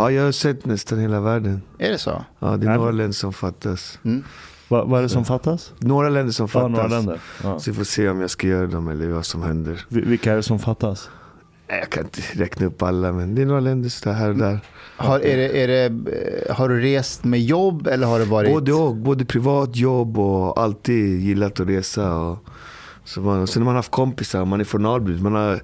Ja, jag har sett nästan hela världen. Är det så? Ja, det är några länder som fattas. Va, vad är det som fattas? Några länder som Ja, fattas. några länder. Ja. Så vi får se om jag ska göra dem eller vad som händer. Vi- Vilka är det som fattas? Jag kan inte räkna upp alla, men det är några länder så här och där. Har, är det, är det, eh, har du rest med jobb eller har det varit... Både och, både privat jobb och alltid gillat att resa. Och, så man, och sen har man haft kompisar, man är från Alby. Man har,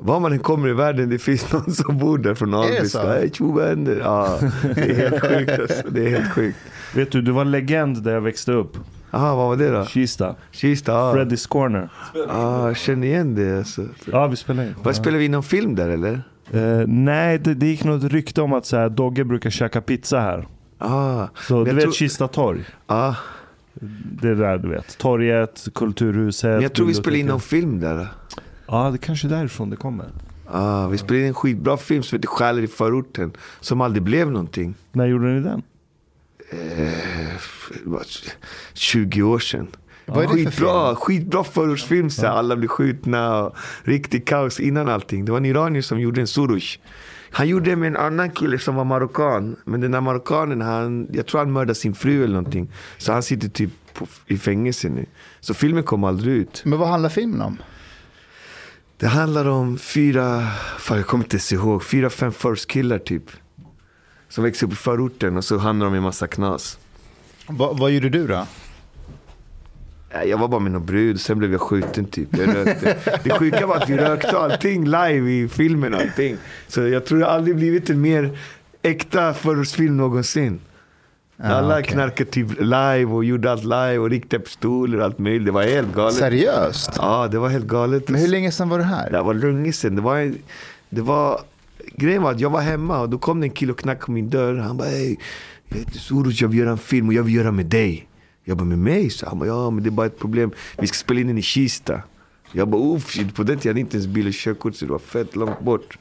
var man än kommer i världen, det finns någon som bor där från det Alby. så? Hej tjo vänner. Ja, det är helt sjukt alltså. Det är helt sjukt. Vet du, du var legend där jag växte upp. Jaha, vad var det då? Kista. Kista? Ja, Freddy's Corner. ah, jag känner igen det alltså. Ja, vi spelar in. Vad spelar vi in någon film där eller? Eh, nej, det, det gick något rykte om att så här, Dogge brukar käka pizza här. Ah, Så Men du vet tror- Kista torg? ah, Det är där du vet. Torget, Kulturhuset. men jag tror vi spelar in någon film där. Ja, det kanske är därifrån det kommer. Ah, vi spelade in en skitbra film som heter Själar i förorten. Som aldrig blev någonting. När gjorde ni den? Eh, vad, 20 år sedan. Vad är det för skitbra, film? skitbra förortsfilm. Så här, Alla blir skjutna och riktigt kaos innan allting. Det var en iranier som gjorde en Surush. Han gjorde det med en annan kille som var marockan. Men den där marockanen, han, jag tror han mördade sin fru eller någonting. Så han sitter typ på, i fängelse nu. Så filmen kom aldrig ut. Men vad handlar filmen om? Det handlar om fyra, fan jag kommer inte ihåg, fyra, fem förortskillar typ. Som växer upp i förorten och så handlar de i massa knas. Va, vad gjorde du då? Jag var bara med någon brud, sen blev jag skjuten typ. Jag rökte. Det sjuka var att vi rökte allting live i filmen. och Allting. Så jag tror det aldrig blivit en mer äkta förortsfilm någonsin. Alla okej. knarkade typ live och gjorde allt live och riktade pistoler och allt möjligt. Det var helt galet. Seriöst? Ja, det var helt galet. Men hur länge sedan var det här? Det var länge sedan. Det var, det var, grejen var att jag var hemma och då kom det en kille och knackade på min dörr. Han bara, hej, jag heter Soros, jag vill göra en film och jag vill göra med dig. Jag bara, med mig? Så han bara, ja men det är bara ett problem. Vi ska spela in den i Kista. Jag bara, uff, på den tiden hade jag inte ens bil och körkort så det var fett långt bort.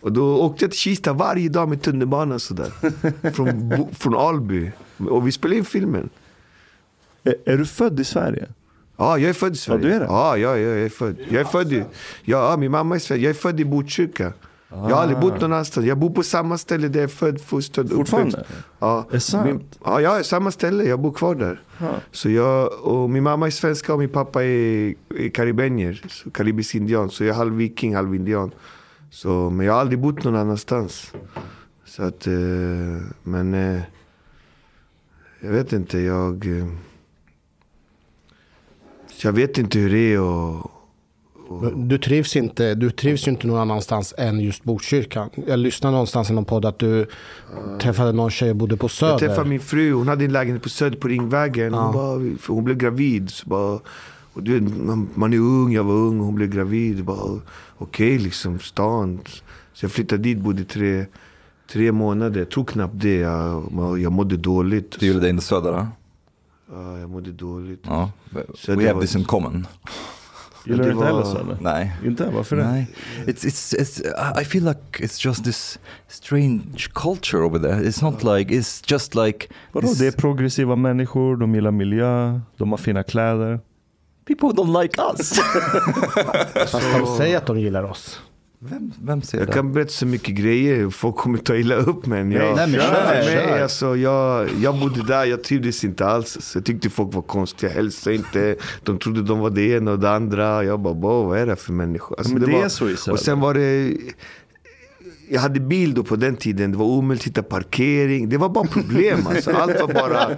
Och då åkte jag till Kista varje dag med tunnelbanan sådär. från, från Alby. Och vi spelade in filmen. Är, är du född i Sverige? Ja, jag är född i Sverige. du är det? Ja, ja, ja, jag är född. Jag är född i, ja, min mamma är svensk. Jag är född i Botkyrka. Jag har aldrig bott någon annanstans. Jag bor på samma ställe där jag är född, fostrad, Fortfarande? uppväxt. Ja. Är sant? Min, ja, jag är samma ställe. Jag bor kvar där. Så jag, och min mamma är svenska och min pappa är, är karibenier. Karibisk indian. Så jag är halv viking, halv indian. Så, men jag har aldrig bott någon annanstans. Så att, eh, men eh, jag vet inte. Jag, eh, jag vet inte hur det är och, Du trivs, inte, du trivs ju inte någon annanstans än just Botkyrka. Jag lyssnade någonstans i någon podd att du träffade någon tjej och bodde på Söder. Jag träffade min fru, hon hade en lägenhet på Söder på Ringvägen. Hon, bara, hon blev gravid. Så bara, och du man, man är ung, jag var ung hon blev gravid. Bara, Okej, liksom stan. Så jag flyttade dit, bodde tre, tre månader. Jag tror knappt det. Jag, jag mådde dåligt. Du gjorde det in Söder, då? Ja, jag mådde dåligt. Ja. Så We det have var- this in common. Gillar du inte heller Söder? Nej. Inte? Varför det? Nej. It's, it's, it's, I feel like it's just this strange culture over there. It's not like, it's just like... Vadå? this- Det är progressiva människor, de gillar miljö, de har fina kläder. People don't like us. Fast de säger att de gillar oss. vem, vem säger Jag det? kan berätta så mycket grejer, folk kommer ta illa upp men jag, Nej, men kör, mig, alltså, jag, jag bodde där, jag trivdes inte alls. Så jag tyckte folk var konstiga, hälsade inte. De trodde de var det ena och det andra. Jag bara, "Wow, vad är det för människor? Alltså, men det var, är så i Söder. Och sen var det, jag hade bil då på den tiden, det var omöjligt att hitta parkering. Det var bara problem alltså. Allt var bara,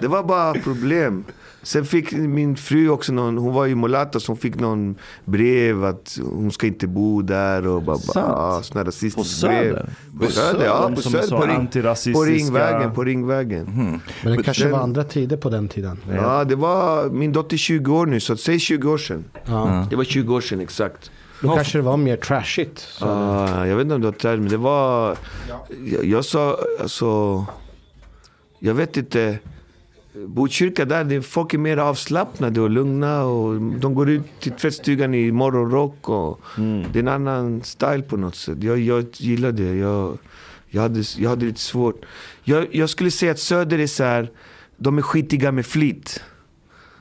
det var bara problem. Sen fick min fru också någon, hon var ju mulata så hon fick någon brev att hon ska inte bo där och bara, bara Sant? ja, såna rasistiska På Söder? brev. På Söder, ja. På Söder, så på, ring, på Ringvägen. På Ringvägen. Men det kanske den- var andra tider på den tiden. Ja, det var min dotter är 20 år nu, så säg 20 år sedan. Ja. Det var 20 år sedan exakt. Då kanske det var mer trashigt. Så. Ah, jag vet inte om det var där, men det var... Jag, jag sa, alltså... Jag vet inte. Botkyrka där, det, folk är mer avslappnade och lugna. Och de går ut till tvättstugan i morgonrock. Och Det är en annan style på något sätt. Jag, jag gillar det. Jag, jag, hade, jag hade lite svårt. Jag, jag skulle säga att Söder är så här, de är skitiga med flit.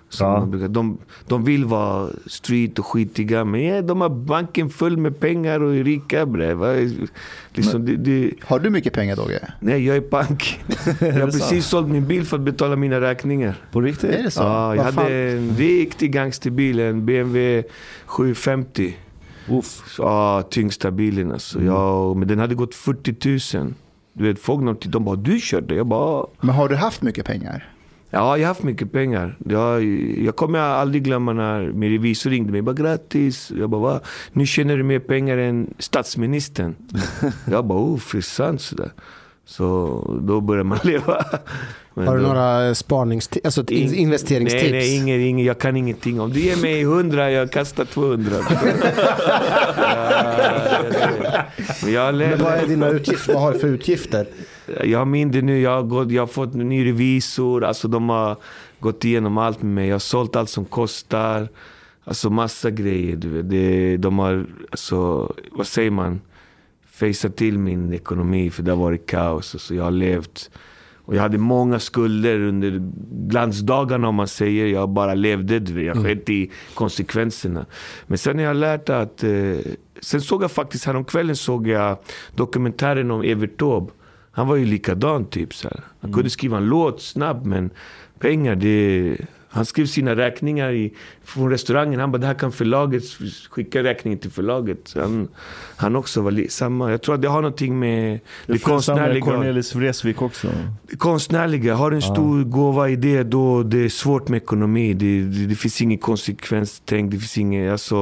Som Ja. brukar. De, de vill vara street och skitiga, men ja, de har banken full med pengar och är rika bre. Liksom, det, det, Har du mycket pengar Dogge? nej, jag är bank. Jag har precis sålt min bil för att betala mina räkningar. På riktigt? Är det så? Ja, jag Vad hade fan? en riktig gangsterbil, en BMW 750. Uff. Ja, tyngsta bilen alltså. Ja, men den hade gått 40 000. Du vet, folk de bara du körde. Jag bara Men har du haft mycket pengar? Ja, jag har haft mycket pengar. Jag, jag kommer aldrig glömma när min revisor ringde mig. Bara grattis. Jag bara va? Nu tjänar du mer pengar än statsministern. jag bara oh, för sant sådär. Så då börjar man leva. Men Har du då- några sparningstips, alltså in- In- investeringstips? Nej, nej ingen, ingen, jag kan ingenting. Om du ger mig 100, jag kastar 200. ja, men jag, Men vad är dina utgifter? Vad har du för utgifter? Jag har mindre nu. Jag har, gått, jag har fått ny revisor. Alltså de har gått igenom allt med mig. Jag har sålt allt som kostar. Alltså massa grejer. Det, de har, alltså, vad säger man? Fejsat till min ekonomi för det har varit kaos. Alltså, jag har levt och jag hade många skulder under glansdagarna om man säger. Jag bara levde, jag sket i konsekvenserna. Men sen har jag lärt att... Eh, sen såg jag faktiskt, häromkvällen såg jag dokumentären om Evert Taube. Han var ju likadan typ. Så här. Han kunde skriva en låt snabbt men pengar det... Han skrev sina räkningar i, från restaurangen. Han bara, det här kan förlaget skicka räkningen till förlaget. Så Han, han också var li, samma. Jag tror att det har någonting med Det det konstnärliga. Cornelis Vreeswijk också. Det konstnärliga, har en stor gåva i det, då det är svårt med ekonomi. Det, det, det finns ingen konsekvenstänk, det finns inget, alltså,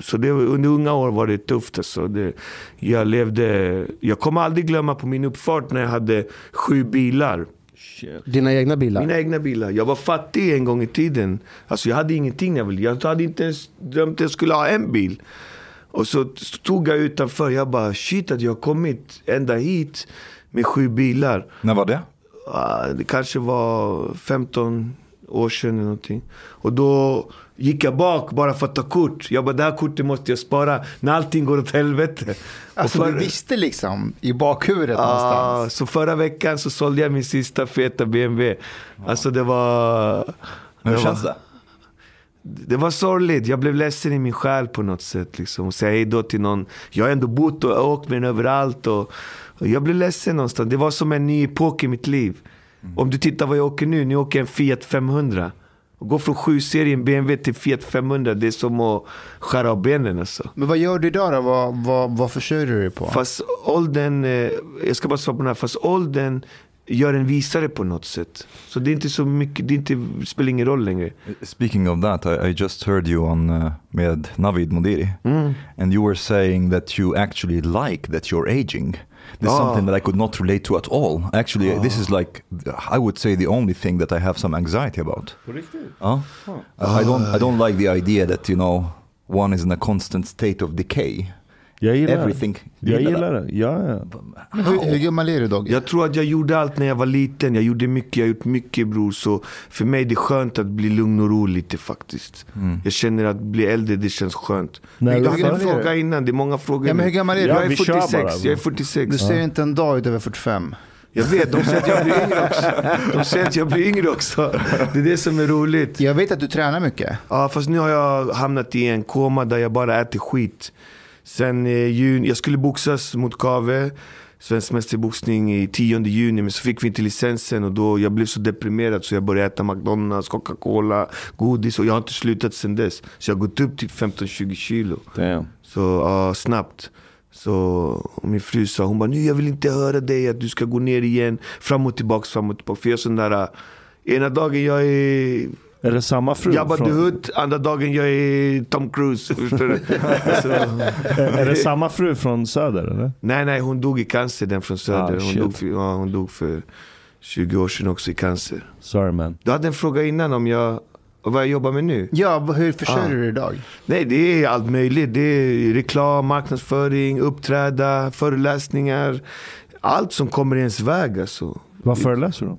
så det, under unga år var det tufft. Alltså. Det, jag levde, jag kommer aldrig glömma på min uppfart när jag hade sju bilar. Dina egna bilar? Mina egna bilar. Jag var fattig en gång i tiden. Alltså jag hade ingenting. Jag, ville. jag hade inte ens drömt att jag skulle ha en bil. Och så stod jag utanför. Jag bara, shit att jag har kommit ända hit med sju bilar. När var det? Ah, det kanske var 15 år sedan eller någonting. Och då gick jag bak bara för att ta kort. Jag bara, det här kortet måste jag spara när allting går åt helvete. Alltså och du för, visste liksom i bakhuvudet ah, någonstans. så förra veckan så sålde jag min sista feta BMW. Alltså det var... Men hur det känns var, det? Det var sorgligt. Jag blev ledsen i min själ på något sätt. Liksom. Och säga hej då till någon. Jag har ändå bott och åkt med den överallt. Och, och jag blev ledsen någonstans. Det var som en ny epok i mitt liv. Om du tittar vad jag åker nu. Nu åker jag en Fiat 500. Och gå från 7-serien BMW till Fiat 500. Det är som att skära av benen alltså. Men vad gör du idag då? Vad, vad, vad försörjer du dig på? Fast åldern, eh, jag ska bara svara på den här. Fast åldern gör en visare på något sätt. Så det är inte så mycket, det, är inte, spelar ingen roll längre. Speaking of that, I, I just heard you on uh, med Navid Modiri, Mm. and you were saying that you actually like that you're aging. This is Ah. something that I could not relate to at all. Actually, this is like I would say the only thing that I have some anxiety about. På riktigt? Uh, I don't I don't like the idea that you know one is in a constant state of decay. Jag gillar Everything. det. Jag gillar det. Ja, ja. Men hur, hur gammal är du Dogge? Jag tror att jag gjorde allt när jag var liten. Jag gjorde mycket, jag har gjort mycket bror. Så för mig är det skönt att bli lugn och ro lite faktiskt. Jag känner att bli äldre, det känns skönt. Nej, du hur hade en är fråga innan, det är många frågor Ja, men hur gammal är du? Jag Ja, är vi kör 46, bara. jag är 46. Du ser inte en dag ut över 45. Jag vet, de säger att jag blir yngre också. De säger att jag blir yngre också. Det är det som är roligt. Jag vet att du tränar mycket. Ja, fast nu har jag hamnat i en koma där jag bara äter skit. Sen eh, juni, jag skulle boxas mot Kave, svensk mästerboxning i 10 juni, men så fick vi inte licensen och då jag blev så deprimerad så jag började äta McDonalds, Coca-Cola, godis och jag har inte slutat sen dess. Så jag har gått upp till 15-20 kilo. Damn. Så ja, snabbt. Så min fru sa, hon bara, nu jag vill inte höra dig att du ska gå ner igen. Fram och tillbaks, fram och tillbaks. För jag är sån där, äh, ena dagen jag är Är det samma fru? Jabba the från- Hutt, andra dagen jag är Tom Cruise. Förstår du? så, Är det samma fru från Söder eller? nej, nej, hon dog i cancer, den från Söder. Ah, hon, dog för, ja, hon dog för 20 år sedan också i cancer. Sorry man. Du hade en fråga innan om jag, vad jag jobbar med nu. Ja, hur försörjer Ah. du dig idag? Nej, det är allt möjligt. Det är reklam, marknadsföring, uppträda, föreläsningar. Allt som kommer i ens väg alltså. Vad föreläser du om?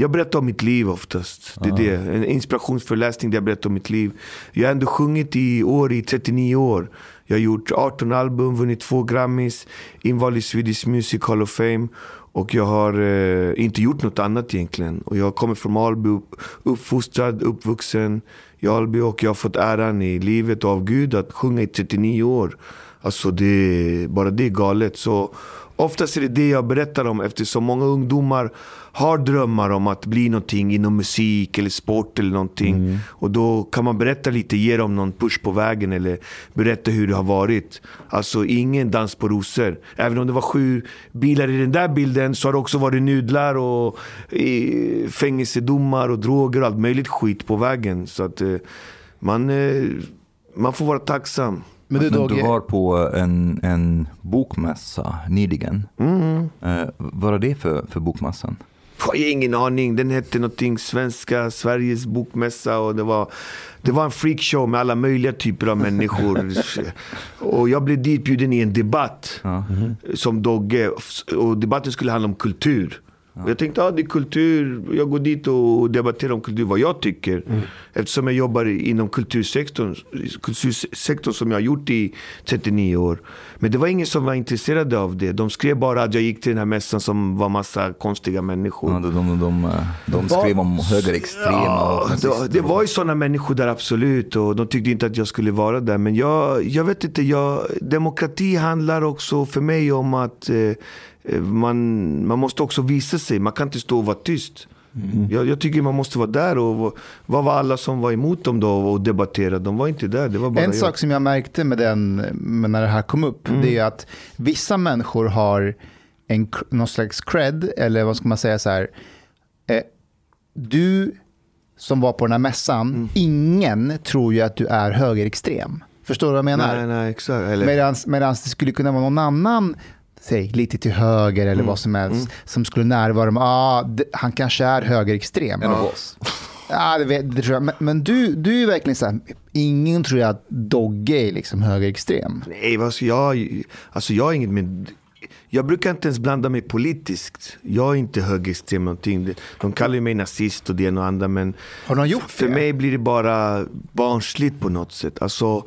Jag berättar om mitt liv oftast. Det är det. En inspirationsföreläsning där jag berättar om mitt liv. Jag har ändå sjungit i år i 39 år. Jag har gjort 18 album, vunnit två Grammys, invald i Swedish Music Hall of Fame. Och jag har eh, inte gjort något annat egentligen. Och jag kommer från Alby, upp- uppfostrad, uppvuxen i Alby och jag har fått äran i livet av Gud att sjunga i 39 år. Alltså det, bara det är galet. Så oftast är det det jag berättar om eftersom många ungdomar har drömmar om att bli någonting inom musik eller sport eller någonting. Och då kan man berätta lite, ge dem någon push på vägen eller berätta hur det har varit. Alltså ingen dans på rosor. Även om det var sju bilar i den där bilden så har det också varit nudlar och fängelsedomar och droger och allt möjligt skit på vägen. Så att eh, man, eh, man får vara tacksam. Men du Men du var på en, en bokmässa nyligen. Mm. Eh, vad är det för, för bokmässan? Jag har ingen aning. Den hette någonting Svenska Sveriges bokmässa och det var, det var en freakshow med alla möjliga typer av människor. och jag blev ditbjuden i en debatt Ja. som Dogge och debatten skulle handla om kultur. Och jag tänkte, ja det är kultur. Jag går dit och debatterar om kultur, vad jag tycker. Eftersom jag jobbar inom kultursektorn, kultursektorn som jag har gjort i 39 år. Men det var ingen som var intresserad av det. De skrev bara att jag gick till den här mässan som var massa konstiga människor. Ja, de, de, de, eh, de skrev om högerextrema Ja, det, det var ju sådana människor där absolut och de tyckte inte att jag skulle vara där. Men jag, jag vet inte, jag, demokrati handlar också för mig om att eh, man, man måste också visa sig. Man kan inte stå och vara tyst. Jag, jag tycker man måste vara där och vad- var alla som var emot dem då och debatterade? De var inte där, det var bara en jag. sak som jag märkte med den, med när det här kom upp, det är att vissa människor har en, någon slags cred, eller vad ska man säga så här, eh, du som var på den här mässan, ingen tror ju att du är högerextrem. Förstår du vad jag menar? Nej, nej, exakt. Eller, Medans, medans det skulle kunna vara någon annan, säg lite till höger eller vad som helst, som skulle närvara med, ah, han kanske är högerextrem. En av oss. Ja, det, vet, det tror jag. Men, men du, du är verkligen så här, ingen tror jag att Dogge är liksom högerextrem. Nej, ska jag, alltså jag har inget med... Jag brukar inte ens blanda mig politiskt. Jag är inte högerextrem någonting. De kallar mig nazist och det ena och andra men Har de gjort för det? mig blir det bara barnsligt på något sätt. Alltså,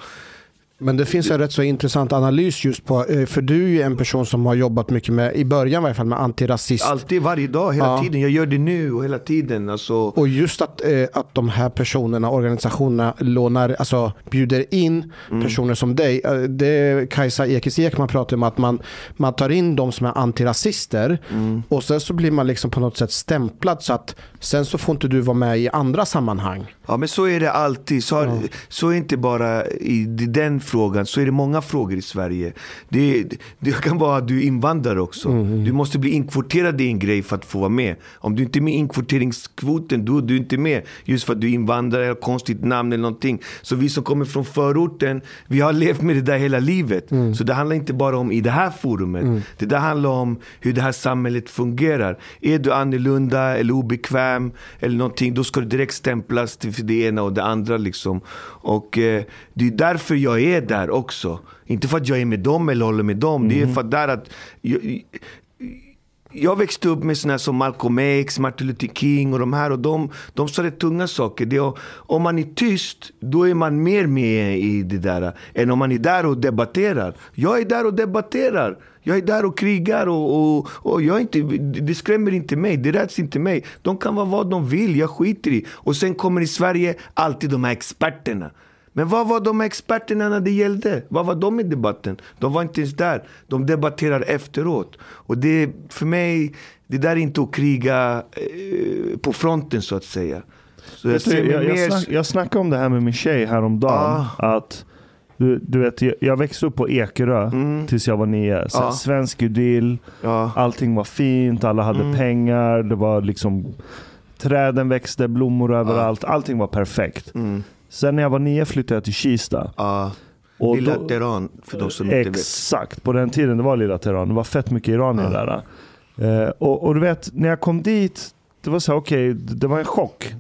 Men det finns en rätt så intressant analys just på, eh, för du är ju en person som har jobbat mycket med, i början i alla fall, med antirasist. alltid, varje dag, hela Ja. tiden. Jag gör det nu och hela tiden. Alltså, Och just att, eh, att de här personerna, organisationerna, lånar, alltså bjuder in Mm. personer som dig. Eh, Det Kajsa Ekis Ekman pratar om att man, man tar in de som är antirasister Mm. och sen så blir man liksom på något sätt stämplad så att sen så får inte du vara med i andra sammanhang. Ja men så är det alltid. Så, har, så är inte bara i den frågan, så är det många frågor i Sverige. Det, det kan vara att du är invandrare också. Du måste bli inkvoterad i en grej för att få vara med. Om du inte är med i inkvoteringskvoten, då är du inte med. Just för att du är invandrare, har konstigt namn eller någonting. Så vi som kommer från förorten, vi har levt med det där hela livet. Så det handlar inte bara om i det här forumet. Det där handlar om hur det här samhället fungerar. Är du annorlunda eller obekväm eller någonting, då ska du direkt stämplas till för det ena och det andra. Liksom. Och eh, det är därför jag är där också. Inte för att jag är med dem eller håller med dem. Det är för att, där att jag, jag växte upp med såna som Malcolm X, Martin Luther King och de här. Och de, de sa rätt tunga saker. Det är, om man är tyst, då är man mer med i det där. Än om man är där och debatterar. Jag är där och debatterar. Jag är där och krigar och, och, och jag inte, det skrämmer inte mig. Det räds inte mig. De kan vara vad de vill, jag skiter i. Och sen kommer i Sverige alltid de här experterna. Men vad var de experterna när det gällde? Vad var de i debatten? De var inte ens där. De debatterar efteråt. Och det för mig, det där är inte att kriga eh, på fronten så att säga. Så jag du, jag, mer... snack, jag snackade om det här med min tjej häromdagen. Att du, du vet, jag, jag växte upp på Ekerö tills jag var nio. Så Ja. Svensk idyll, Ja. allting var fint, alla hade pengar, det var liksom Träden växte, blommor överallt, allting var perfekt. Mm. Sen när jag var nio flyttade jag till Kista. Ja. Och Lilla då- Teheran, för de som inte vet. Exakt, på den tiden det var lilla Teheran. Det var fett mycket iranier där. Eh, och, och du vet, när jag kom dit, det var så här, okej, det var en chock.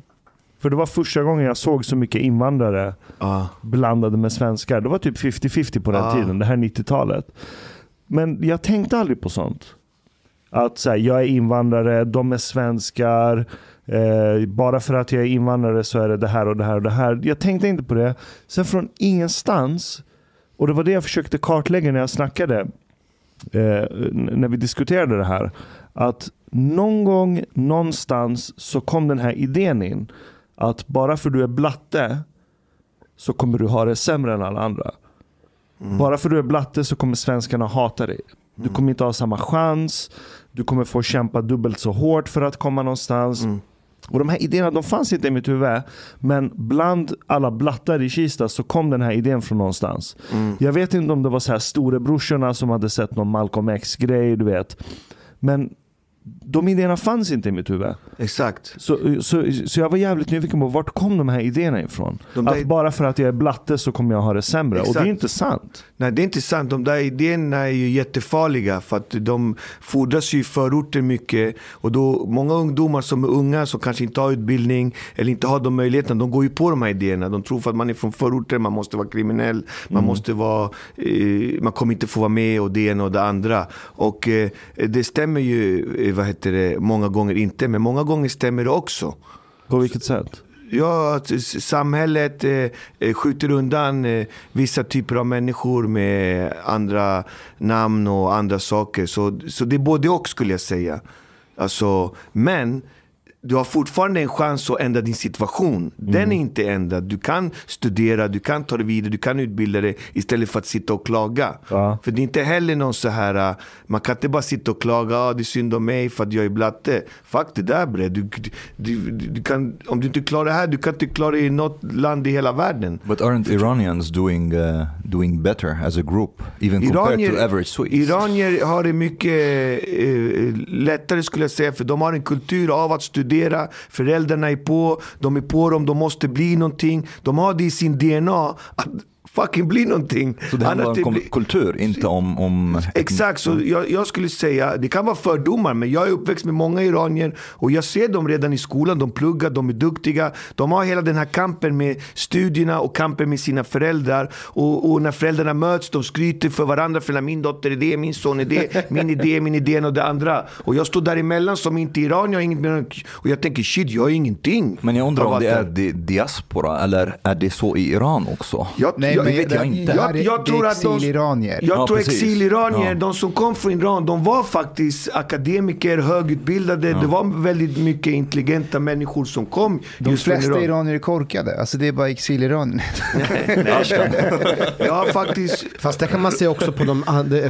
För det var första gången jag såg så mycket invandrare Ja. blandade med svenskar. Det var typ 50-50 på den Ja. tiden, det här 90-talet. Men jag tänkte aldrig på sånt. Att så här, jag är invandrare, de är svenskar. Eh, bara för att jag är invandrare så är det det här och det här och det här. Jag tänkte inte på det. Sen från ingenstans, och det var det jag försökte kartlägga när jag snackade, eh, när vi diskuterade det här. Att någon gång, någonstans så kom den här idén in. Att bara för du är blatte så kommer du ha det sämre än alla andra. Bara för du är blatte så kommer svenskarna hata dig. Du kommer inte ha samma chans. Du kommer få kämpa dubbelt så hårt för att komma någonstans. Och De här idéerna de fanns inte i mitt huvud. Men bland alla blattar i Kista så kom den här idén från någonstans. Jag vet inte om det var så här storebrorsorna som hade sett någon Malcolm X-grej. du vet. Men de idéerna fanns inte i mitt huvud. Exakt. Så, så, så jag var jävligt nyfiken på vart kom de här idéerna ifrån? De där- Att bara för att jag är blatte så kommer jag ha det sämre. Och det är Exakt. inte sant. Nej, det är inte sant. De där idéerna är ju jättefarliga för att de fordras ju i förorter mycket. Och då, många ungdomar som är unga, som kanske inte har utbildning eller inte har de möjligheterna, de går ju på de här idéerna. De tror för att man är från förorter, man måste vara kriminell, man måste vara, eh, man kommer inte få vara med och det ena och det andra. Och eh, det stämmer ju, eh, vad heter det, många gånger inte, men många gånger stämmer det också. På vilket sätt? Ja, samhället eh, eh, skjuter undan eh, vissa typer av människor med andra namn och andra saker. Så, så det är både och skulle jag säga. Alltså, men du har fortfarande en chans att ändra din situation. Den är inte ändrad. Du kan studera, du kan ta dig vidare, du kan utbilda dig istället för att sitta och klaga. Ja. För det är inte heller någon så här, äh, man kan inte bara sitta och klaga, ah, det är synd om mig för att jag är blatte. Fuck det där bre. Du, du, du, kan, om du inte klarar det här, du kan inte klara det i något land i hela världen. But aren't Iranians doing uh, doing better as a group, even compared to average Swedes? Iranier har det mycket eh, lättare skulle jag säga, för de har en kultur av att studera. Föräldrarna är på, de är på dem, de måste bli någonting. De har det i sin DNA att fucking bli någonting. så det handlar Annars om blir- kultur, inte om... om Exakt, så jag, jag skulle säga, det kan vara fördomar, men jag är uppväxt med många iranier och jag ser dem redan i skolan, de pluggar, de är duktiga. De har hela den här kampen med studierna och kampen med sina föräldrar. Och, och när föräldrarna möts, de skryter för varandra, för min dotter är det, min son är det, min idé, min idé och det andra. Och jag står däremellan som inte iranier, jag inget och jag tänker shit, jag har ingenting. Men jag undrar om det är di diaspora eller är det så i Iran också? Jag, Nej, jag, men vet jag inte. Det Jag- jag det tror att de- exiliranier. Jag Ja, tror exiliranier, Ja. de som kom från Iran, de var faktiskt akademiker, högutbildade. Det var väldigt mycket intelligenta människor som kom De just från flesta Iran. iranier är korkade. Alltså det är bara exiliranier. Jag har faktiskt... Fast det kan man se också på de,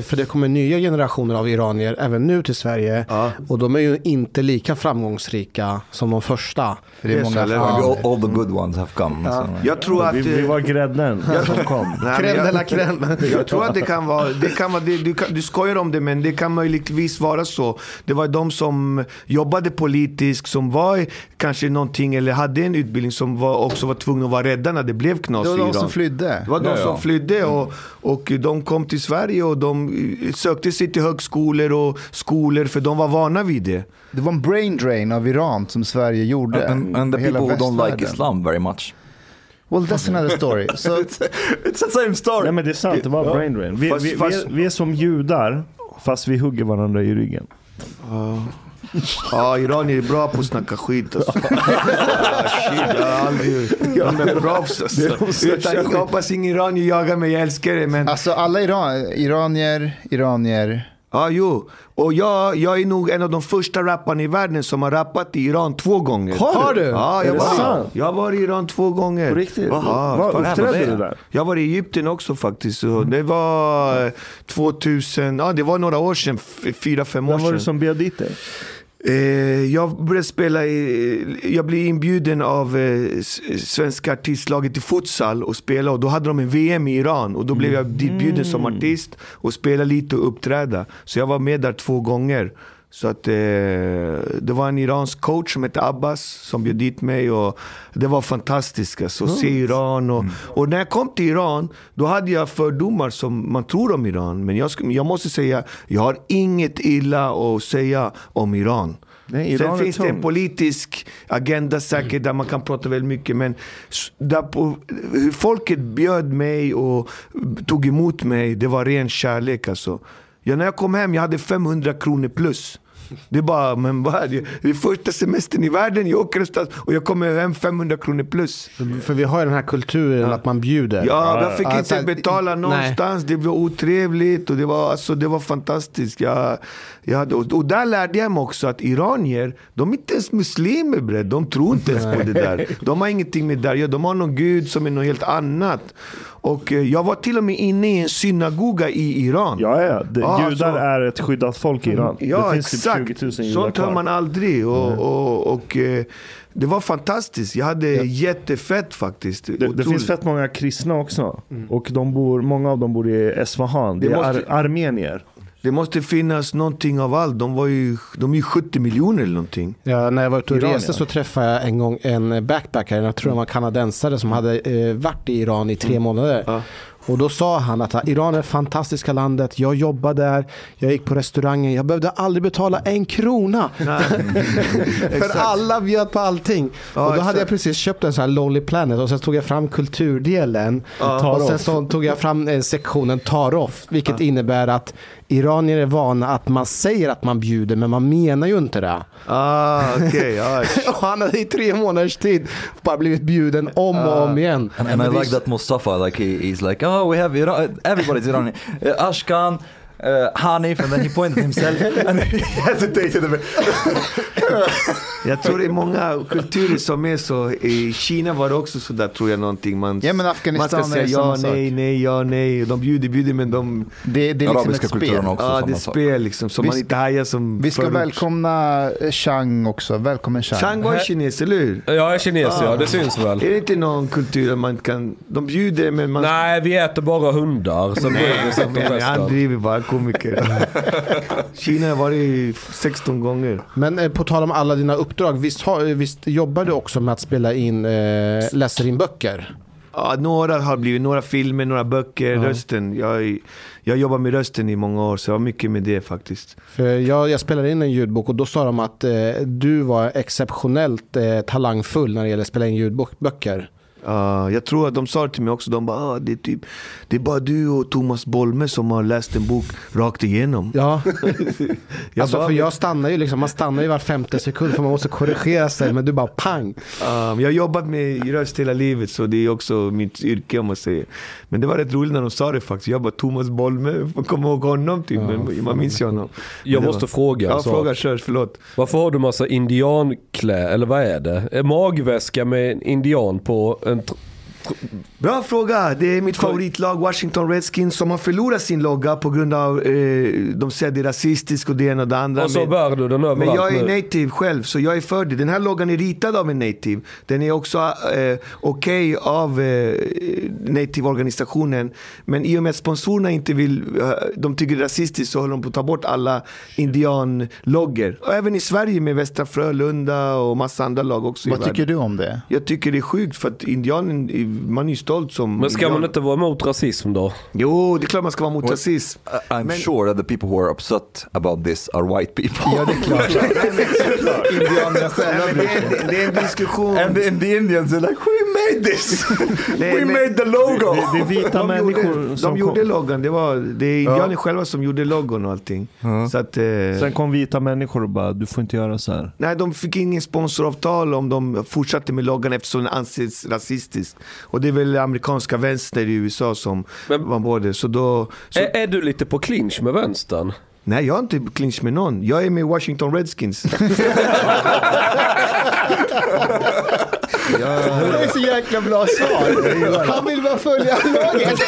för det kommer nya generationer av iranier även nu till Sverige. Ja. Och de är ju inte lika framgångsrika som de första. För det är många. All, all the good ones have come. så- Jag tror att... Vi, vi eh, var grädden som kom. Crème de jag, la crème. jag tror att det kan vara, det kan vara det, du, kan, du skojar om det men det kan möjligtvis vara så. Det var de som jobbade politiskt, som var kanske någonting eller hade en utbildning som var, också var tvungna att vara rädda när det blev knas Det var i de Iran. som flydde. Det var de Ja, ja. som flydde och, och de kom till Sverige och de eh, sökte sig till högskolor och skolor för de var vana vid det. Det var en brain drain av Iran som Sverige gjorde. And, and the people who don't like. Islam very much. Well, that's another story. Så, it's the same story. Nej men det är sant, det var brain drain. Vi, Fast- vi, vi, fast- är, vi är som judar, fast vi hugger varandra i ryggen. Ja, iranier är bra på att snacka skit alltså. Shit, jag har aldrig... De är proffs alltså. Utan, jag hoppas ingen iranier jagar mig, jag älskar det men... alltså alla Iran, iranier, iranier. Ja, jo. Och jag, jag är nog en av de första rapparna i världen som har rappat i Iran två gånger. Har du? Ja, Är jag, var, jag varit i Iran två gånger. På riktigt? Vad fan, uppträdde du där? Jag var i Egypten också faktiskt. Så det var eh, 2000, ja det var några år sedan, fyra, fem år Vem var sedan. det som bjöd dit dig? Eh, jag började spela i, jag blev inbjuden av eh, svenska artistlaget i futsal och spela och då hade de en VM i Iran och då blev jag ditbjuden som artist och spela lite och uppträda. Så jag var med där två gånger. Så att eh, det var en iransk coach som hette Abbas som bjöd dit mig och det var fantastiskt alltså, att se Iran. Och, och när jag kom till Iran, då hade jag fördomar som man tror om Iran. Men jag, jag måste säga, jag har inget illa att säga om Iran. Nej, Sen finns det en politisk agenda säkert där man kan prata väldigt mycket. Men där på, folket bjöd mig och tog emot mig, det var ren kärlek alltså. Ja, när jag kom hem, jag hade 500 kronor plus. Det är bara, men bara, det det är första semestern i världen, jag åker någonstans och jag kommer hem 500 kronor plus. För vi har ju den här kulturen att man bjuder. Ja, jag fick Alltså, inte betala nej. någonstans. Det var otrevligt och det var, alltså, det var fantastiskt. Jag, jag hade, och, där lärde jag mig också att iranier, de är inte ens muslimer bre. De tror inte ens på det där. De har ingenting med det där. De har någon gud som är något helt annat. Och eh, jag var till och med inne i en synagoga i Iran. Ja, ja. Det, Ja, judar så- är ett skyddat folk i Iran. Ja, det finns exakt. typ 20 000 judar Sånt hör man aldrig. Och, och, och, eh, det var fantastiskt. Jag hade jättefett faktiskt. Det, det finns fett många kristna också. Och de bor, många av dem bor i Esfahan. Det, Det är måste- ar armenier. Det måste finnas någonting av allt. De, var ju, de är ju 70 miljoner eller någonting. Ja, när jag var ute och Iran, reste ja. så träffade jag en gång en backpacker, jag tror han var kanadensare som hade eh, varit i Iran i tre månader. Ja. Och då sa han att Iran är det fantastiska landet, jag jobbade där, jag gick på restaurangen, jag behövde aldrig betala en krona. För alla bjöd på allting. Ja, och då hade exakt. jag precis köpt en sån här Lonely Planet och sen tog jag fram kulturdelen. Tar och sen så tog jag fram eh, sektionen tar off. Vilket innebär att iranier är vana att man säger att man bjuder men man menar ju inte det. Ah, okej. ja. Och han hade i tre månaders tid bara blivit bjuden om och om igen. And, and I like that Mustafa, like he, he's like, oh, we have Iran, everybody's Iranian. Uh, Ashkan, uh, Hanif, and then he pointed himself and he hesitated a bit. Jag tror det är många kulturer som är så. I Kina var det också så där tror jag någonting. Man, Ja, men man Afghanistan ska säga ja, nej, nej, ja, nej. De bjuder, bjuder men de... Det, det är liksom ett spel. också. Ja, det är spel liksom. Så Vi man ska- inte hajar som Vi ska förut. välkomna eh, Chang också. Välkommen Chang. Chang var kines, eller hur? Jag är kines ja, Ah. det syns väl. Är det inte någon kultur där man kan... De bjuder men man... Nej, vi äter bara hundar. Sen han driver bara komiker. Kina har varit 16 gånger. Men eh, på tal om alla dina uppdrag, visst, har, visst jobbar du också med att spela in, eh, läser in böcker? Ja, några har blivit, några filmer, några böcker, Ja. rösten. Jag, jag jobbar med rösten i många år, så jag har mycket med det faktiskt. För jag, jag spelade in en ljudbok och då sa de att eh, du var exceptionellt eh, talangfull när det gäller att spela in ljudböcker. Ja, jag tror att de sa det till mig också, de bara ah, det, är typ, det är bara du och Thomas Bolme som har läst en bok rakt igenom. Ja, Jag alltså bara, för jag stannar ju liksom, man stannar ju var femte sekund för man måste korrigera sig men du bara pang. Ja, men jag har jobbat med röst hela livet så det är också mitt yrke om man säger. Men det var rätt roligt när de sa det faktiskt. Jag bara Thomas Bolme, man kommer ihåg honom typ. men man minns ju honom. Jag måste var... fråga Ja, fråga kör, förlåt. Varför har du massa indianklä, eller vad är det? En magväska med en indian på en... Bra fråga. Det är mitt favoritlag Washington Redskins som har förlorat sin logga på grund av eh, de säger det är rasistiskt och det ena och det andra. Och så Men- bär du den Men överallt jag är native själv, så jag är för det. Den här loggan är ritad av en native. Den är också eh, okej av eh, native-organisationen. Men i och med att sponsorerna inte vill, eh, de tycker det är rasistiskt så håller de på att ta bort alla indianloggor. Och även i Sverige med Västra Frölunda och massa andra lag också Vad tycker du om det? Jag tycker det är sjukt för att indianen, man är ju stolt som Men ska man inte vara emot rasism då? Jo, det är klart man ska vara mot rasism. I- I'm Men- sure that the people who are upset about this are white people. Ja, det är klart. Indianerna själva det, är, en diskussion. and, the, and the Indians are like, made this! Nej, we men- made the logo! Det, det är vita de människor gjorde, som de gjorde kom, loggan, det, var, det är indianer själva som gjorde loggon och allting. Så att, eh, Sen kom vita människor och bara, du får inte göra så här. nej, de fick ingen sponsoravtal om de fortsatte med loggan eftersom den anses rasistisk. Och det är väl amerikanska vänster i USA som Men- var både. Så då, så, Är, är du lite på clinch med vänstern? nej, jag har inte clinch med någon. Jag är med Washington Redskins. Det är så jäkla bra svar. Han vill bara följa laget.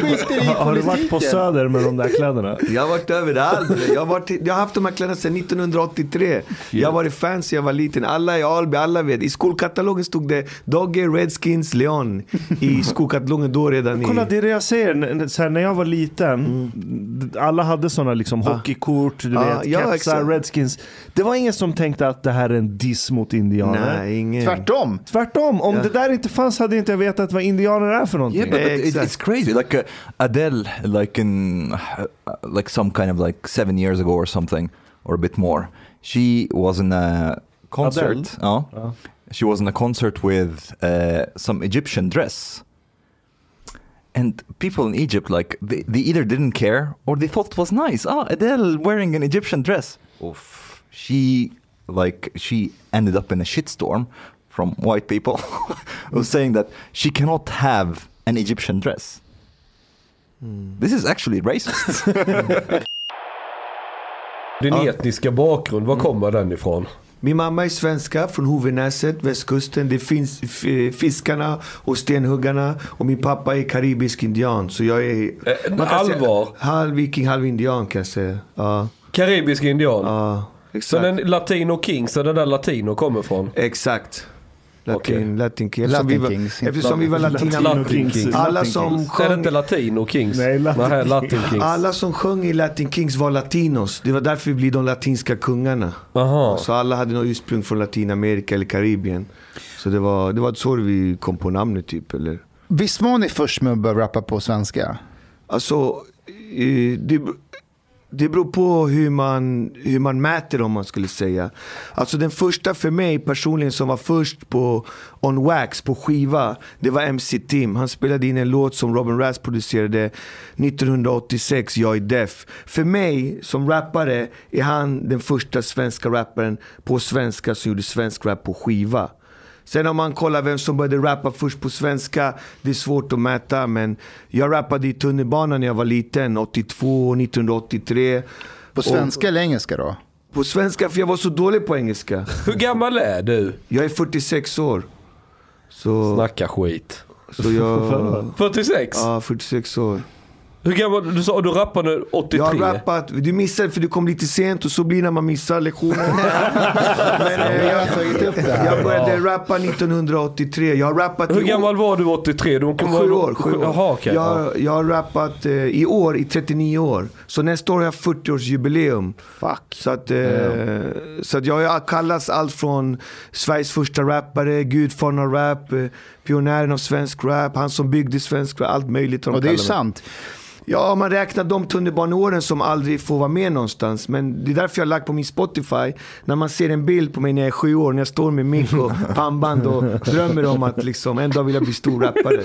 Skiter i Har, du varit på. Söder med de där kläderna? Jag har varit överallt. Jag har, varit, jag har haft de här kläderna sedan 1983. Jag har varit fan sedan jag var liten. Alla i Alby, alla vet. I skolkatalogen stod det Dogge, Redskins, Leon. I skolkatalogen då redan. Kolla, i, det är det jag säger. Så här, när jag var liten, alla hade sådana liksom hockeykort, du Ah, vet, ja, kepsar. Redskins. Det var ingen som tänkte att det här är en diss mot indianer. Nej, ingen. Tvärtom. Tvärtom, om Ja. det där inte fanns hade inte jag vetat vad indianer är för någonting. Yeah, but, but it, Exact. it's crazy. Like uh, Adele, like in uh, like some kind of like seven years ago or something, or a bit more. She was in a concert. Adele? Oh, she was in a concert with uh, some Egyptian dress. And people in Egypt, like they, they either didn't care or they thought it was nice. Ah, Adele wearing an Egyptian dress. of she like she ended up in a shitstorm from white people of saying that she cannot have an Egyptian dress. This is actually racist. Din Ja. etniska bakgrund, var kommer den ifrån? Min mamma är svenska från Hovenäset, västkusten. Det finns f- fiskarna och stenhuggarna. Och min pappa är karibisk indian. Så jag är... Eh, man kan säga allvar? halv viking, halv indian kan jag säga. Ja, Karibisk indian? ja Så exakt. den Latino Kings, där den där Latino kommer från? Exakt. Latin. Latin Kings. Latin Eftersom vi var, Kings, eftersom vi var Latin latinamerikaner. Kings. Alla Latin som Kings. Är det inte Latino Kings? Nej, Latin Nej, Latin Kings. Alla som sjöng i Latin Kings var latinos. Det var därför vi blev de latinska kungarna. Aha. Så alla hade något ursprung från Latinamerika eller Karibien. Så det var, det var så vi kom på namnet typ. Eller? Visst var ni först med att börja rappa på svenska? Alltså, det, det beror på hur man, hur man mäter om man skulle säga. Alltså den första för mig personligen som var först på On Wax på skiva, det var MC Tim. Han spelade in en låt som Robin Rass producerade 1986, Jag är deaf. För mig som rappare är han den första svenska rapparen på svenska som gjorde svensk rap på skiva. Sen om man kollar vem som började rappa först på svenska, det är svårt att mäta. Men jag rappade i tunnelbanan när jag var liten, 82, 1983. På svenska eller engelska då? På svenska, för jag var så dålig på engelska. Hur gammal är du? Jag är 46 år. Så, Snacka skit. så jag... 46? Ja, 46 år. Hur gammal? Du sa du rappade 83? Jag har rappat, du missade för du kom lite sent och så blir det när man missar lektionen. Men, eh, Vi har tagit upp det här. jag började rappa 1983. Jag har rappat Hur gammal var du 83? Du Sju vara- år. Sju år. Jaha, okej. ja. jag, jag har rappat eh, i år i 39 år. Så nästa år har jag 40-årsjubileum. Fuck. Så att, eh, så att jag har kallats allt från Sveriges första rappare, gudfadern av rap, eh, pionjären av svensk rap, han som byggde svensk rap, allt möjligt. de Och det är ju sant. Ja, man räknar de tunnelbaneåren som aldrig får vara med någonstans. Men det är därför jag har lagt på min Spotify. När man ser en bild på mig när jag är sju år, när jag står med mick och pannband och drömmer om att liksom, en dag vill jag bli stor rappare.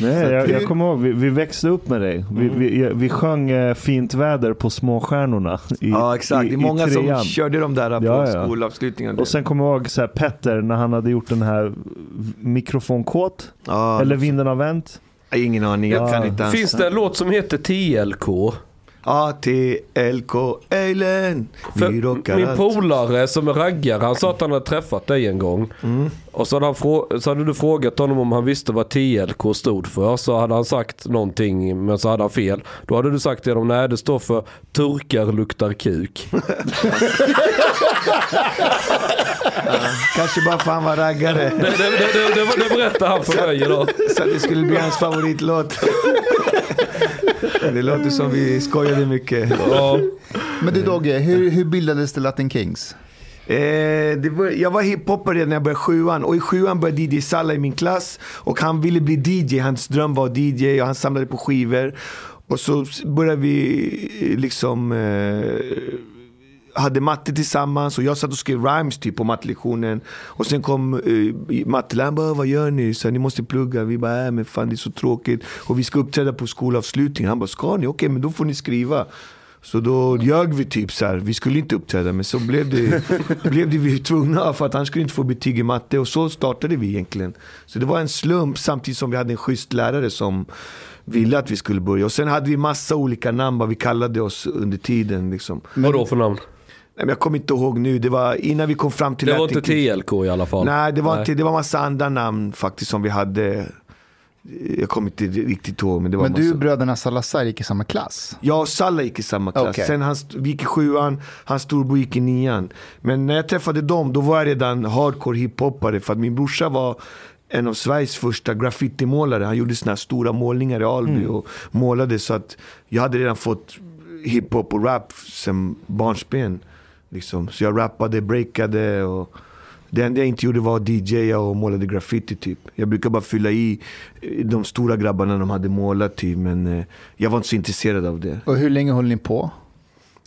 Nej, jag, jag kommer ihåg, vi, vi växte upp med dig. Vi, Mm. vi, vi sjöng eh, Fint väder på Småstjärnorna. I, Ja, exakt. i- Det är många som körde de där på Ja, ja. skolavslutningarna. Och sen kommer jag ihåg så här, Petter när han hade gjort den här mikrofonkåt. ja, Eller Vinden har vänt. Ingen aning, jag Ja. kan inte ens. Finns det en låt som heter TLK? A-T-L-K, Eilen. Min polare som är raggare, han sa att han hade träffat dig en gång. Mm. Och så hade, han så hade du frågat honom om han visste vad TLK stod för. Så hade han sagt någonting, men så hade han fel. Då hade du sagt till honom, nej det står för turkar luktar kuk. Kanske bara för han var raggare. det, det, det, det, det, det berättade han för mig idag. Så att det skulle bli hans favoritlåt. Det låter som vi skojade mycket. Ja. Men du Dogge, hur, hur bildades The Latin Kings? Eh, det var, jag var hiphoppare redan när jag började sjuan och i sjuan började DJ Salla i min klass och han ville bli DJ, hans dröm var DJ och han samlade på skivor. Och så började vi eh, liksom eh, hade matte tillsammans och jag satt och skrev rhymes typ på mattelektionen. Och sen kom eh, matteläraren bara, vad gör ni? Så ni måste plugga. Vi bara, äh, men fan det är så tråkigt. Och vi ska uppträda på skolavslutningen. Han bara, ska ni? Okej, men då får ni skriva. Så då ljög vi typ så här. vi skulle inte uppträda men så blev det, blev det vi tvungna för att han skulle inte få betyg i matte och så startade vi egentligen. Så det var en slump samtidigt som vi hade en schysst lärare som ville att vi skulle börja. Och sen hade vi massa olika namn vad vi kallade oss under tiden. Liksom. Vad då för namn? Nej, men jag kommer inte ihåg nu, det var innan vi kom fram till Det var inte. TLK i alla fall. Nej, det var, Nej. Inte, det var massa andra namn faktiskt som vi hade. Jag kommer inte riktigt ihåg. Men, det var Men massa... du och bröderna Salazar gick i samma klass? Jag och Salla gick i samma klass. Okej. Sen han, vi gick i sjuan, hans storbror gick i nian. Men när jag träffade dem, då var jag redan hardcore hiphoppare. För att min brorsa var en av Sveriges första graffitimålare. Han gjorde såna här stora målningar i Alby och målade. Så att jag hade redan fått hiphop och rap sen barnsben. Liksom. Så jag rappade, breakade och det enda jag inte gjorde var att DJa och målade graffiti typ. Jag brukar bara fylla i eh, de stora grabbarna de hade målat typ. Men eh, jag var inte så intresserad av det. Och hur länge höll ni på?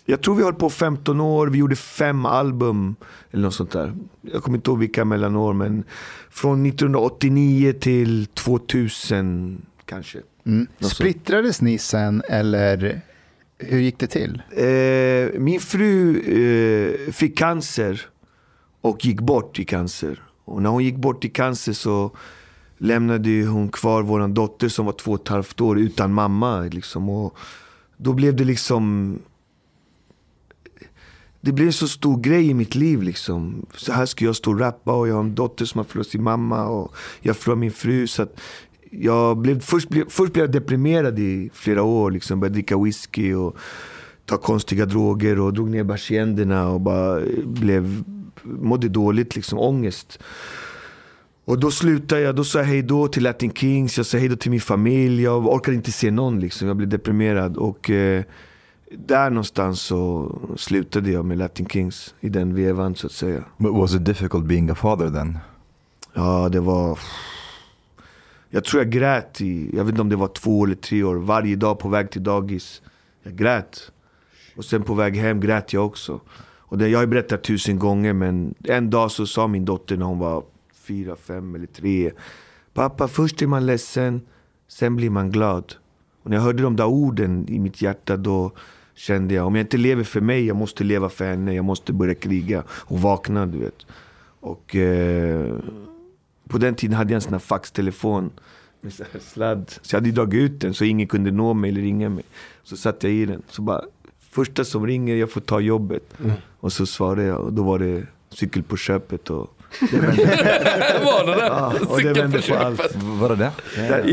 Jag tror vi höll på 15 år, vi gjorde fem album eller något sånt där. Jag kommer inte ihåg vilka mellanår men från 1989 till 2000 kanske. Mm. Splittrades ni sen eller hur gick det till? Eh, min fru eh, fick cancer och gick bort i cancer. Och när hon gick bort i cancer så lämnade hon kvar vår dotter som var två och ett halvt år utan mamma. Liksom. Och då blev det liksom... Det blev en så stor grej i mitt liv. Liksom. Så här ska jag stå och rappa och jag har en dotter som har förlorat sin mamma och jag förlorar min fru. Så att jag blev, först, blev, först blev jag deprimerad i flera år. Liksom. Började dricka whisky och ta konstiga droger och drog ner persiennerna och bara blev, mådde dåligt, liksom, ångest. Och då slutade jag, då sa jag hej då till Latin Kings, jag sa hej då till min familj. Jag orkade inte se någon liksom, jag blev deprimerad. Och eh, där någonstans så slutade jag med Latin Kings i den vevan så att säga. But was it difficult being a father then? Ja, det var... Jag tror jag grät i, jag vet inte om det var två eller tre år, varje dag på väg till dagis. Jag grät. Och sen på väg hem grät jag också. Och det, jag har ju berättat tusen gånger men en dag så sa min dotter när hon var fyra, fem eller tre. Pappa, först är man ledsen, sen blir man glad. Och när jag hörde de där orden i mitt hjärta då kände jag, om jag inte lever för mig, jag måste leva för henne. Jag måste börja kriga och vakna, du vet. Och eh, på den tiden hade jag en sån här faxtelefon med så här sladd. Så jag hade dragit ut den så ingen kunde nå mig eller ringa mig. Så satte jag i den. Så bara, första som ringer, jag får ta jobbet. Och så svarade jag och då var det cykel på köpet. Och det var det det? ja, och det vände på allt. Var det det?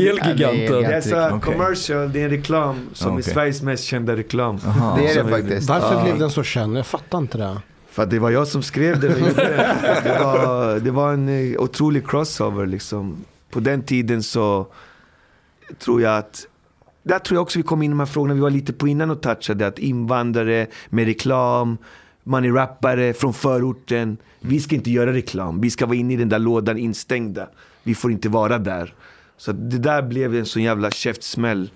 Elgiganten. Det är så Okej. commercial, det är en reklam som är Okej. Sveriges mest kända reklam. Aha. Det är det är- faktiskt. Varför blev den så känd? Jag fattar inte det. För att det var jag som skrev den och gjorde. Det var, det var en eh, otrolig crossover liksom. På den tiden så tror jag att där tror jag också vi kom in i de här frågorna vi var lite på innan och touchade. Att invandrare med reklam, man är rappare från förorten. Vi ska inte göra reklam. Vi ska vara inne i den där lådan instängda. Vi får inte vara där. Så det där blev en sån jävla käftsmäll.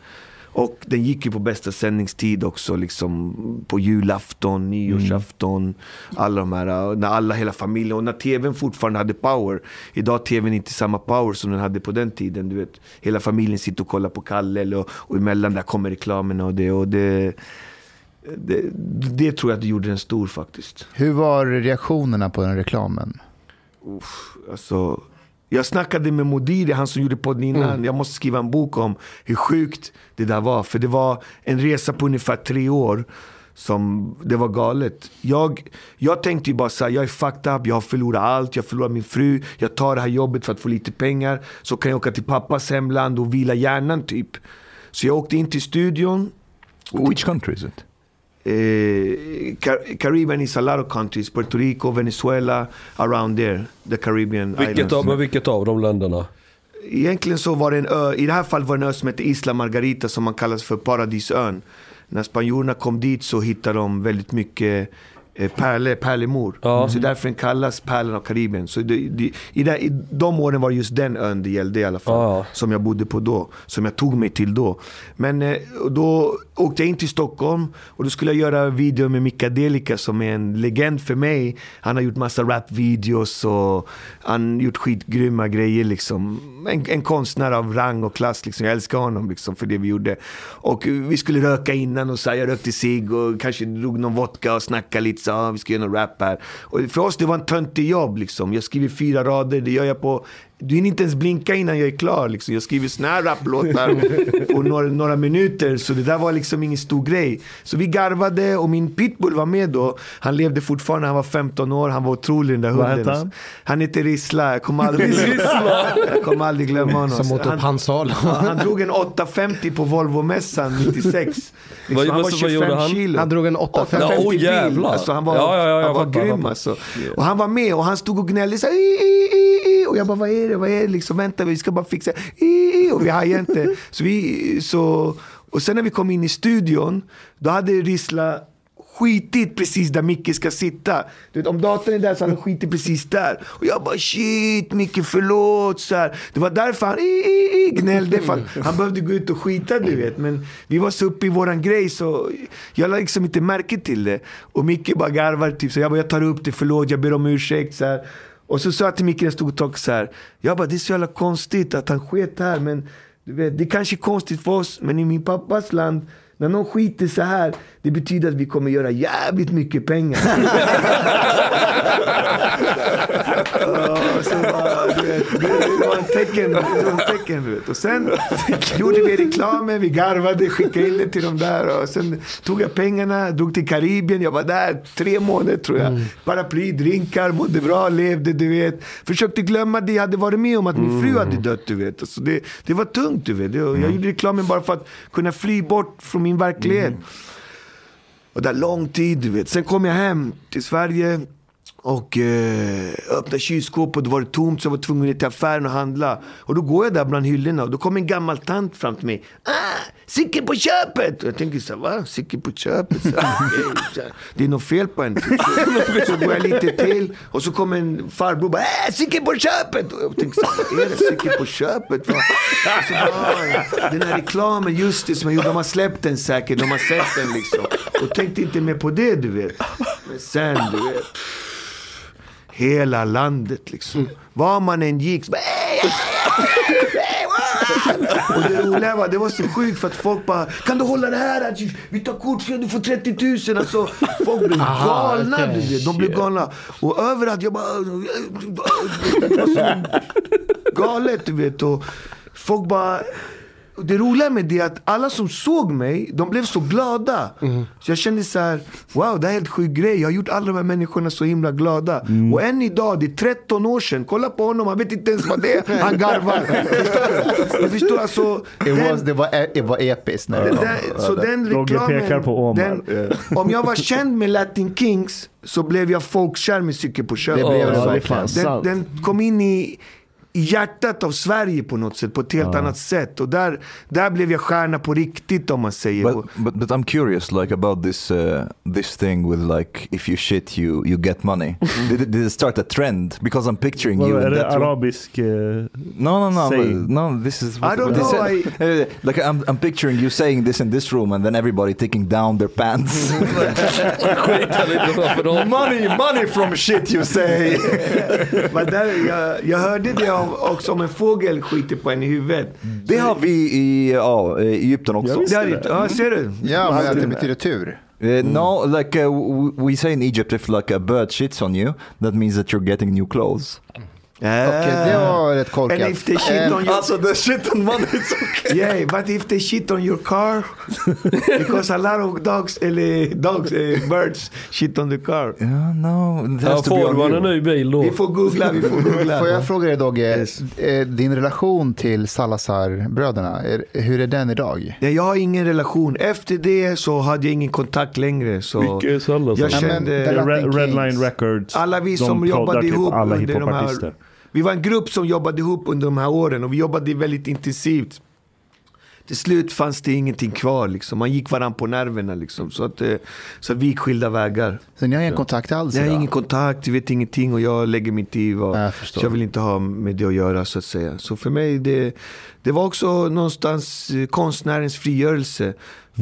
Och den gick ju på bästa sändningstid också. Liksom på julafton, nyårsafton. Alla de här, när alla, hela familjen. Och när tvn fortfarande hade power. Idag har tvn inte samma power som den hade på den tiden. Du vet, hela familjen sitter och kollar på Kalle. Och, och emellan där kommer reklamerna och det. Och det, det, det tror jag att det gjorde den stor faktiskt. Hur var reaktionerna på den reklamen? Uff, alltså, jag snackade med Modiri, han som gjorde podden innan. Jag måste skriva en bok om hur sjukt det där var. För det var en resa på ungefär tre år. Som, det var galet. Jag, jag tänkte ju bara så här, jag är fucked up, jag har förlorat allt, jag förlorar min fru. Jag tar det här jobbet för att få lite pengar. Så kan jag åka till pappas hemland och vila hjärnan typ. Så jag åkte in till studion. Which country is it? Eh, Car- Caribbean is a lot of countries. Puerto Rico, Venezuela, around there. The Caribbean Vilket islands. av, men vilket av de länderna? Egentligen så var det en ö, i det här fallet var det en ö som hette Isla Margarita som man kallas för Paradisön. När spanjorerna kom dit så hittade de väldigt mycket eh, pärlor, pärlemor. Ja. Så därför den kallas Pärlan av Karibien. Så det, det, i, det, I de åren var det just den ön det gällde i alla fall. Ja. Som jag bodde på då. Som jag tog mig till då. Men eh, då åkte jag in till Stockholm och då skulle jag göra video med Mika Delica som är en legend för mig. Han har gjort massa rapvideos och han har gjort skitgrymma grejer liksom. En, en konstnär av rang och klass liksom. Jag älskar honom liksom för det vi gjorde. Och vi skulle röka innan och så här, jag rökte cigg och kanske drog någon vodka och snackade lite så ah, vi ska göra någon rap här. Och för oss det var en töntig jobb liksom. Jag skriver fyra rader, det gör jag på du hinner inte ens blinka innan jag är klar. Liksom. Jag skriver såna här raplåtar på några, några minuter. Så det där var liksom ingen stor grej. Så vi garvade och min pitbull var med då. Han levde fortfarande, han var 15 år. Han var otrolig den där Vad hunden. han? Han heter Rissla. Jag kommer aldrig, jag kommer aldrig glömma honom. Som åt upp han, hans sal. ja, han drog en 850 på Volvo-mässan 96. Vad- Liksom, han var vad gjorde 25 han? kilo. Han drog en 850. Ja, åh, bil. Alltså, han var, Ja, ja, ja, han var grym alltså. Och han var med och han stod och gnällde så här, "I, i, i, i." Och jag bara, vad är det? Vad är det? Liksom, vänta, vi ska bara fixa. Och vi hajar inte. Så vi, så, och sen när vi kom in i studion, då hade Rissla skitit precis där Micke ska sitta. Du vet, om datorn är där så hade han skitit precis där. Och jag bara shit Micke förlåt. Så här. Det var därför han i, i, i, gnällde. För han behövde gå ut och skita du vet. Men vi var så uppe i våran grej så jag lade liksom inte märke till det. Och Micke bara garvar typ så jag bara jag tar upp det, förlåt, jag ber om ursäkt. Så här. Och så sa jag till Micke en stor stod och så här. Jag bara det är så jävla konstigt att han sket här men du vet, det är kanske är konstigt för oss men i min pappas land när någon skiter så här, det betyder att vi kommer göra jävligt mycket pengar. Så bara, du vet, det, var en tecken. Det var en tecken du vet. Och sen gjorde vi reklamen, vi garvade, skickade in det till dem där. Och sen tog jag pengarna, drog till Karibien. Jag var där tre månader tror jag. Paraply, drinkar, mådde bra, levde, du vet. Försökte glömma det jag hade varit med om, att min fru hade dött, du vet. Alltså det, det var tungt, du vet. Jag gjorde reklamen bara för att kunna fly bort från min verklighet. Och där lång tid, du vet. Sen kom jag hem till Sverige. Och eh, öppnade kylskåpet då var det tomt så jag var tvungen att gå till affären och handla. Och då går jag där bland hyllorna och då kommer en gammal tant fram till mig. Ah, Sicke på köpet! Jag tänker så här, va? Sicke på köpet? Så här, det är något fel på henne. Så, går jag lite till och så kommer en farbror och bara, äh, Sicke på köpet! Och jag tänker så här, vad är det? Sicke på köpet? Va? Så bara, "Ah, den här reklamen, just det, som jag gjorde, de har släppt den säkert, de har sett den liksom. Och tänkte inte mer på det, du vet. Men sen, du vet. Hela landet liksom. Var man än gick så bara, "Hey, hey, hey, wow!" Och det roliga var, det var så sjukt för att folk bara, kan du hålla det här? Vi tar kort du får 30 000. Alltså, folk blev Aha, galna. vet. De blev galna. Och överallt, jag bara... Galet, du vet. Och folk bara... och Det roliga med det är att alla som såg mig, de blev så glada. Så jag kände så här, wow det här är helt sjuk grej. Jag har gjort alla de här människorna så himla glada. Och än idag, det är 13 år sedan. Kolla på honom, han vet inte ens vad det är. Han garvar. Jag förstår alltså. Den- was, det, var, e- det var episkt. När det den, kom. den, så den reklamen, pekar på Omar. den, om jag var känd med Latin Kings så blev jag folkkär med Cykel på köpet. Det blev det det. Den, den kom in i, i hjärtat av Sverige på något sätt, på ett helt annat sätt. Och där, där blev jag stjärna på riktigt om man säger. But, but but I'm curious, like about this uh, this thing with like if you shit you you get money. did, it, did it start a trend? Because I'm picturing you Vadå, är in det that room. arabisk? eh, No, no, no, saying? no. This is I don't know, said. Uh, like I'm, I'm picturing you saying this in this room, and then everybody taking down their pants. Money, money from shit you say. Men där, jag, jag hörde det om, också om en fågel skiter på en i huvudet. Det har vi i ja, i Egypten också. Det är, ja, ser du? Ja, men att det betyder tur. Uh, no, like uh, we say in Egypt, if like a bird shits on you, that means that you're getting new clothes. Okej, det var rätt korkat. And if they shit Eh, on your Also, the shit on money, it's okay. Yeah, but if they shit on your car, because a lot of dogs, eller dogs, eh, birds shit on the car. Yeah, no, it Ja, has to be får man en ny bil då? Vi får googla, vi får googla. Får jag fråga dig Dogge, Yes. eh, din relation till Salazar-bröderna, hur är den idag? Nej, jag har ingen relation. Efter det så hade jag ingen kontakt längre. Så Vilka är Salazar? jag Ja, men kände... den- Red, Latin Red Kings. Line Records. Alla vi som jobbade typ ihop alla under de här... Vi var en grupp som jobbade ihop under de här åren och vi jobbade väldigt intensivt. Till slut fanns det ingenting kvar liksom. Man gick varandra på nerverna liksom. Så att, eh, så att vi gick skilda vägar. Så ni har ingen kontakt alls Jag har ingen kontakt, jag vet ingenting och jag lägger i vad... Nej, jag så jag vill inte ha med det att göra så att säga. Så för mig, det, det var också någonstans eh, konstnärens frigörelse.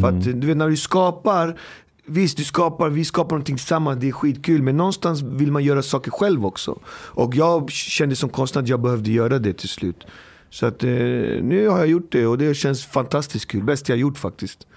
För att du vet när du skapar, visst du skapar, vi skapar någonting tillsammans, det är skitkul. Men någonstans vill man göra saker själv också. Och jag kände som konstnär att jag behövde göra det till slut. Så att eh, nu har jag gjort det och det känns fantastiskt kul. Bäst jag gjort faktiskt.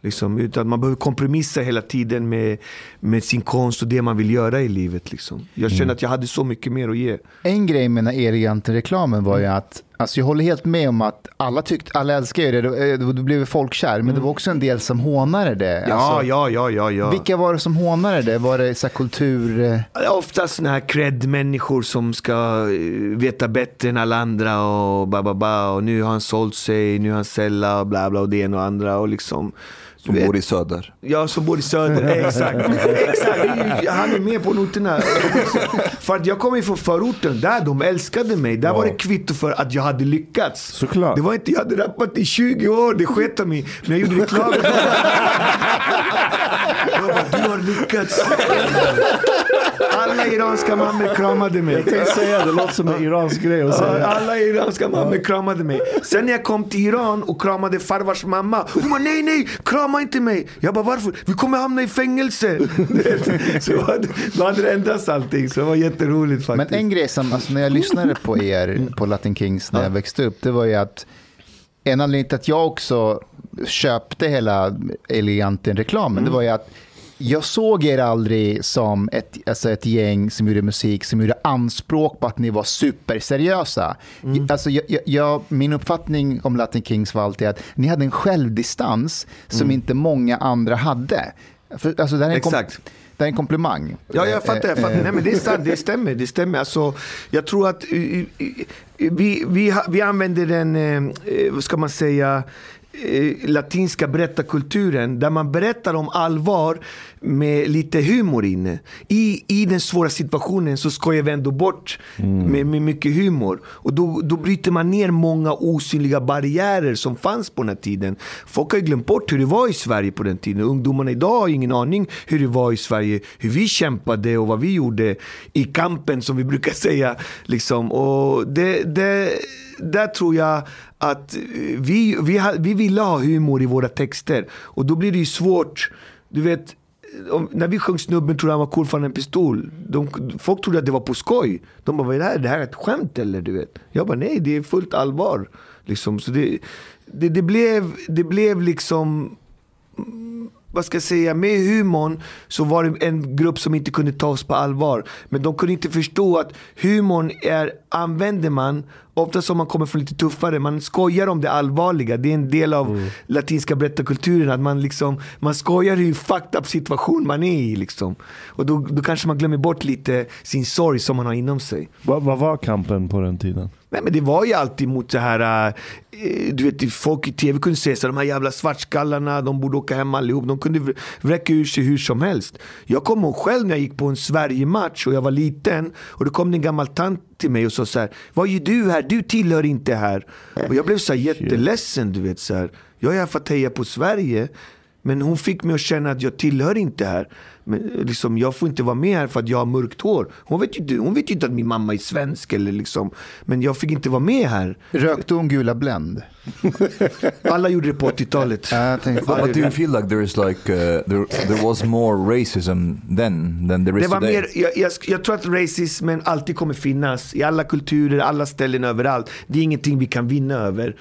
Liksom, utan man behöver kompromissa hela tiden med, med sin konst och det man vill göra i livet. Liksom. Jag kände att jag hade så mycket mer att ge. En grej med den här Eleganten-reklamen var ju att, alltså jag håller helt med om att alla tyckte, alla älskar ju det, då, eh, då blev folk kär, men det var också en del som hånade det. Ja, Alltså, ja, ja, ja. ja. Vilka var det som hånade det? Var det så kultur... eh, Ofta såna här cred-människor som ska eh, veta bättre än alla andra och ba, ba, ba, och nu har han sålt sig, nu har han sällat och bla bla och det ena och andra och liksom. Som vet, bor i söder. Ja, som bor i söder. Exakt. Exakt. Han är med på noterna. För att jag kommer från förorten. Där de älskade mig. Där var det kvitto för att jag hade lyckats. Såklart. Det var inte, jag hade rappat i 20 år. Det sket de i. Men jag gjorde reklam. Jag bara, du har lyckats. Alla iranska mammor kramade mig. Jag tänkte säga det låter som en iransk grej att säga. Alla iranska mammor kramade mig. Sen när jag kom till Iran och kramade farvars mamma. Hon bara nej, nej, krama inte mig. Jag bara varför? Vi kommer hamna i fängelse. Så då hade det ändrats allting. Så det var jätteroligt faktiskt. Men en grej som, alltså när jag lyssnade på er på Latin Kings när jag växte upp, det var ju att en anledning till att jag också köpte hela Eleganten-reklamen, det var ju att jag såg er aldrig som ett, alltså ett gäng som gjorde musik som gjorde anspråk på att ni var superseriösa. Alltså jag, jag, min uppfattning om Latin Kings var alltid att ni hade en självdistans som inte många andra hade. För, alltså det, här är en kom- Exakt. det är en komplimang. Ja, jag fattar. Jag fattar. Eh, Nej, men det är sant, det stämmer. Det stämmer. Alltså, jag tror att eh, eh, vi, vi, vi använder den, eh, eh, vad ska man säga, eh, latinska berättarkulturen där man berättar om allvar med lite humor inne. I, i den svåra situationen så skojar vi ändå bort med, med mycket humor. Och då, då bryter man ner många osynliga barriärer som fanns på den här tiden. Folk har ju glömt bort hur det var i Sverige på den tiden. Ungdomarna idag har ingen aning hur det var i Sverige. Hur vi kämpade och vad vi gjorde i kampen som vi brukar säga. Liksom. Och det, det, där tror jag att eh, vi, vi, vi ville ha humor i våra texter. Och då blir det ju svårt. Du vet, eh, om, när vi sjöng Snubben trodde han var cool för han en pistol. De, folk trodde att det var på skoj. De bara, vad är det här? Det här är ett skämt eller? Du vet. Jag bara, nej det är fullt allvar. Liksom. Så det, det, det, blev, det blev liksom mm, vad ska jag säga, med humorn så var det en grupp som inte kunde ta oss på allvar. Men de kunde inte förstå att humorn är, använder man, ofta som man kommer från lite tuffare, man skojar om det allvarliga. Det är en del av latinska berättarkulturen, att man liksom, man skojar hur fucked up situation man är i liksom. Och då, då kanske man glömmer bort lite sin sorg som man har inom sig. Vad, vad var kampen på den tiden? Nej men det var ju alltid mot det här, eh, du vet folk i tv kunde säga så här, de här jävla svartskallarna, de borde åka hem allihop. De kunde vr- vräka ur sig hur som helst. Jag kommer ihåg själv när jag gick på en Sverige-match och jag var liten och då kom det en gammal tant till mig och sa så här, vad gör du här? Du tillhör inte här. Och jag blev så här jätteledsen, du vet så här. Jag är här för att heja på Sverige. Men hon fick mig att känna att jag tillhör inte här. Men, liksom, jag får inte vara med här för att jag har mörkt hår. Hon vet ju inte, hon vet ju inte att min mamma är svensk. Eller liksom. Men jag fick inte vara med här. Rökte hon gula Blend? Alla gjorde det på 80-talet. Jag tänkte, But, but do you feel like there is like uh, there there was more racism then than there is Det var today? mer, jag, jag, jag tror att racismen alltid kommer finnas i alla kulturer, alla ställen, överallt. Det är ingenting vi kan vinna över.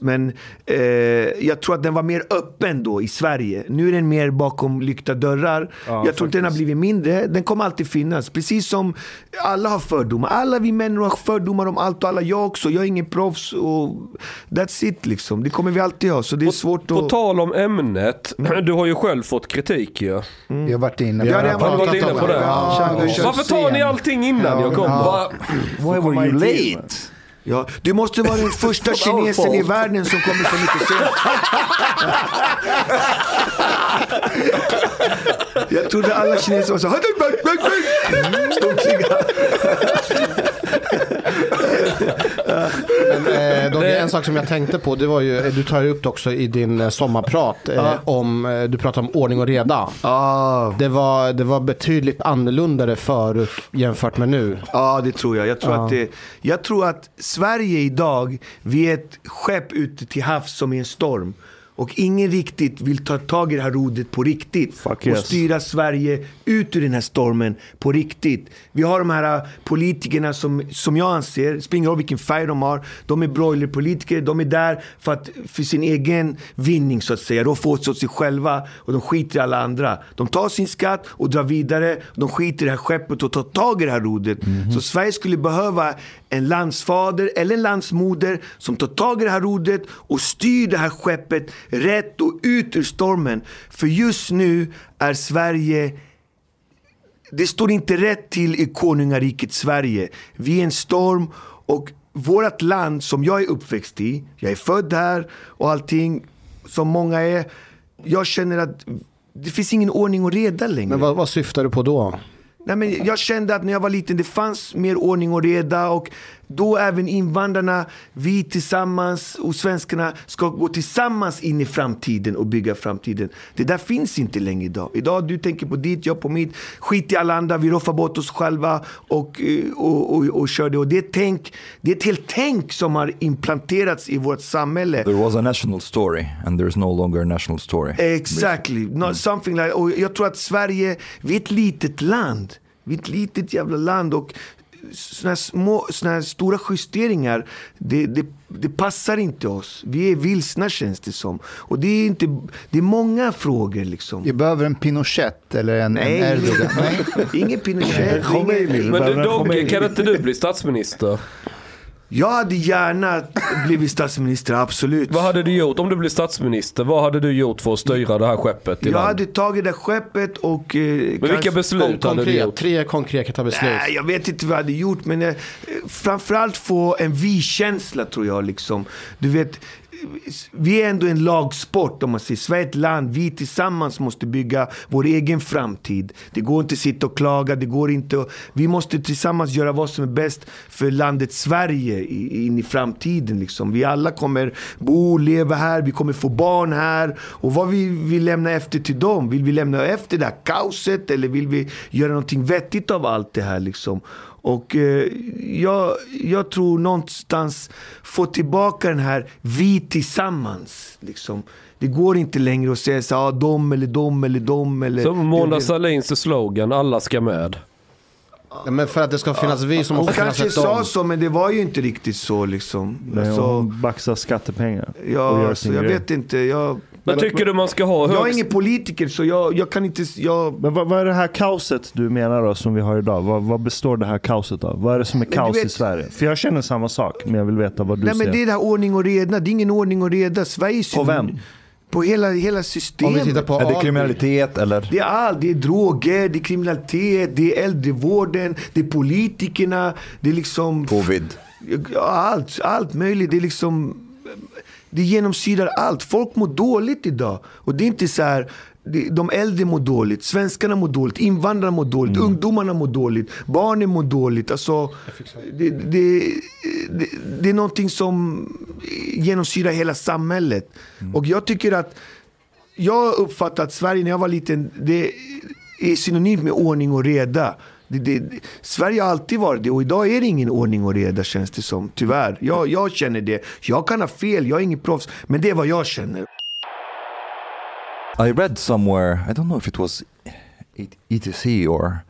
Men eh, jag tror att den var mer öppen då i Sverige. Nu är den mer bakom lyckta dörrar. jag tror inte den har blivit mindre. Den kommer alltid finnas. Precis som alla har fördomar. Alla vi män har fördomar om allt och alla. Jag också. Jag är ingen proffs. Och that's it liksom. Det kommer vi alltid ha. Så det är svårt På att... tal om ämnet, du har ju själv fått kritik ju. jag har varit inne på Ja, det. varit inne på det? Ja, Varför tar ni allting innan jag kommer? Va- Why were you late? Ja, du måste vara den första kinesen i världen som kommer så mycket sent. Jag trodde alla kineser var så Ståndkriga. Men, eh, Dogge, en sak som jag tänkte på, det var ju, eh, du tar ju upp det också i din eh, sommarprat, eh, om, eh, du pratar om ordning och reda. Ah, Det var, det var betydligt annorlunda förut jämfört med nu. Ja, det tror jag. Jag tror, att det, jag tror att Sverige idag, vi är ett skepp ute till havs som är en storm. Och ingen riktigt vill ta tag i det här rodret på riktigt. Fuck och yes. styra Sverige ut ur den här stormen på riktigt. Vi har de här äh, politikerna som, som jag anser, spelar roll vilken färg de har, de är broilerpolitiker, de är där för, att, för sin egen vinning så att säga. De får åt sig själva och de skiter i alla andra. De tar sin skatt och drar vidare, de skiter i det här skeppet och tar tag i det här rodret. Så Sverige skulle behöva en landsfader eller en landsmoder som tar tag i det här rodret och styr det här skeppet rätt och ut ur stormen. För just nu är Sverige det står inte rätt till i konungariket Sverige. Vi är en storm och vårt land som jag är uppväxt i, jag är född här och allting som många är. Jag känner att det finns ingen ordning och reda längre. Men vad, vad syftar du på då? Nej, men jag kände att när jag var liten det fanns mer ordning och reda och då även invandrarna, vi tillsammans och svenskarna ska gå tillsammans in i framtiden och bygga framtiden. Det där finns inte längre idag. Idag du tänker på ditt, jag på mitt. Skit i alla andra, vi roffar bort oss själva och, eh, och, och, och kör det. Och det tänk, det är ett helt tänk som har implanterats i vårt samhälle. There was a national story and there's no longer a national story. Exactly. Not something like, och jag tror att Sverige, vi är ett litet land. Vi är ett litet jävla land och såna här, små, såna här stora justeringar, det, det, det passar inte oss. Vi är vilsna känns det som. Och det är, inte, det är många frågor liksom. Vi behöver en Pinochet eller en, en Nej, Erdogan. Nej. ingen Pinochet. Ingen, Men du Dogge, kan inte du bli statsminister? Jag hade gärna blivit statsminister, absolut. Vad hade du gjort om du blev statsminister? Vad hade du gjort för att styra det här skeppet Jag land? hade tagit det skeppet och... Eh, Men vilka beslut hade du gjort? tre konkreta beslut. Nej, jag vet inte vad jag hade gjort, men eh, framförallt få en vi-känsla tror jag. Liksom. Du vet, vi är ändå en lagsport om man säger. Sverige är ett land, vi tillsammans måste bygga vår egen framtid. Det går inte att sitta och klaga, det går inte att, Vi måste tillsammans göra vad som är bäst för landet Sverige in i framtiden. Liksom. Vi alla kommer bo, leva här, vi kommer få barn här. Och vad vi vill lämna efter till dem? Vill vi lämna efter det här kaoset eller vill vi göra någonting vettigt av allt det här? Liksom? Och eh, jag, jag tror någonstans få tillbaka den här vi tillsammans. Liksom. Det går inte längre att säga så ah, de eller de eller de eller... Som Mona Sahlins slogan, alla ska med. Ja, Men för att det ska finnas vi så Hon måste finnas kanske sa så, men det var ju inte riktigt så liksom. Nej, Alltså, hon baxar skattepengar. och ja, gör så sin jag grej. vet inte. Jag, Men tycker du man ska ha jag är högst... ingen politiker, så jag, jag kan inte... Jag, Men vad, vad är det här kaoset du menar då som vi har idag? Vad, vad består det här kaoset av? Vad är det som är kaos i vet- Sverige? För jag känner samma sak, men jag vill veta vad du nej, ser. men det är det här ordning och reda. Det är ingen ordning och reda. Sverige På vem? På hela, hela Om systemet. vi tittar på Är det kriminalitet eller? Det är allt. Det är droger, det är kriminalitet, det är äldrevården, det är politikerna, det är liksom... Covid. Allt, allt möjligt. Det är liksom... Det genomsyrar allt. Folk mår dåligt idag. Och det är inte så här... De äldre mår dåligt, svenskarna mår dåligt, invandrarna mår dåligt, ungdomarna mår dåligt, barnen mår dåligt. Alltså, det, det, det, det är någonting som genomsyrar hela samhället. Och jag tycker att jag uppfattar att Sverige när jag var liten, det är synonymt med ordning och reda. Det, det, Sverige har alltid varit det och idag är det ingen ordning och reda känns det som. Tyvärr. Jag, jag känner det. Jag kan ha fel, jag är ingen proffs. Men det är vad jag känner. I read somewhere, I don't know if it was ETC or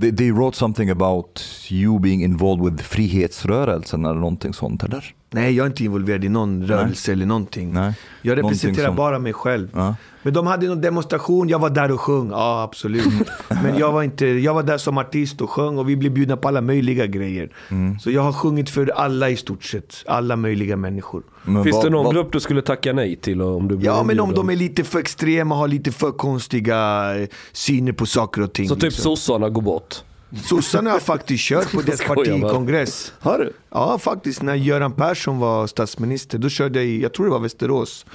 they, they wrote something about you being involved with frihetsrörelsen eller någonting sånt eller? Nej, jag är inte involverad i någon rörelse eller någonting. Nej. Jag Någonting representerar som- bara mig själv. Ja. Men de hade någon demonstration, jag var där och sjöng. Ja, absolut. Men jag var, inte, jag var där som artist och sjöng och vi blev bjudna på alla möjliga grejer. Mm. Så jag har sjungit för alla i stort sett. Alla möjliga människor. Men Finns vad- det någon vad- grupp du skulle tacka nej till om du Ja, men om inbjuden? de är lite för extrema, har lite för konstiga eh, syner på saker och ting. Så typ liksom. sossarna går bort? Sossarna har faktiskt kört på deras partikongress. Har du? Ja, faktiskt. När Göran Persson var statsminister, då körde jag i, jag tror det var Västerås.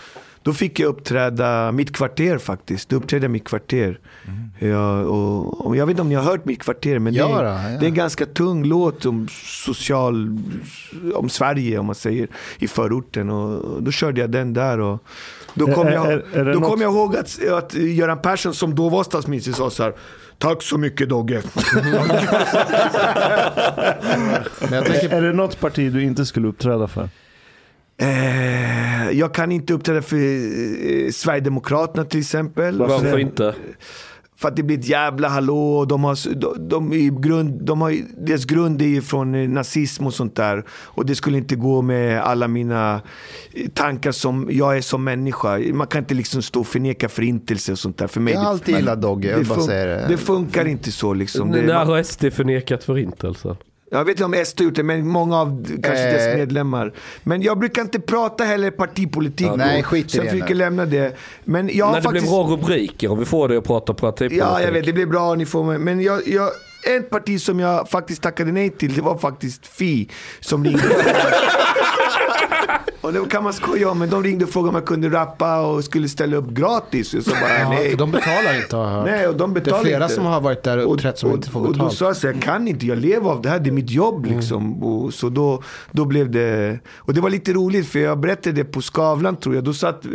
Då fick jag uppträda mitt kvarter faktiskt. Då uppträdde jag mitt kvarter. Ja, och, och jag vet inte om ni har hört mitt kvarter, men Ja det, då, är, ja. det är en ganska tung låt om social, om Sverige om man säger, i förorten. Och då körde jag den där. Och, då kom, Är- jag, är- är då något- kom jag ihåg att, att Göran Persson som då var statsminister sa så här Tack så mycket Dogge. Men jag tänker, Är det något parti du inte skulle uppträda för? Eh, jag kan inte uppträda för eh, Sverigedemokraterna till exempel. Varför För- inte? För att det blir ett jävla hallå. och De har, de, de, i grund, de har, deras grund är ju från eh, nazism och sånt där. Och det skulle inte gå med alla mina eh, tankar som jag är som människa. Man kan inte liksom stå och förneka förintelse och sånt där. För mig, Jag har det- alltid gillat Dogge, jag bara det. det funkar inte så liksom. Det, När har SD förnekat förintelsen? Jag vet inte om SD har gjort det, men många av kanske Eh. dess medlemmar. Men jag brukar inte prata heller partipolitik. Ja, nej, skit i så jag nu. lämna det. Men jag När det faktiskt... blir bra rubriker, om vi får det att prata partipolitik. Ja, jag vet. Det blir bra. Ni får mig. Men jag, jag, ett parti som jag faktiskt tackade nej till, det var faktiskt Fi. Som ringde och det kan man skoja om, men de ringde och frågade om jag kunde rappa och skulle ställa upp gratis. Och så bara, ja, nej. för de betalar inte har jag hört. Nej, och de Det är flera inte. som har varit där och uppträtt som och, inte får och då betalt. sa jag så jag kan inte, jag lever av det här, det är mitt jobb Mm. liksom. Och så då, då blev det, och det var lite roligt för jag berättade det på Skavlan tror jag, då satt eh,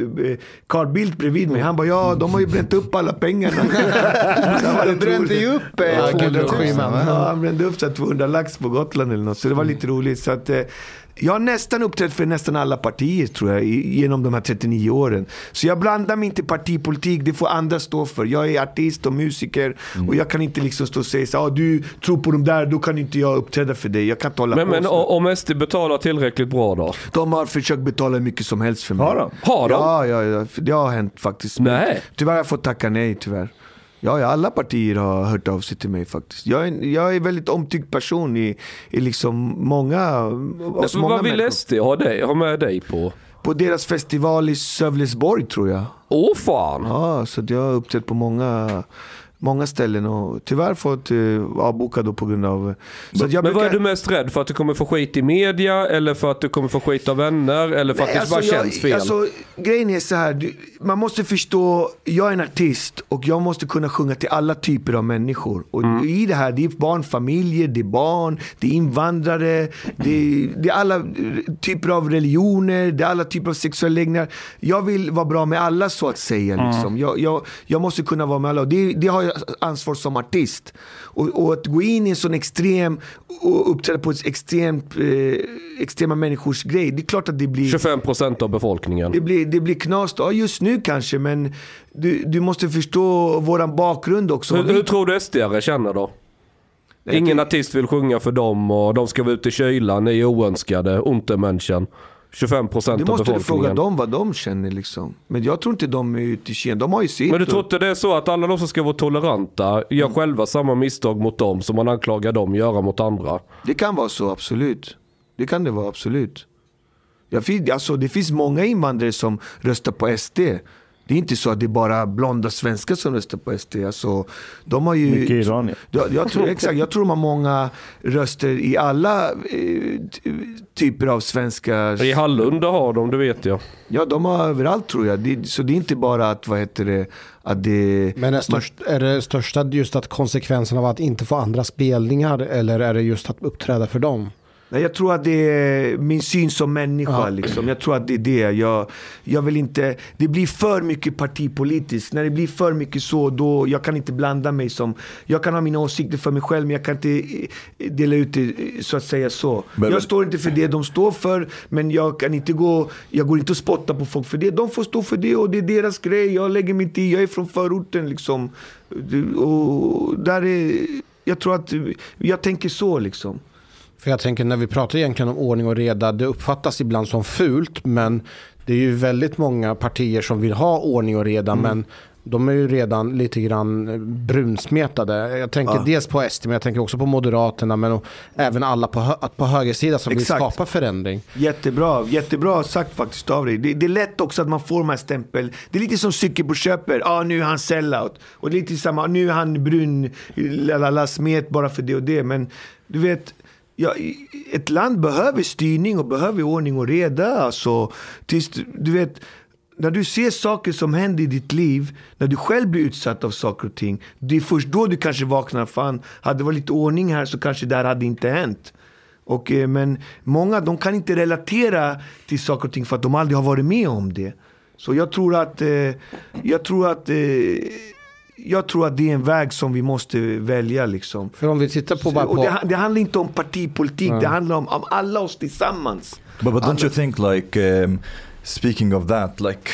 Carl Bildt bredvid mig. Han bara, ja de har ju bränt upp alla pengarna. Rätt brände ju upp eh, Ja, 200 Gudrun 000. Schyman. va? Ja, han brände upp så här 200 lax på Gotland eller något. Så det var lite roligt. Så att, eh, jag har nästan uppträtt för nästan alla partier tror jag, genom de här 39 åren. Så jag blandar mig inte i partipolitik, det får andra stå för. Jag är artist och musiker Mm. och jag kan inte liksom stå och säga så ah, du tror på de där, då kan inte jag uppträda för dig. Jag kan inte hålla Men, på men om SD betalar tillräckligt bra då? De har försökt betala hur mycket som helst för mig. Har de? Har de? Ja, ja, ja, det har hänt faktiskt. Nej. Tyvärr har jag fått tacka nej, tyvärr. Ja, ja, alla partier har hört av sig till mig faktiskt. Jag är, en- jag är en väldigt omtyckt person i, i liksom många, Men många vad vill. SD ha, dig, ha med dig på? På deras festival i Sövlesborg tror jag. Åh fan! Ja, så jag har uppträtt på många, många ställen och tyvärr fått uh, avboka då på grund av... Så att jag Men vad är brukar- du mest rädd för? Att du kommer få skit i media eller för att du kommer få skit av vänner eller för att Nej, det bara alltså, jag- känns fel? Alltså, grejen är så här, du, man måste förstå, jag är en artist och jag måste kunna sjunga till alla typer av människor. Och Mm. i det här, det är barnfamiljer, det är barn, det är invandrare, det är, det är alla eh, typer av religioner, det är alla typer av sexuella läggningar. Jag vill vara bra med alla så att säga. Liksom. Jag, jag, jag måste kunna vara med alla och det, det har jag ansvar som artist. Och, och att gå in i en sån extrem och uppträda på ett extremt, eh, extrema människors grej, det är klart att det blir... 25% av befolkningen. Det blir, det blir knas. Ja, just nu kanske, men du, du måste förstå våran bakgrund också. Hur, hur tror du SD känner då? Nej, Ingen det- artist vill sjunga för dem och de ska vara ute i kylan, ni är oönskade, untermänniskan. 25% det av måste du befolkningen. fråga dem vad de känner liksom. Men jag tror inte de är ute i Kina. De har ju sitt. Men du tror inte det är så att alla de som ska vara toleranta gör Mm. själva samma misstag mot dem som man anklagar dem göra mot andra? Det kan vara så, absolut. Det kan det vara, absolut. Jag, alltså, det finns många invandrare som röstar på SD. Det är inte så att det är bara blonda svenskar som röstar på SD. Alltså, de har ju... Mycket iranier. Jag, jag, tror, exakt, jag tror de har många röster i alla eh, ty- typer av svenska... I Hallunda har de, det vet jag. Ja, de har överallt tror jag. Det, så det är inte bara att, vad heter det, att det... Men är, störst, är det största just att konsekvensen av att inte få andra spelningar eller är det just att uppträda för dem? Nej, jag tror att det är min syn som människa. Ja. Liksom. Jag tror att det är det. Jag, jag vill inte, det blir för mycket partipolitiskt. När det blir för mycket så, då jag kan inte blanda mig som... Jag kan ha mina åsikter för mig själv, men jag kan inte eh, dela ut det eh, så att säga så. Men- jag står inte för det de står för, men jag kan inte gå... Jag går inte och spottar på folk för det. De får stå för det och det är deras grej. Jag lägger mig inte i. Jag är från förorten liksom. Och där är... Jag tror att... Jag tänker så liksom. För jag tänker när vi pratar egentligen om ordning och reda, det uppfattas ibland som fult, men det är ju väldigt många partier som vill ha ordning och reda, men de är ju redan lite grann eh, brunsmetade. Jag tänker Ja. dels på SD, men jag tänker också på Moderaterna, men även alla på, hö- på högersidan som Exakt. vill skapa förändring. Jättebra, jättebra sagt faktiskt av dig. Det, det är lätt också att man får de här stämpel. Det är lite som cykel på köper. Ja, ah, nu är han sellout. Och det är lite samma, nu är han brun, lalala, smet bara för det och det. Men du vet, ja, ett land behöver styrning och behöver ordning och reda. Alltså, tills, du- vet, när du ser saker som händer i ditt liv, när du själv blir utsatt av saker och ting. Det är först då du kanske vaknar. Fan, hade det varit lite ordning här så kanske det här hade inte hänt. Och, eh, men många de kan inte relatera till saker och ting för att de aldrig har varit med om det. Så jag tror att, eh, jag tror att, eh, jag tror att det är en väg som vi måste välja. Liksom. För om vi tittar på bara på... det, det handlar inte om partipolitik, det handlar om, om alla oss tillsammans. But, but don't you think like um, speaking of that, like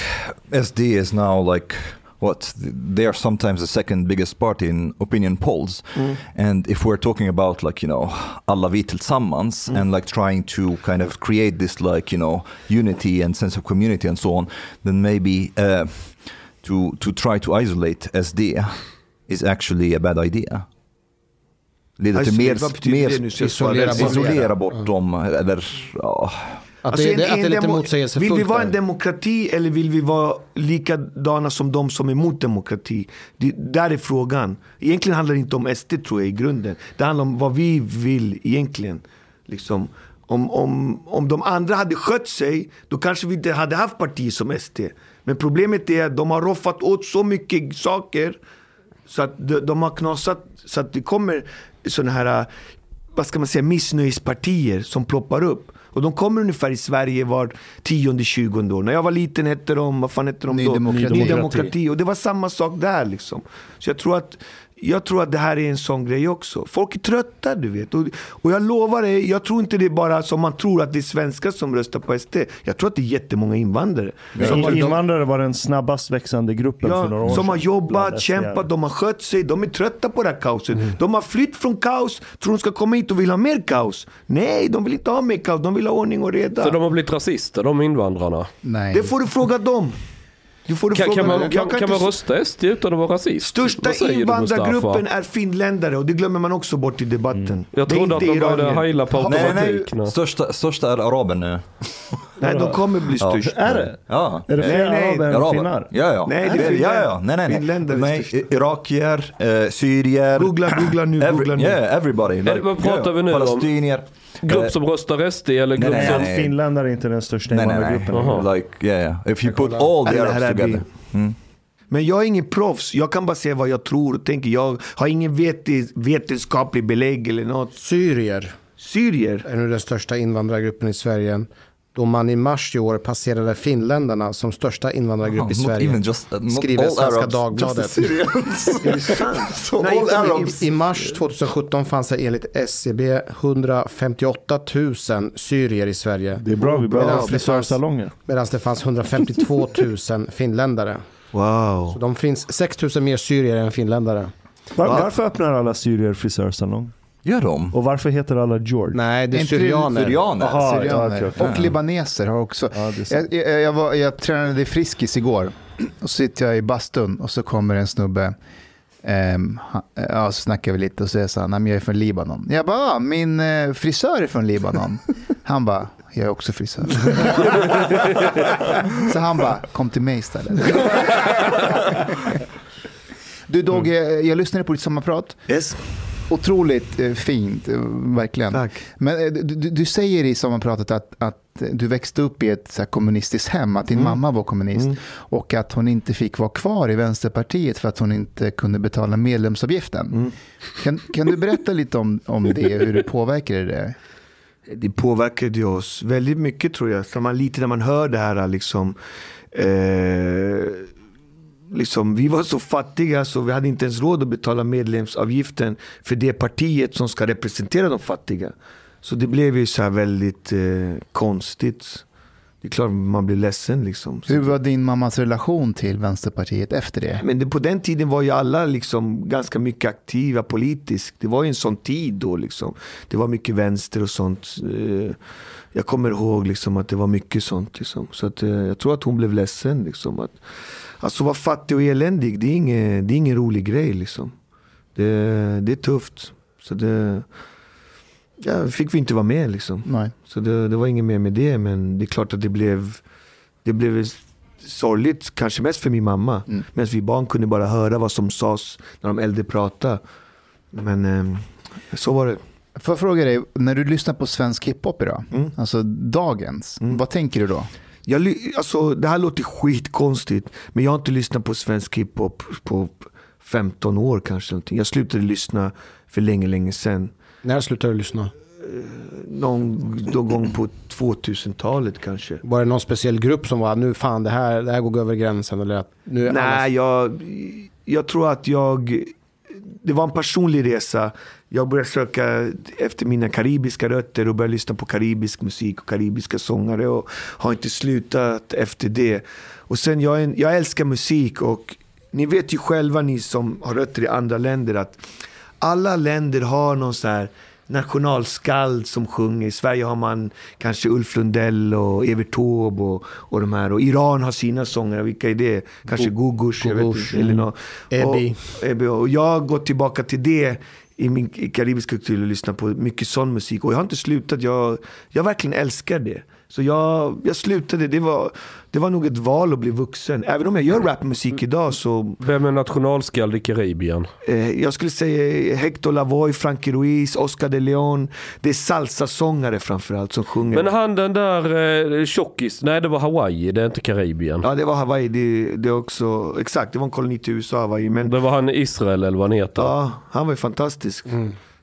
SD is now like what they are sometimes the second biggest party in opinion polls, and if we're talking about like you know alla vi tillsammans and like trying to kind of create this like you know unity and sense of community and so on, then maybe uh, to to try to isolate SD is actually a bad idea. Leder till mer, mer Isolera bort. isolera bort dem eller ja. Att Alltså, det, det, en- att det är en lite motsägelsefullt. Vill vi vara en demokrati eller vill vi vara likadana som de som är emot demokrati? Det, där är frågan. Egentligen handlar det inte om SD tror jag i grunden. Det handlar om vad vi vill egentligen. Liksom, om, om, om de andra hade skött sig, då kanske vi inte hade haft partier som SD. Men problemet är att de har roffat åt så mycket saker så att de, de har knasat så att det kommer sådana här, vad ska man säga, missnöjespartier som ploppar upp. Och de kommer ungefär i Sverige var tionde, tjugonde år. När jag var liten hette de, vad fan hette de Ny då? Demokrati. Ny Demokrati. Och det var samma sak där liksom. Så jag tror att jag tror att det här är en sån grej också. Folk är trötta, du vet. Och, och jag lovar dig, jag tror inte det är bara som man tror att det är svenskar som röstar på SD. Jag tror att det är jättemånga invandrare. Som har, Invandrare var den snabbast växande gruppen för några år ja, som har jobbat, kämpat, de har skött sig, de är trötta på det här kaoset. Mm. De har flytt från kaos, tror de ska komma hit och vill ha mer kaos. Nej, de vill inte ha mer kaos, de vill ha ordning och reda. Så de har blivit rasister, de invandrarna. Nej. Det får du fråga dem. Du får du Kan, fråga kan, man, kan, Jag kan inte man rösta SD utan att vara rasist? Största invandrargruppen är finländare och det glömmer man också bort i debatten. Jag Det är trodde att de började heila på Nej, nej, automatik. nej. nu. Största, största är araber nu. Nej, de kommer bli Ja. störst. Är det? Ja. Är det fler Nej, nej, araber än finnar? Ja, ja. Nej, det är ja, ja. Nej, nej, nej. Finländare är nej störst. irakier, eh, syrier. Googla, googla nu, Every, googla nu. yeah, everybody. det- vad pratar vi nu om? Palestinier. Grupp Eh, som röstar SD eller grupp nej, som... nej. Finländare är inte den största Nej, nej, nej. invandrargruppen. Jaha. Like, yeah, yeah. If you put all the Arabs together. Mm. Men jag är ingen proffs. Jag kan bara säga vad jag tror och tänker. Jag har ingen vetis- vetenskaplig belägg eller något. Syrier Syrier. är nu den största invandrargruppen i Sverige. Då man i mars i år passerade finländarna som största invandrargrupp i Not Sverige. just, uh, Skriver Svenska Arabs, Dagbladet. So Nej. I, I mars 2017 fanns det enligt SCB 158 000 syrier i Sverige. Det är bra, vi behöver frisörsalonger. Medan det fanns 152 000 finländare. Wow. Så de finns 6 000 mer syrier än finländare. Var, varför öppnar alla syrier frisörsalong? Gör de? Och varför heter alla George? Nej, det är Inte syrianer. Syrianer? Aha. Ja, Syrianer. okej, okej. Och libaneser har också. Ja, jag, jag, jag, var, jag tränade i Friskis igår. Och så sitter jag i bastun och så kommer en snubbe. Um, ja, så snackar vi lite och så säger han, "Nej, men jag är från Libanon. Jag bara, "Ah, min eh, frisör är från Libanon. Han bara, jag är också frisör. så han bara, kom till mig istället. du Dogge, jag lyssnade på ditt sommarprat. Yes. Otroligt eh, fint, eh, verkligen. Tack. Men eh, du, du, säger i sommarpratet att, att du växte upp i ett så kommunistiskt hem, att din Mm. mamma var kommunist och att hon inte fick vara kvar i Vänsterpartiet för att hon inte kunde betala medlemsavgiften. Mm. Kan, kan du berätta lite om, om det, hur det påverkade det? Det påverkade oss väldigt mycket tror jag. Så man lite när man hör det här liksom. Eh, liksom vi var så fattiga så vi hade inte ens råd att betala medlemsavgiften för det partiet som ska representera de fattiga. Så det blev ju så här väldigt eh, konstigt. Det är klart man blir ledsen liksom. Hur var din mammas relation till Vänsterpartiet efter det? Men det, på den tiden var ju alla liksom ganska mycket aktiva politiskt. Det var ju en sån tid då. Liksom. Det var mycket vänster och sånt. Eh, Jag kommer ihåg liksom att det var mycket sånt. Liksom. Så att, eh, jag tror att hon blev ledsen. Liksom. Att, alltså vara fattig och eländig, det är ingen, det är ingen rolig grej. Liksom. Det, det är tufft. Så det ja, fick vi inte vara med. Liksom. Nej. Så det, det var inget mer med det. Men det är klart att det blev, det blev sorgligt, kanske mest för min mamma. Mm. Medan vi barn kunde bara höra vad som sades när de äldre pratade. Men eh, så var det. Får jag fråga dig, när du lyssnar på svensk hiphop idag, Mm. alltså dagens, Mm. vad tänker du då? Jag, alltså, det här låter skitkonstigt, men jag har inte lyssnat på svensk hiphop på 15 år kanske. Någonting. Jag slutade lyssna för länge, länge sedan. När slutade du lyssna? Någon, någon gång på 2000-talet kanske. Var det någon speciell grupp som var nu fan det här, det här går över gränsen? Eller att nu är alla- Nej, jag, jag tror att jag... Det var en personlig resa. Jag började söka efter mina karibiska rötter och började lyssna på karibisk musik och karibiska sångare och har inte slutat efter det. Och sen, jag, en, jag älskar musik och ni vet ju själva ni som har rötter i andra länder att alla länder har någon så här nationalskald som sjunger. I Sverige har man kanske Ulf Lundell och Evert Taube och, och de här. Och Iran har sina sångare. Vilka är det? Kanske Gugush, Gugush. Eller mm. nå- Ebi. Och. Och jag har gått tillbaka till det i min i karibiska kultur och lyssna på mycket sån musik. Och jag har inte slutat. Jag, jag verkligen älskar det. Så jag, jag slutade. Det var, det var nog ett val att bli vuxen. Även om jag gör rapmusik idag så Vem är nationalskald i Karibien? Eh, jag skulle säga Hector Lavoe, Frankie Ruiz, Oscar de Leon. Det är salsasångare framförallt som sjunger. Men han den där eh, tjockis, nej det var Hawaii, det är inte Karibien. Ja, det var Hawaii. Det, det är också, exakt, det var en koloni till USA, Hawaii. Men Det var han Israel eller vad han heter. ja, han var ju fantastisk.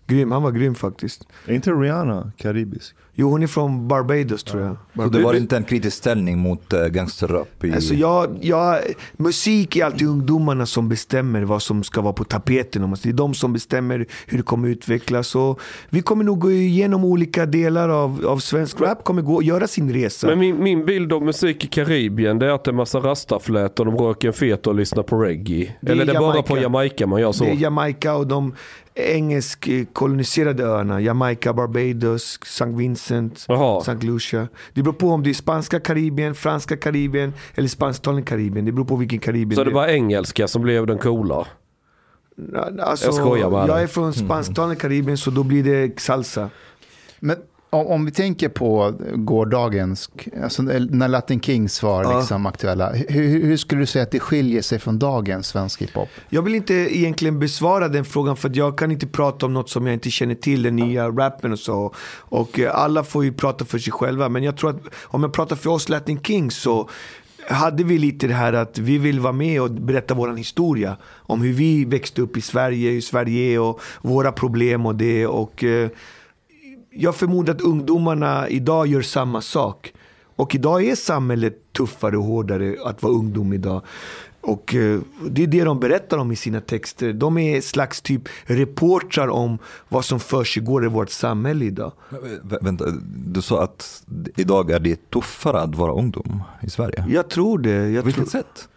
Grym, han var grym faktiskt. Är inte Rihanna karibisk? Jo, hon är från Barbados tror jag. Så det var inte en kritisk ställning mot uh, gangsterrap? I... Alltså jag, jag, musik är alltid ungdomarna som bestämmer vad som ska vara på tapeten. Det är de som bestämmer hur det kommer utvecklas. Och vi kommer nog gå igenom olika delar av, av svensk rap, kommer gå, göra sin resa. Men min, min bild av musik i Karibien det är att det är massa rastaflät och de röker en fet och lyssnar på reggae. Det är Eller det är bara Jamaica. på Jamaica man gör så. Det är Jamaica och de engelsk eh, koloniserade öarna. Jamaica, Barbados, St. Vincent, Jaha. St. Lucia. Det beror på om det är spanska Karibien, franska Karibien eller spansktalande Karibien. Det beror på vilken Karibien Så det är. var engelska som blev den coola. Alltså, Jag skojar bara. Jag är från spansktalande Karibien så då blir det salsa. Men om, om vi tänker på gårdagens, alltså när Latin Kings var Ja. liksom aktuella, hur, hur skulle du säga att det skiljer sig från dagens svensk hiphop? Jag vill inte egentligen besvara den frågan för jag kan inte prata om något som jag inte känner till, den nya rappen och så. Och eh, alla får ju prata för sig själva. Men jag tror att om jag pratar för oss Latin Kings så hade vi lite det här att vi vill vara med och berätta vår historia. Om hur vi växte upp i Sverige, hur Sverige är och våra problem och det. Och eh, jag förmodar att ungdomarna idag gör samma sak. Och idag är samhället tuffare och hårdare att vara ungdom idag. Och eh, det är det de berättar om i sina texter. De är slags typ reportrar om vad som försiggår i vårt samhälle idag. Vä- Vänta, du sa att idag är det tuffare att vara ungdom i Sverige. Jag tror det. Jag På vilket tror, sätt?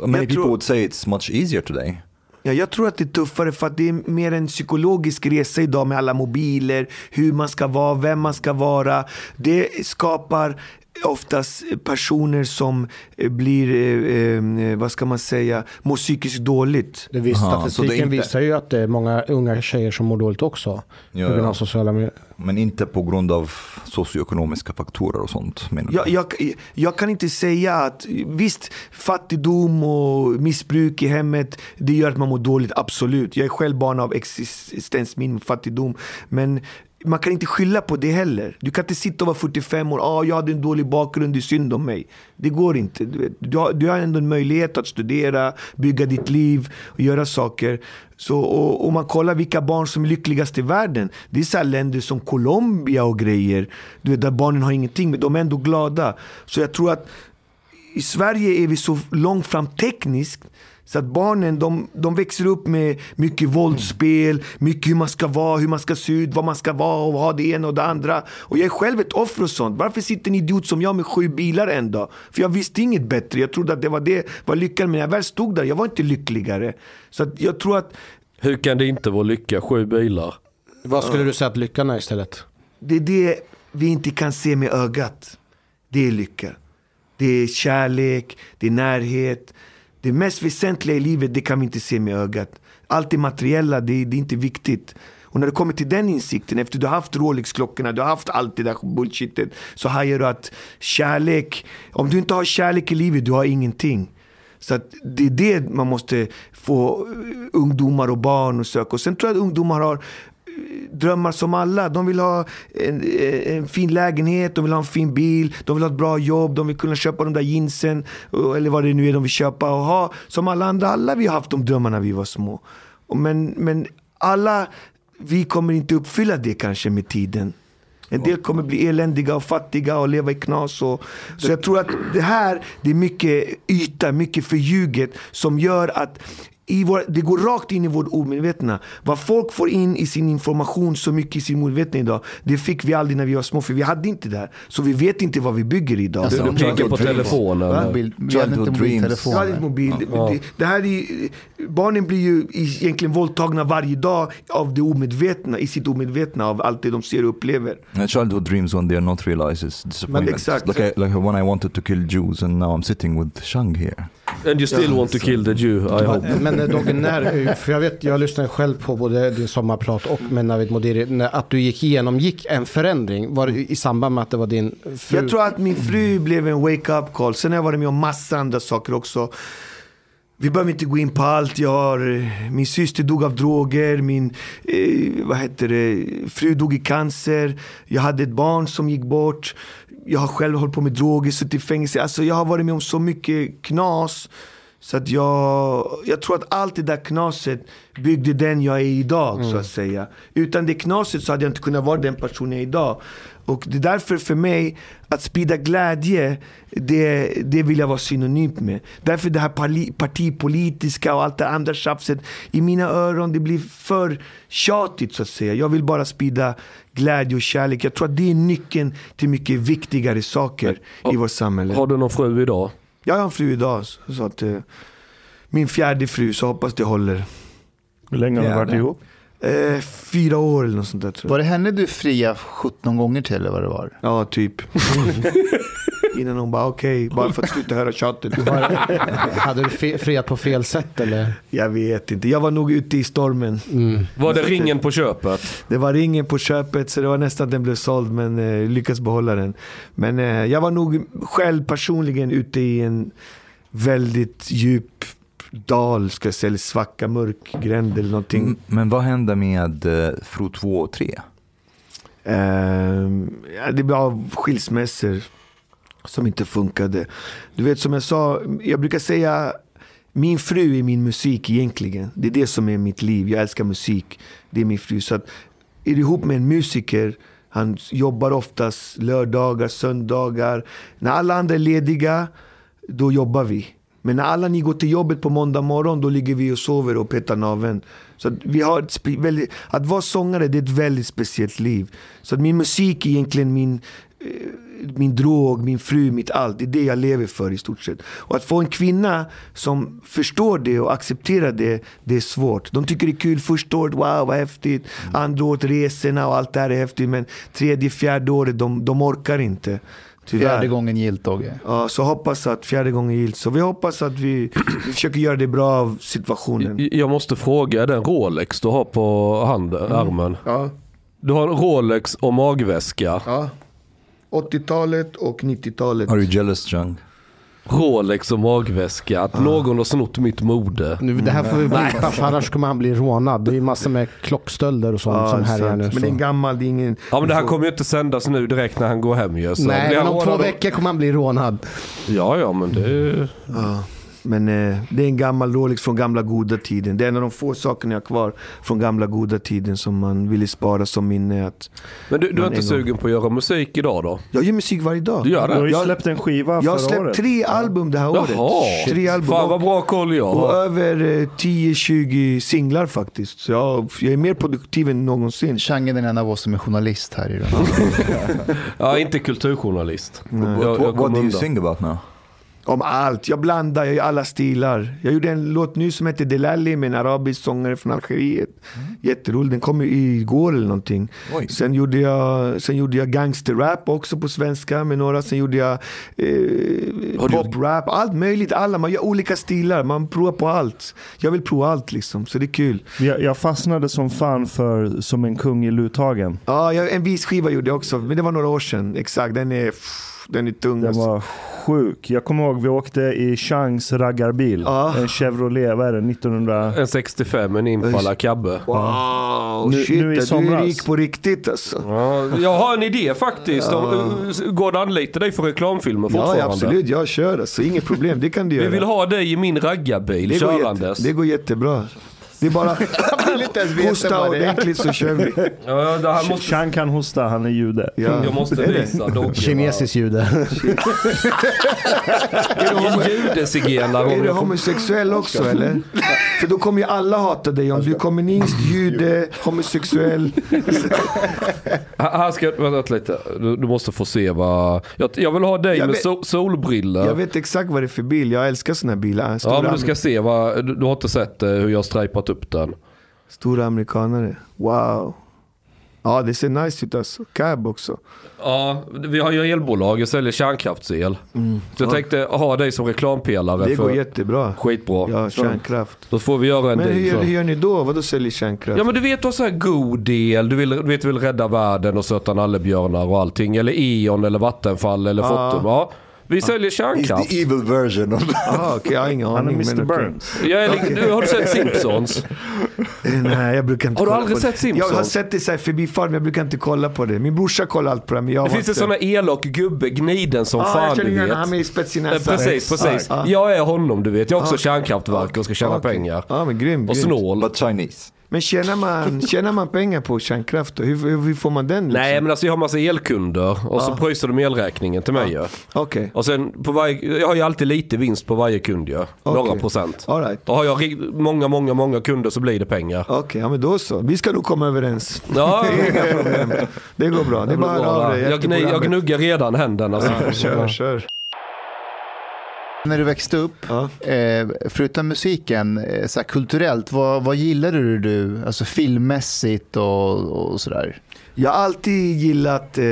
Many Jag people tror- would say it's much easier today ja, jag tror att det är tuffare för att det är mer en psykologisk resa idag med alla mobiler, hur man ska vara, vem man ska vara. Det skapar oftast personer som eh, blir, eh, eh, vad ska man säga, mår psykiskt dåligt. Det vis, Aha, så det är statistiken inte- visar ju att det är många unga tjejer som mår dåligt också. Ja, på grund av ja. sociala medier. Men inte på grund av socioekonomiska faktorer och sånt menar? Jag, jag, jag kan inte säga att visst, fattigdom och missbruk i hemmet, det gör att man mår dåligt, absolut. Jag är själv barn av existensminimum, fattigdom. Men man kan inte skylla på det heller. Du kan inte sitta och vara 45 år, ah, jag hade en dålig bakgrund, det är synd om mig. Det går inte. Du, vet, du, har, du har ändå en möjlighet att studera, bygga ditt liv och göra saker. Så, och, och man kollar vilka barn som är lyckligast i världen. Det är så här länder som Colombia och grejer. Du vet, där barnen har ingenting, men de är ändå glada. Så jag tror att i Sverige är vi så långt fram tekniskt så att barnen de, de växer upp med mycket våldsspel, mycket hur man ska vara, hur man ska se ut, vad man ska vara och ha det ena och det andra. Och jag är själv ett offer och sånt. Varför sitter en idiot som jag med sju bilar en dag? För jag visste inget bättre. Jag trodde att det var det var lyckan. Men när jag väl stod där, jag var inte lyckligare. Så att jag tror att Hur kan det inte vara lycka? Sju bilar. Vad skulle du säga att lyckan är istället? det är det vi inte kan se med ögat. Det är lycka. Det är kärlek, det är närhet. Det mest väsentliga i livet, det kan vi inte se med ögat. Allt det materiella, det, det är inte viktigt. Och när du kommer till den insikten, efter du har haft Rolex-klockorna, du har haft allt det där bullshitet, så hajar du att kärlek, om du inte har kärlek i livet, du har ingenting. Så att det är det man måste få eh, ungdomar och barn att söka. Och sen tror jag att ungdomar har drömmar som alla. De vill ha en, eh, en fin lägenhet, de vill ha en fin bil, de vill ha ett bra jobb, de vill kunna köpa de där jeansen eller vad det nu är de vill köpa och ha. Som alla andra, alla vi har haft de drömmarna när vi var små. Men, men alla, vi kommer inte uppfylla det kanske med tiden. En del kommer bli eländiga och fattiga och leva i knas. Och, så jag tror att det här, det är mycket yta, mycket förljuget som gör att i vår, det går rakt in i vårt omedvetna. Vad folk får in i sin information så mycket i sin omedvetna idag, det fick vi aldrig när vi var små, för vi hade inte det här. Så vi vet inte vad vi bygger idag. Alltså, Du, tänker på Dreams. telefonen. Mobil, vi hade inte Childhood dreams. mobiltelefoner. Ja, är mobil. Ja. det, det här är, barnen blir ju egentligen våldtagna varje dag av det omedvetna, i sitt omedvetna av allt det de ser och upplever. A childhood dreams when they are not realizes disappointment. exakt. Like, I, like when I wanted to kill Jews and now I'm sitting with Shang here. And you still want to kill the Jew, I hope. Men eh, Dogge, när, för jag vet, jag lyssnade själv på både din sommarprat och med Navid Modiri, när- att du gick igenom, gick en förändring, var det i samband med att det var din fru? Jag tror att min fru blev en wake-up call. Sen har jag varit med om massa andra saker också. Vi behöver inte gå in på allt. Jag har, eh, min syster dog av droger, min eh, vad heter det, fru dog i cancer. Jag hade ett barn som gick bort. Jag har själv hållit på med droger, suttit i fängelse. Alltså jag har varit med om så mycket knas. Så att jag, jag tror att allt det där knaset byggde den jag är idag så att säga. Utan det knaset så hade jag inte kunnat vara den person jag är idag. Och det är därför för mig, att sprida glädje, det, det vill jag vara synonymt med. Därför det här partipolitiska och allt det andra tjafset, i mina öron, det blir för tjatigt så att säga. Jag vill bara sprida glädje och kärlek. Jag tror att det är nyckeln till mycket viktigare saker i vårt samhälle. Har du någon fru idag? Jag har en fru idag, så att eh, min fjärde fru, så hoppas det håller. Hur länge har ni varit ihop? Eh, fyra år eller något sånt där tror jag. Var det henne du fria 17 gånger till eller vad det var? Ja, typ. Innan hon bara okej, bara för att sluta höra tjatet. Hade du friat på fel sätt eller? Jag vet inte, jag var nog ute i stormen. Var det ringen på köpet? Det var ringen på köpet så det var nästan att den blev såld men eh, lyckades behålla den. Men eh, jag var nog själv personligen ute i en väldigt djup dal, ska jag säga, eller svacka, mörk gränd eller någonting. Men vad hände med eh, Fro 2 och 3? Ehm, ja, det blev skilsmässor som inte funkade. Du vet som jag sa, jag brukar säga min fru är min musik egentligen. Det är det som är mitt liv. Jag älskar musik. Det är min fru. Så att, är du ihop med en musiker, han jobbar oftast lördagar, söndagar. När alla andra är lediga, då jobbar vi. Men när alla ni går till jobbet på måndag morgon, då ligger vi och sover och petar naveln. Så att, vi har väldigt, att vara sångare, det är ett väldigt speciellt liv. Så att min musik är egentligen min, eh, min drog, min fru, mitt allt. Det är det jag lever för i stort sett. Och att få en kvinna som förstår det och accepterar det, det är svårt. De tycker det är kul första året, wow vad häftigt. Andra året, resorna och allt det här är häftigt. Men tredje, fjärde året, de, de orkar inte. Tyvärr. Fjärde gången gillt Dogge. Ja, så hoppas att fjärde gången gillt. Så vi hoppas att vi, vi försöker göra det bra av situationen. Jag måste fråga, den Rolex du har på handen, armen. Ja, Du har en Rolex och magväska. ja. 80-talet och 90-talet. Are you jealous Jung? Rolex och magväska. Att någon har snott mitt mode. Nu, det här får vi blipa för annars kommer han bli rånad. Det är ju massor med klockstölder och sånt Ja, som härjar nu. Men det är en gammal, det är ingen... Ja men det här kommer ju inte sändas nu direkt när han går hem ju. så Nej, men om två veckor kommer han bli rånad. Ja ja men det... Ja. Men eh, det är en gammal Rolex från gamla goda tiden. Det är en av de få sakerna jag har kvar från gamla goda tiden som man ville spara som minne. Att Men du, du är inte gång. sugen på att göra musik idag då? jag gör musik varje dag. Du gör Du har det? ju Jag- släppt en skiva Jag har förra släppt året. tre album det här året. Jaha! Tre album. Fan vad bra koll jag Och har. över eh, 10-20 singlar faktiskt. Så jag, jag är mer produktiv än någonsin. Chang är den enda av oss som är journalist här i den. Ja, inte kulturjournalist. Jag, What, jag what, what do you undan. sing about now? Om allt. Jag blandar, jag gör alla stilar. Jag gjorde en låt nu som heter Delali med en arabisk sångare från Algeriet. Jätterolig, den kom igår eller någonting. Oj. Sen gjorde jag, sen gjorde jag gangsterrap också på svenska med några. Sen gjorde jag eh, poprap, allt möjligt. Alla, man gör olika stilar, man provar på allt. Jag vill prova allt liksom, så det är kul. Jag, jag fastnade som fan för Som en kung i Luthagen. Ja, jag, en viss skiva gjorde jag också, men det var några år sedan. Exakt, den är, den är tung. Den var sjuk. Jag kommer ihåg vi åkte i Changs raggarbil. Ja. En Chevrolet, vad är det, 1900... En 65, en Impala Cabbe. Wow, Nu- shit, nu i du är somras. rik på riktigt alltså. Ja, jag har en idé faktiskt. Om- Går det att anlita dig för reklamfilmer fortfarande? Ja, absolut. Jag kör alltså. Inget problem. Det kan du Vi göra. vill ha dig i min raggarbil det, går jätte, körandes. det går jättebra. Det är bara hosta är. ordentligt så kör vi. Ja, det här måste, Chang kan hosta, han är jude. Ja. jag måste är visa. Kinesisk jude. En judezigenare. Är du homosexuell också eller? För då kommer ju alla hata dig om du är kommunist, jude, homosexuell. Här ska, vänta lite. Du, du måste få se vad... Jag, jag vill ha dig Jag med sol, solbriller. Jag vet exakt vad det är för bil. Jag älskar såna här bilar. Stora, ja men du ska se vad... Du, du har inte sett eh, hur jag har stripat upp den. stora amerikanare. Wow. Ja, det ser nice ut alltså. Cab också. Ja, vi har ju elbolag. Jag säljer kärnkraftsel. Så jag tänkte ha dig som reklampelare Mm. Det för... går jättebra. Skitbra. Ja, kärnkraft. Då får vi göra en Men hur, så. hur gör ni då? Vadå säljer kärnkraft? Ja men du vet du har så här god del, du vill, du vet, du vill rädda världen och söta nallebjörnar och allting. Eller E.ON eller Vattenfall eller Ja. Fortum. Ja. Vi säljer He's kärnkraft. the evil version of Ah, okej, jag har ingen Han är aning. Mr. Burns. Jag är, du, har du sett Simpsons? Eh, Nej, jag brukar inte Har du kolla aldrig på sett det. Simpsons? Jag har sett det här förbifarten, men jag brukar inte kolla på det. Min brorsa kollar allt på det, men jag Det finns en sån här elak gubbe, gniden som Ja, fan jag känner du vet. han med spets i Eh, näsan. Precis, precis. Ja, ja. Jag är honom du vet. Jag har också Ja. kärnkraftverk och ska tjäna Okej. pengar. Ja, men grym, Och snål. but Chinese. Men tjänar man, tjänar man pengar på kärnkraft? Hur, hur, hur får man den? Liksom? Nej men alltså jag har massa elkunder och så Ja. pröjsar de elräkningen till mig ju. Okej, Och sen på varje, jag har ju alltid lite vinst på varje kund ju. Några Okej. procent. all right. Och har jag många, många, många kunder så blir det pengar. Okej, ja men då så. Vi ska nog komma överens. Ja, Inga problem. Det går bra. Det är bara dig jag, jag gnuggar redan händerna. Så. Ja, kör, kör. När du växte upp, Ja. eh, förutom musiken, eh, så här, kulturellt, vad, vad gillade du? Alltså filmmässigt och, och sådär. Jag har alltid gillat, eh,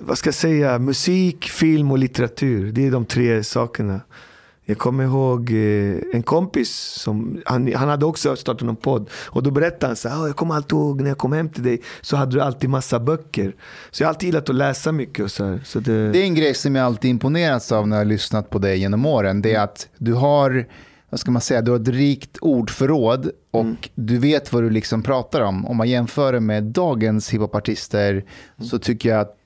vad ska jag säga, musik, film och litteratur. Det är de tre sakerna. Jag kommer ihåg eh, en kompis, som, han, han hade också startat någon podd. Och då berättade han så här, "Ah, jag kommer alltid ihåg när jag kom hem till dig så hade du alltid massa böcker. Så jag har alltid gillat att läsa mycket och så här. Så det, Det är en grej som jag alltid imponerats av när jag har lyssnat på dig genom åren. Det är att du har, vad ska man säga, du har ett rikt ordförråd och du vet vad du liksom pratar om. Om man jämför det med dagens hiphopartister så tycker jag att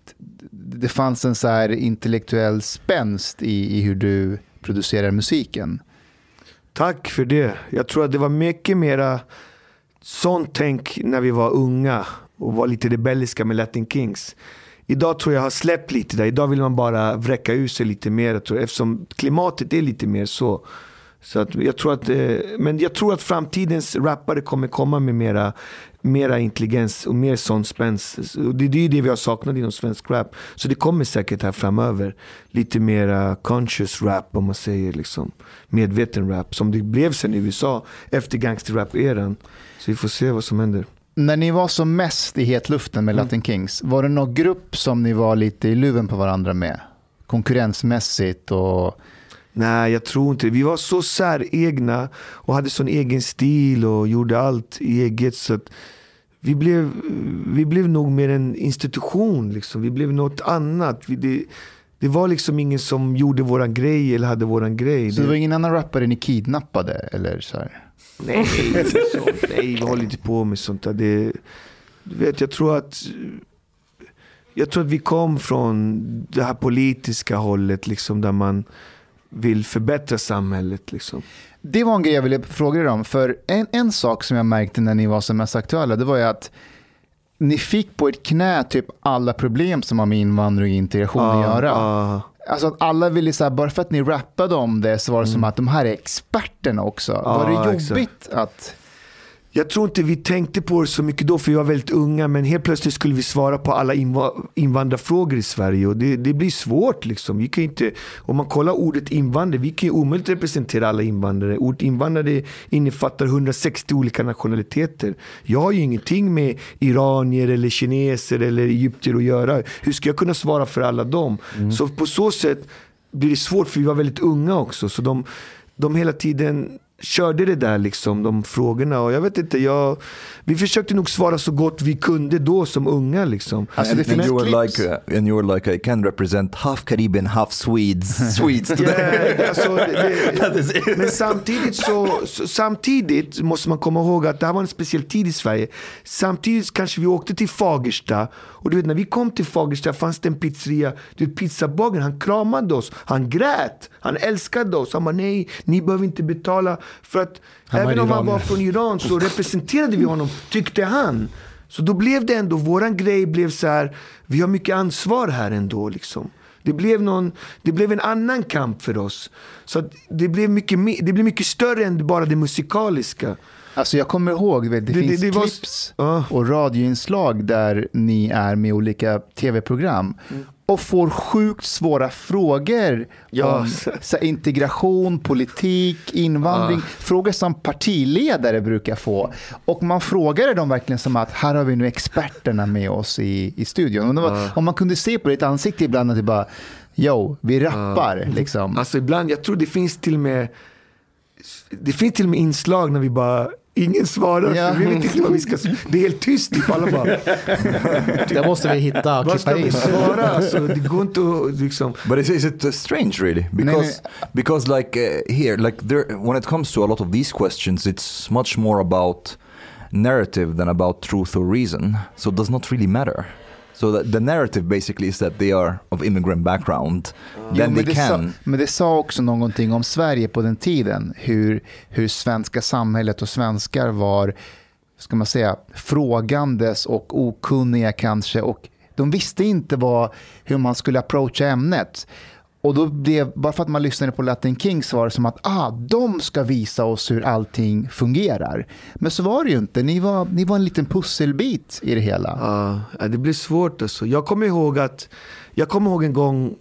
det fanns en så här intellektuell spänst i, i hur du producerar musiken. Tack för det. Jag tror att det var mycket mera sånt tänk när vi var unga och var lite rebelliska med Latin Kings. Idag tror jag har släppt lite där. Idag vill man bara vräcka ur sig lite mer. tror Eftersom klimatet är lite mer så. så att jag tror att, eh, men jag tror att framtidens rappare kommer komma med mera, mera intelligens och mer sån spänst. Det det är ju det vi har saknat inom svensk rap. Så det kommer säkert här framöver. Lite mera conscious rap om man säger. Liksom. Medveten rap. Som det blev sen i USA efter gangsterrap-eran. Så vi får se vad som händer. När ni var som mest i hetluften med Latin Kings, var det någon grupp som ni var lite i luven på varandra med? Konkurrensmässigt och... Nej, jag tror inte. Vi var så säregna och hade sån egen stil och gjorde allt eget. Så vi, blev, vi blev nog mer en institution. Liksom. Vi blev något annat. Vi, det, det var liksom ingen som gjorde våran grej eller hade våran grej. Så det var ingen annan rappare ni kidnappade? Eller så här? Nej, sånt. Nej, vi håller inte på med sånt där. Det, du vet, jag tror att jag tror att vi kom från det här politiska hållet, liksom, där man vill förbättra samhället. Liksom. Det var en grej jag ville fråga er om. För en, en sak som jag märkte när ni var som mest aktuella, det var ju att ni fick på ett knä typ alla problem som har med invandring och integration att göra. ja. Alltså att alla ville, så här, bara för att ni rappade om det så var det som att de här är experterna också. var det exakt. jobbigt att... Jag tror inte vi tänkte på det så mycket då, för vi var väldigt unga. Men helt plötsligt skulle vi svara på alla inva- invandrarfrågor i Sverige. Och det, det blir svårt. Liksom. Vi kan inte, om man kollar ordet invandrare, vi kan ju omöjligt representera alla invandrare. Ordet invandrare innefattar 160 olika nationaliteter. Jag har ju ingenting med iranier, eller kineser eller egyptier att göra. Hur ska jag kunna svara för alla dem? Så på så sätt blir det svårt, för vi var väldigt unga också. Så de, de hela tiden körde det där liksom, de frågorna. Och jag vet inte, jag, vi försökte nog svara så gott vi kunde då som unga. Liksom. Alltså and, finns you were like, uh, and you were like, I can represent half Caribbean, half Swedes, Swedes. Ja, alltså, det, men samtidigt, så, så, samtidigt måste man komma ihåg att det här var en speciell tid i Sverige. Samtidigt kanske vi åkte till Fagersta. Och du vet när vi kom till Fagersta fanns det en pizzeria. Du vet, pizzabagaren han kramade oss. Han grät. Han älskade oss. Han bara nej, ni behöver inte betala. För att Han var även om han var från Iran så representerade vi honom, tyckte han. Så då blev det ändå, våran grej blev så här, vi har mycket ansvar här ändå liksom. Det blev, någon, det blev en annan kamp för oss. Så att det, blev mycket, det blev mycket större än bara det musikaliska. Alltså jag kommer ihåg, vet, det, Det- det- finns det var- clips Ja. och radioinslag där ni är med olika tv-program och får sjukt svåra frågor Ja. om så här, integration, politik, invandring. Frågor som partiledare brukar få. Och man frågade dem verkligen som att här har vi nu experterna med oss i, i studion. Och det var, Om man kunde se på ditt ansikte ibland att det bara, yo, vi rappar liksom. Alltså ibland, jag tror det finns till och med det finns till och med inslag när vi bara ingen svarar. Ja. Vi vet inte vad vi ska... Det är helt tyst typ. Alla bara, Det måste vi hitta och vad ska klippa vi in. svara? Alltså, det går inte att liksom... But is, is it uh, strange, really? Because because like uh, here, like there, when it comes to a lot of these questions, it's much more about narrative than about truth or reason. So it does not really matter. So that the narrative basically is that they are of immigrant background. Jo, Then men, they det sa, can. men det sa också någonting om Sverige på den tiden. Hur, hur svenska samhället och svenskar var, ska man säga, frågandes och okunniga kanske. Och de visste inte vad, hur man skulle approacha ämnet. Och då blev, bara för att man lyssnade på Latin Kings var det som att ah, de ska visa oss hur allting fungerar. Men så var det ju inte. Ni var, ni var en liten pusselbit i det hela. Ja, det blir svårt alltså. Jag kommer ihåg att, jag kommer ihåg en gång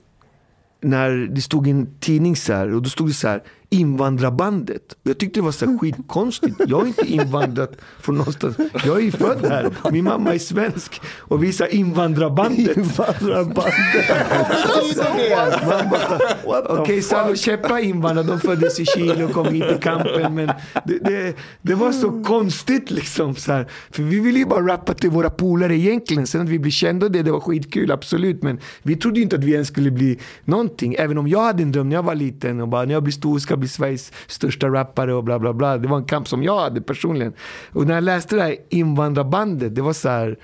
när det stod i en tidning så här, och då stod det så här, invandrarbandet. Jag tyckte det var så skitkonstigt. Jag har inte invandrat från någonstans. Jag är född här. Min mamma är svensk. Och vi sa invandrarbandet. Bara, Okej, Salo Cheppa invandrare, de föddes i Chile och kom hit i kampen. Men det, det, det var så konstigt liksom. Så här. För vi ville ju bara rappa till våra polare egentligen. Sen att vi blev kända det, det var skitkul, absolut. Men vi trodde ju inte att vi ens skulle bli någonting. Även om jag hade en dröm när jag var liten. Och bara, när jag blir stor ska bli Sveriges största rappare och bla bla bla. Det var en kamp som jag hade personligen. Och när jag läste det här invandrarbandet, det var så här.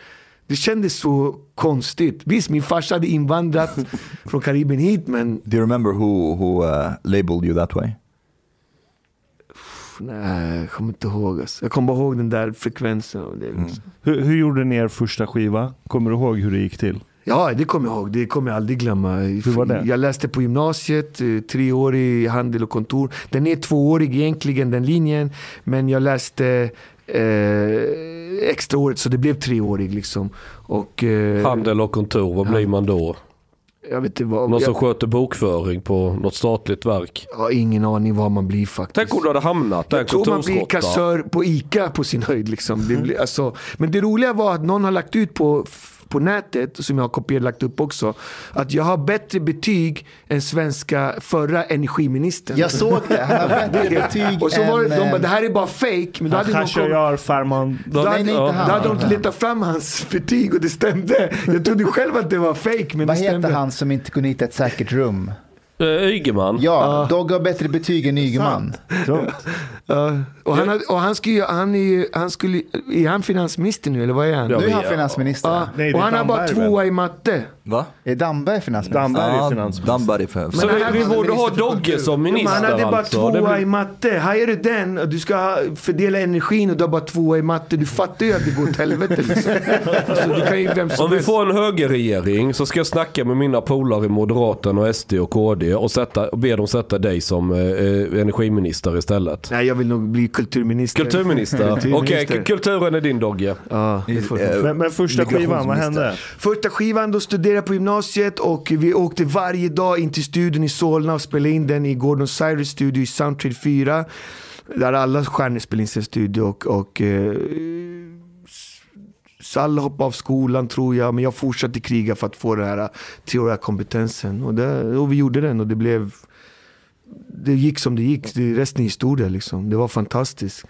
Det kändes så konstigt. Visst, min farsa hade invandrat från Karibien hit, men Do you remember who who uh, labeled you that way? nej, jag kommer inte ihåg. Alltså. Jag kommer bara ihåg den där frekvensen. Det, liksom. Hur, hur gjorde ni er första skiva? Kommer du ihåg hur det gick till? Ja, det kommer jag ihåg. Det kommer jag aldrig glömma. Hur var det? Jag läste på gymnasiet, eh, tre år i handel och kontor. Den är tvåårig egentligen, den linjen. Men jag läste eh, extra året, så det blev treårig. Liksom. Och, eh, Handel och kontor, vad blir man då? jag vet inte vad... Någon som Jag, sköter bokföring på något statligt verk. jag har ingen aning vad man blir faktiskt. Tänk om du hade hamnat där, Jag tror man blir kassör på ICA på sin höjd. Liksom. Det blir, alltså, men det roliga var att någon har lagt ut på, på nätet, som jag har kopierat lagt upp också, att jag har bättre betyg än svenska förra energiministern. Jag såg det. Han har bättre betyg och så var det, de bara, eh, det här är bara fake. Men då hade, någon kommit, gör Farman. då, Nej, hade, nej, då hade de letat fram hans betyg och det stämde. Jag trodde själv att det var fake, men Vad det stämde. heter han som inte kunde hitta ett säkert rum? Eh, Ygeman. Ja, Dogge har bättre betyg än Ygeman. Ja, och han, hade, och han, skulle, ju- han, är, ju- han skulle, är han finansminister nu eller vad är han? Nu är han finansminister. Ja, Nej, och han har bara tvåa i matte. Va? Är Damberg finansminister? Damberg är Ah, finansminister. Damberg. Så vi, han- vi han är borde ha Dogge som minister han hade bara alltså. Det tvåa blir- i matte. Hajar du den du ska fördela energin och du har bara tvåa i matte. Du fattar ju att det går åt helvete liksom. alltså, du kan ju vem som Om vi helst. får en högerregering så ska jag snacka med mina polare i Moderaterna och SD och KD och, sätta, och be dem sätta dig som eh, eh, energiminister istället. Nej, jag vill nog bli kulturminister. Kulturminister. Okej, k- kulturen är din Dogge. Eh, Men, men första skivan, vad hände? Första skivan, då studerade jag på gymnasiet och vi åkte varje dag in till studion i Solna och spelade in den i Gordon Cyrus studio i Soundtrade 4. Där alla stjärnor spelade in sin studio och, och eh, Salla hoppade av skolan tror jag, men jag fortsatte kriga för att få den här treåriga kompetensen. Och, det, och vi gjorde den och det blev... Det gick som det gick, det, resten är historia liksom. Det var fantastiskt.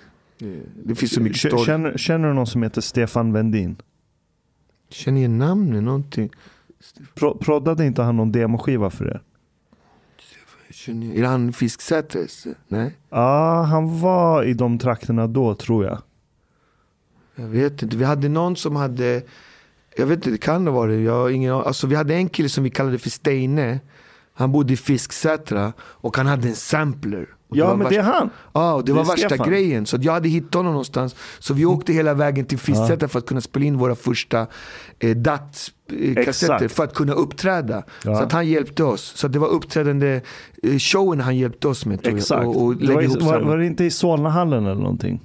Det, finns så mycket story. Känner, känner du någon som heter Stefan Vendin? Känner igen namnet, någonting. Pro, proddade inte han någon demoskiva för er? Är det han Fisksäters? Nej? Ja, han var i de trakterna då tror jag. Jag vet inte. Vi hade någon som hade, jag vet inte, det kan ha varit, jag har ingen. Alltså vi hade en kille som vi kallade för Steine. Han bodde i Fisksätra och han hade en sampler. Ja, men det är han. Ja, och det, Det var är värsta Stefan. grejen. Så jag hade hittat honom någonstans. Så vi åkte hela vägen till Fisksätra för att kunna spela in våra första eh, DAT-kassetter. Exakt. För att kunna uppträda. Ja. Så att han hjälpte oss. Så det var uppträdande eh, showen han hjälpte oss med. Exakt. Och, och det var, ihop var, var det inte i Solnahallen eller någonting?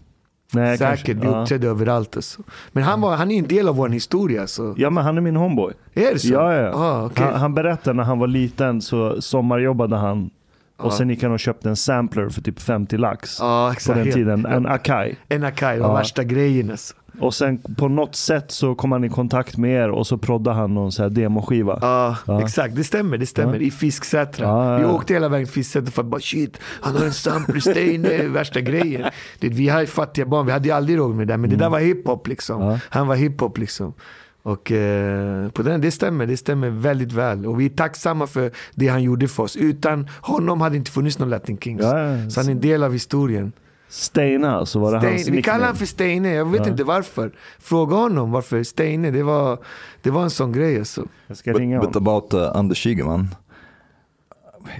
Nej, Säkert, kanske. vi Ja. uppträdde överallt. Alltså. Men han, var, han är en del av vår historia. Alltså. Ja men han är min homeboy. Är det så? Ja, ja. Ah, okej. han, han berättade när han var liten så sommarjobbade han och sen gick han och köpte en sampler för typ 50 lax. Ja, på exakt. den Helt- tiden. En Akai. En Akai, var värsta grejen alltså. Och sen på något sätt så kom han i kontakt med er och så proddade han någon så här demoskiva. Ja, Ja. exakt. Det stämmer. Det stämmer. Ja. I Fisksätra. Ja, Vi åkte hela vägen till Fisksätra för att bara shit, han har en sampler, Steine, värsta grejen. Det, vi har ju fattiga barn, vi hade ju aldrig råd med det där. Men det där var hiphop liksom. Mm. Han var hiphop liksom. Och eh, på den, det stämmer, det stämmer väldigt väl. Och vi är tacksamma för det han gjorde för oss. Utan honom hade det inte funnits någon Latin Kings. Ja. Så han är en del av historien. Steina, så var det hans Steine, vi kallar honom för Steine, jag vet Ja. inte varför. Fråga honom varför Steine, det var, det var en sån grej alltså. Jag ska But, ringa but honom. about uh, Anders Ygeman.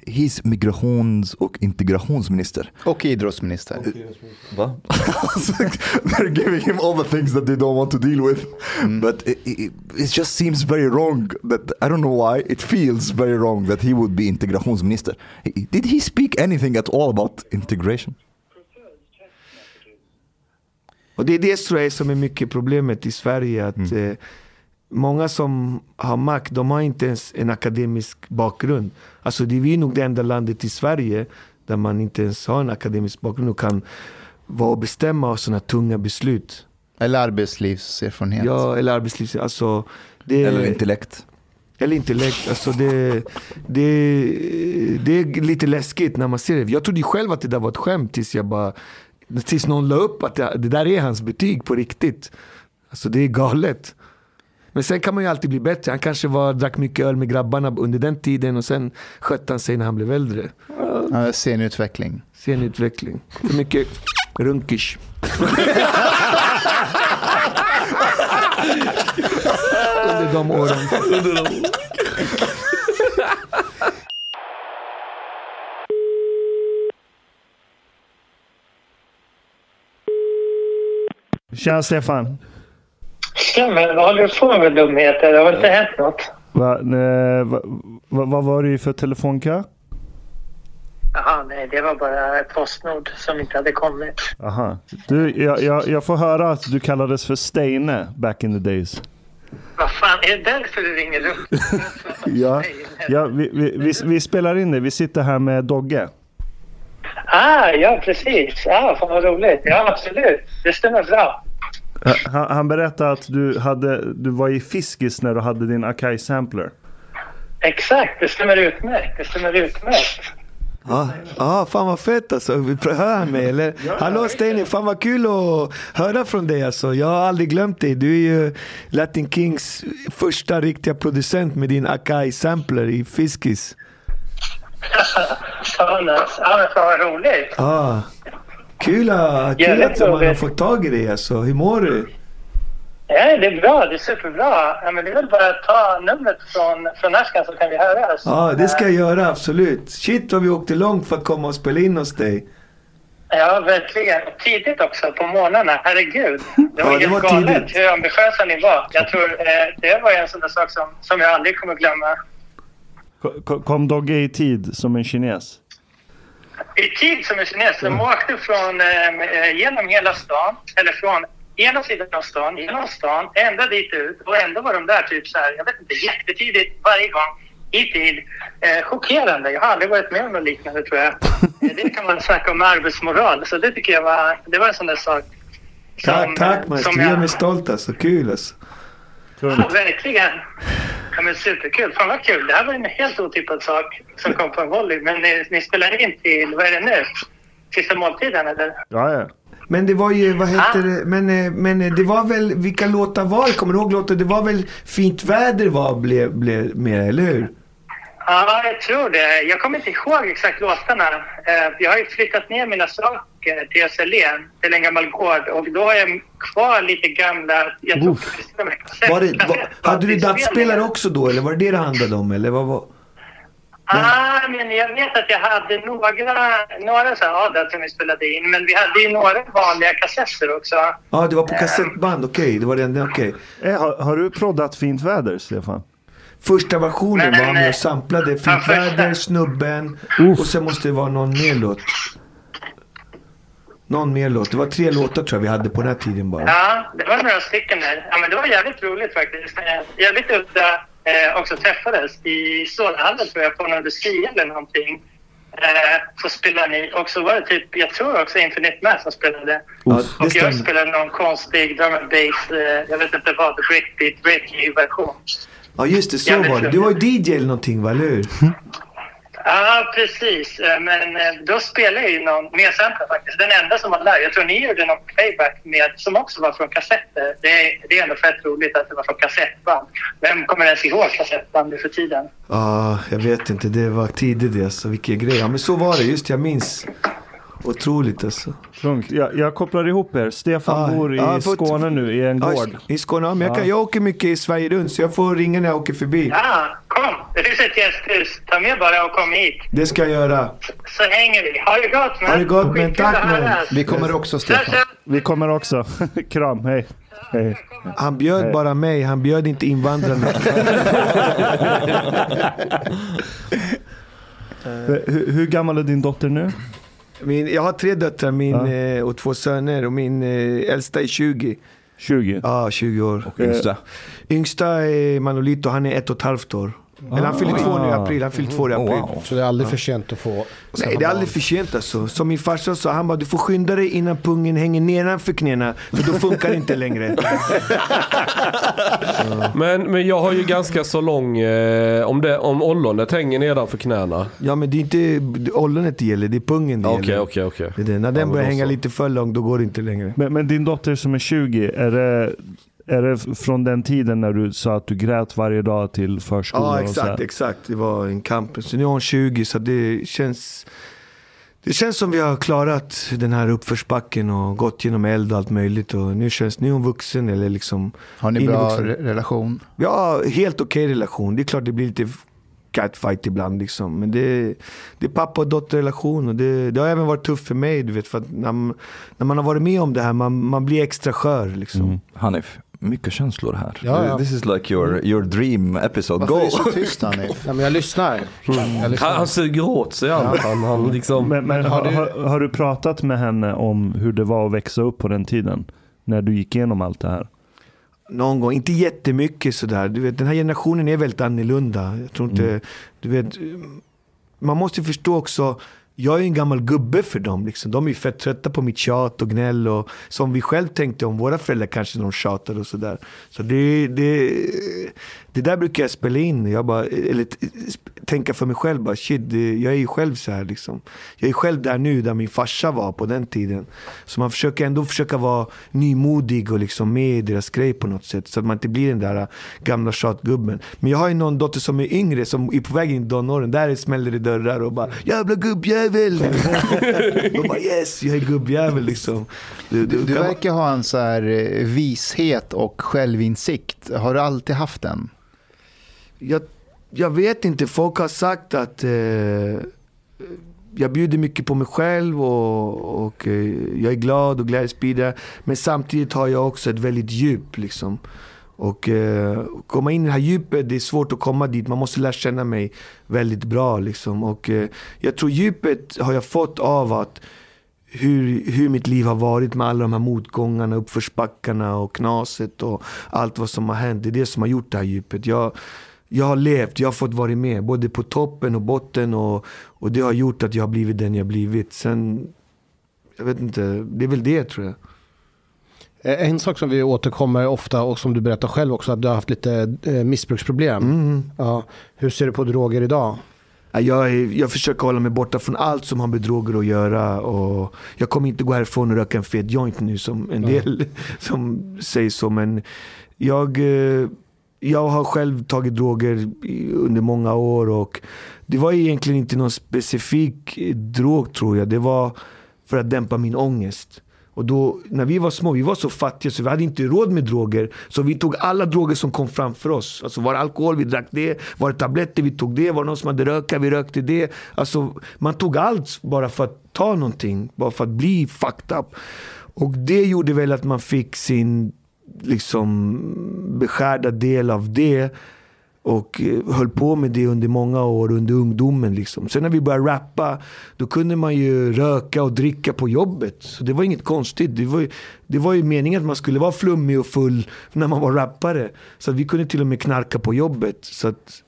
He's migrations och integrationsminister. Och idrottsminister. Va? They're giving him all the things that they don't want to deal with. But it, it, it just seems very wrong that, I don't know why, it feels very wrong that he would be integrationsminister. Did he speak anything at all about integration? Och det är det tror jag som är mycket problemet i Sverige. Att Mm. eh, Många som har makt, de har inte ens en akademisk bakgrund. Alltså det är vi nog det enda landet i Sverige där man inte ens har en akademisk bakgrund och kan vara och bestämma sådana tunga beslut. Eller arbetslivserfarenhet. Ja, eller arbetsliv. Alltså, det, Eller intellekt? eller intellekt. Alltså det, det, det är lite läskigt när man ser det. Jag trodde själv att det där var ett skämt tills jag bara Tills någon la upp att det, det där är hans betyg på riktigt. Alltså det är galet. Men sen kan man ju alltid bli bättre. Han kanske var, drack mycket öl med grabbarna under den tiden och sen skötte han sig när han blev äldre. Ja, scenutveckling. Sen utveckling. För mycket runkish. under de åren. Tja Stefan. Ja, men vad håller du på med dumheter? Det har inte hänt något. Va, eh, va, va, vad var det för telefonkö? Jaha, nej, det var bara Postnord som inte hade kommit. Aha. Du, jag, jag, jag får höra att du kallades för Steine back in the days. Vad fan, är det därför du ringer upp? Ja, ja vi, vi, vi, vi spelar in det. Vi sitter här med Dogge. Ah, ja precis. Ah, fan vad roligt. Ja, absolut. Det stämmer bra. Han, han berättade att du, hade, du var i Fiskis när du hade din Akai Sampler. Exakt, det stämmer utmärkt. Det stämmer utmärkt. Ja, ah, fan vad fett alltså. Vi Hör han mig eller? Hallå Steini, fan vad kul att höra från dig alltså. Jag har aldrig glömt dig. Du är ju Latin Kings första riktiga producent med din Akai Sampler i Fiskis. Ja. Ja, men fan vad roligt. Ah. Kul, ah, kul att man har fått tag i dig alltså. Hur mår du? Ja, det är bra. Det är superbra. Ja, men det är väl bara att ta numret från, från Ashkan så kan vi höras. Ja, det ska jag göra absolut. Shit vad vi åkte långt för att komma och spela in hos dig. Ja, verkligen. Tidigt också, på morgnarna. Herregud. Det var Ja, det helt var galet tidigt. hur ambitiösa ni var. Jag tror eh, det var en sån där sak som, som jag aldrig kommer glömma. Ko- ko- Kom Dogge i tid som en kines? I tid som en kines. De åkte från, eh, eh, genom hela stan, eller från ena sidan av stan, genom stan, ända dit ut. Och ändå var de där typ så här, jag vet inte, jättetidigt varje gång. I tid. Eh, chockerande. Jag har aldrig varit med om något liknande tror jag. Eh, det kan man snacka om arbetsmoral. Så det tycker jag var, det var en sån där sak. Tack, tack maestro. som Du gör mig stolt alltså. Kul alltså. Ja, verkligen. Ja, men superkul. Fan vad kul. Det här var en helt otippad sak som kom på en volley. Men ni, ni spelar in till, vad är det nu? Sista måltiden eller? Ja, ja. Men det var ju, vad heter Ah. det, men, eh, men eh, det var väl, vilka låtar var det? Kommer du ihåg låtar? Det var väl Fint väder var, blev, blev med, eller hur? Ja, jag tror det. Jag kommer inte ihåg exakt låtarna. Eh, Jag har ju flyttat ner mina saker till Österlen, till en gammal gård. Och då har jag kvar lite gamla... Jag tror Var det, var, hade du dattspelare inspelningar. också då eller var det det det handlade om? Eller vad var? Ah, men jag vet att jag hade några, några så här som vi spelade in. Men vi hade ju några vanliga kassetter också. Ja, det var på kassettband. Okej, det var den. Okej. Eh, har, har du proddat Fint väder, Stefan? Första versionen var han med och samplade Fint ja, första. väder, Snubben och sen måste det vara någon mer låt. Någon mer låt. Det var tre låtar tror jag vi hade på den här tiden bara. Ja, det var några stycken där. Ja, men det var jävligt roligt faktiskt. Eh, Jävligt udda eh, också träffades i Solhallen tror jag på någon lucia eller någonting. Eh, så spelade ni, och så var det typ, jag tror också Infinite Mass som spelade. Ja, och jag spelade någon konstig drum and bass, eh, jag vet inte vad, breakbeat, reggae-version. Ja just det, så Ja, var det. så- Du var ju DJ eller någonting va, eller hur? Ja, precis. Eh, Men eh, då spelade jag ju någon mer sample faktiskt. Den enda som var där. Jag tror ni gjorde någon playback med, som också var från kassetter. Det är, det är ändå fett roligt att det var från kassettband. Vem kommer ens ihåg kassettband nu för tiden? Ja, jag vet inte. Det var tidigt det alltså. Vilken grej. Ja, men så var det. Just jag minns. Otroligt alltså. Tungt. Jag, jag kopplar ihop er. Stefan Ja, bor i får- Skåne nu i en Ja, gård. i- Skåne. Ja, men jag, kan, Ja. jag åker mycket i Sverige runt så jag får ringa när jag åker förbi. Ja, kom! Det finns ett gästhus. Ta med bara och kom hit. Det ska jag göra. Så hänger vi. Ha det gott man! Ha det gott, men tack, men. Vi kommer också Stefan. Vi kommer också. Kram, hej. hej. Han bjöd Nej. bara mig. Han bjöd inte invandrarna. Hur, hur gammal är din dotter nu? Min, jag har tre döttrar min, Ja. eh, och två söner och min eh, äldsta är 20. 20? Ja, 20 år. Och yngsta. Yngsta är Manolito, han är ett och ett halvt år. Eller han fyller två nu i april. Han fyller två i Oh, april. wow. Så det är aldrig för sent att få Nej, det är aldrig för sent alltså. Som min farsa sa, han bara du får skynda dig innan pungen hänger nedanför knäna. För då funkar det inte längre. Men, men jag har ju ganska så lång, eh, om, det, om ollonet hänger nedanför knäna. Ja men det är inte ollonet det gäller, det är pungen det Okej, gäller. okej, okej. Det är det. När men den börjar hänga så. lite för långt, då går det inte längre. Men, men din dotter som är 20, är det, är det från den tiden när du sa att du grät varje dag till förskolan? Ja och så här? exakt, exakt. Det var en kamp. Så nu är hon 20 så det känns det känns som vi har klarat den här uppförsbacken och gått genom eld och allt möjligt. Och nu känns nu är hon vuxen eller liksom Har ni bra vuxen. relation? Har helt okej relation. Det är klart det blir lite catfight ibland liksom. Men det, det är pappa och dotterrelation och det, det har även varit tufft för mig. Du vet, för att när, man- när man har varit med om det här, man, man blir extra skör liksom. Mm. Hanif, mycket känslor här. Ja, ja. This is like your, your dream episode. Varför är Go! du så tyst Hanif? Ja, men jag lyssnar. Jag Han, lyssnar. han suger åt sig allt. Han, han liksom... Men, men har, du- har, har du pratat med henne om hur det var att växa upp på den tiden? När du gick igenom allt det här? Någon gång, inte jättemycket sådär. Du vet, den här generationen är väldigt annorlunda. Jag tror inte, Mm. du vet, man måste förstå också, jag är en gammal gubbe för dem. Liksom. De är fett trötta på mitt tjat och gnäll. Och, som vi själv tänkte om våra föräldrar kanske när de tjatar och sådär. Så det, det, det där brukar jag spela in. Jag bara, eller tänka för mig själv. Bara, shit, det, jag är ju själv så här. Liksom. Jag är själv där nu där min farsa var på den tiden. Så man försöker ändå försöka vara nymodig och liksom med i deras grej på något sätt. Så att man inte blir den där äh, gamla tjatgubben. Men jag har ju någon dotter som är yngre som är på väg in i tonåren. Där smäller det dörrar och bara jävla gubbjävel och bara yes, jag är gubbjävel liksom. Du, Du, du verkar ha en så här eh, vishet och självinsikt. Har du alltid haft den? jag, jag vet inte, folk har sagt att eh, jag bjuder mycket på mig själv och, och eh, jag är glad och glädjespridare. Men samtidigt har jag också ett väldigt djup. Liksom. Och eh, komma in i det här djupet, det är svårt att komma dit. Man måste lära känna mig väldigt bra. Liksom. Och eh, jag tror djupet har jag fått av att hur, hur mitt liv har varit med alla de här motgångarna, uppförsbackarna och knaset och allt vad som har hänt. Det är det som har gjort det här djupet. Jag, jag har levt, jag har fått vara med både på toppen och botten och, och det har gjort att jag har blivit den jag blivit. Sen, jag vet inte, det är väl det tror jag. Eh, En sak som vi återkommer ofta och som du berättar själv också att du har haft lite eh, missbruksproblem. Mm. Ja. Hur ser du på droger idag? Ja, Jag, jag försöker hålla mig borta från allt som har med droger att göra. Och jag kommer inte gå härifrån och röka en fet joint nu som en del som säger så. Men jag, eh, jag har själv tagit droger under många år. och Det var egentligen inte någon specifik drog tror jag. Det var för att dämpa min ångest. Och då, när vi var små, vi var så fattiga så vi hade inte råd med droger. Så vi tog alla droger som kom framför oss. Alltså var det alkohol, vi drack det. Var det tabletter, vi tog det. Var det någon som hade röka, vi rökte det. Alltså, man tog allt bara för att ta någonting. Bara för att bli fucked up. Och det gjorde väl att man fick sin liksom beskärda del av det. Och eh, höll på med det under många år under ungdomen. Liksom. Sen när vi började rappa, då kunde man ju röka och dricka på jobbet. Så det var inget konstigt. Det var ju, det var ju meningen att man skulle vara flummig och full när man var rappare. Så vi kunde till och med knarka på jobbet. Så att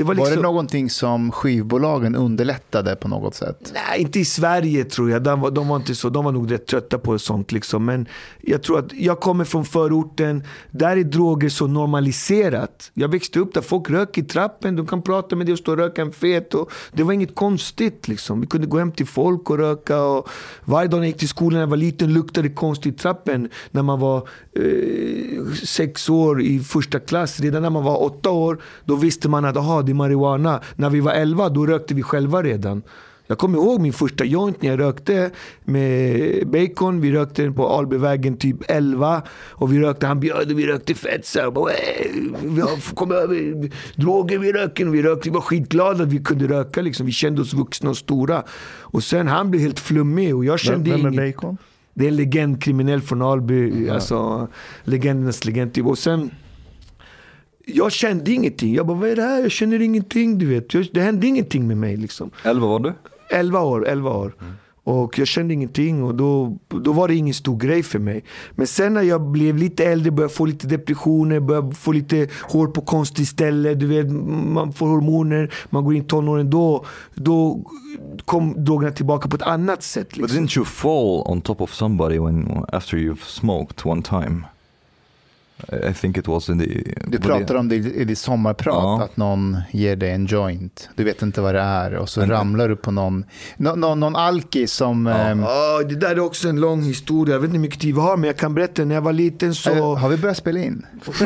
det var Var liksom... det någonting som skivbolagen underlättade på något sätt? Nej, inte i Sverige tror jag. De var, de var inte så. De var nog rätt trötta på sånt liksom. Men jag tror att jag kommer från förorten. Där är droger så normaliserat. Jag växte upp där folk rök i trappen. Du kan prata med dig och stå och röka en fet. Och det var inget konstigt liksom. Vi kunde gå hem till folk och röka. Och varje dag när jag gick till skolan när jag var liten luktade det konstigt i trappen. När man var eh, sex år i första klass. Redan när man var åtta år, då visste man att aha, är marijuana. När vi var elva, då rökte vi själva redan. Jag kommer ihåg min första joint när jag rökte med bacon. Vi rökte den på Albyvägen typ 11. Och vi rökte, han bjöd och vi rökte fett så här, bara, "Ey, Vi har kommit över droger vid röken. Vi rökte, vi var skitglada att vi kunde röka liksom. Vi kände oss vuxna och stora. Och sen han blev helt flummig och jag Vem, kände vem är inget. Bacon? Det är en legend, kriminell från Alby. Alltså, legendernas legend. Typ. Och sen, jag kände ingenting. Jag bara, vad är det här? Jag känner ingenting. Du vet. Det hände ingenting med mig. Liksom. 11 var du? 11 år, 11 år. Och jag kände ingenting och då, då var det ingen stor grej för mig. Men sen när jag blev lite äldre, började få lite depressioner, började få lite hår på konstigt ställe. Du vet, man får hormoner, man går in i tonåren. Då, då kom drogerna tillbaka på ett annat sätt. But Liksom. didn't you fall on top of somebody when after you've smoked one time? I think it was in the... Du pratar om det i ditt sommarprat, Ja. att någon ger dig en joint. Du vet inte vad det är och så Men- ramlar du på någon, nå- nå- någon alkis som... Ja, det där är också en lång historia. Jag vet inte hur mycket tid vi har, men jag kan berätta. När jag var liten så... eh, Har vi börjat spela in?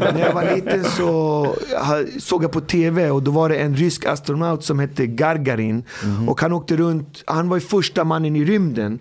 När jag var liten så såg jag på TV och då var det en rysk astronaut som hette Gagarin. Och han åkte runt, han var ju första mannen i rymden.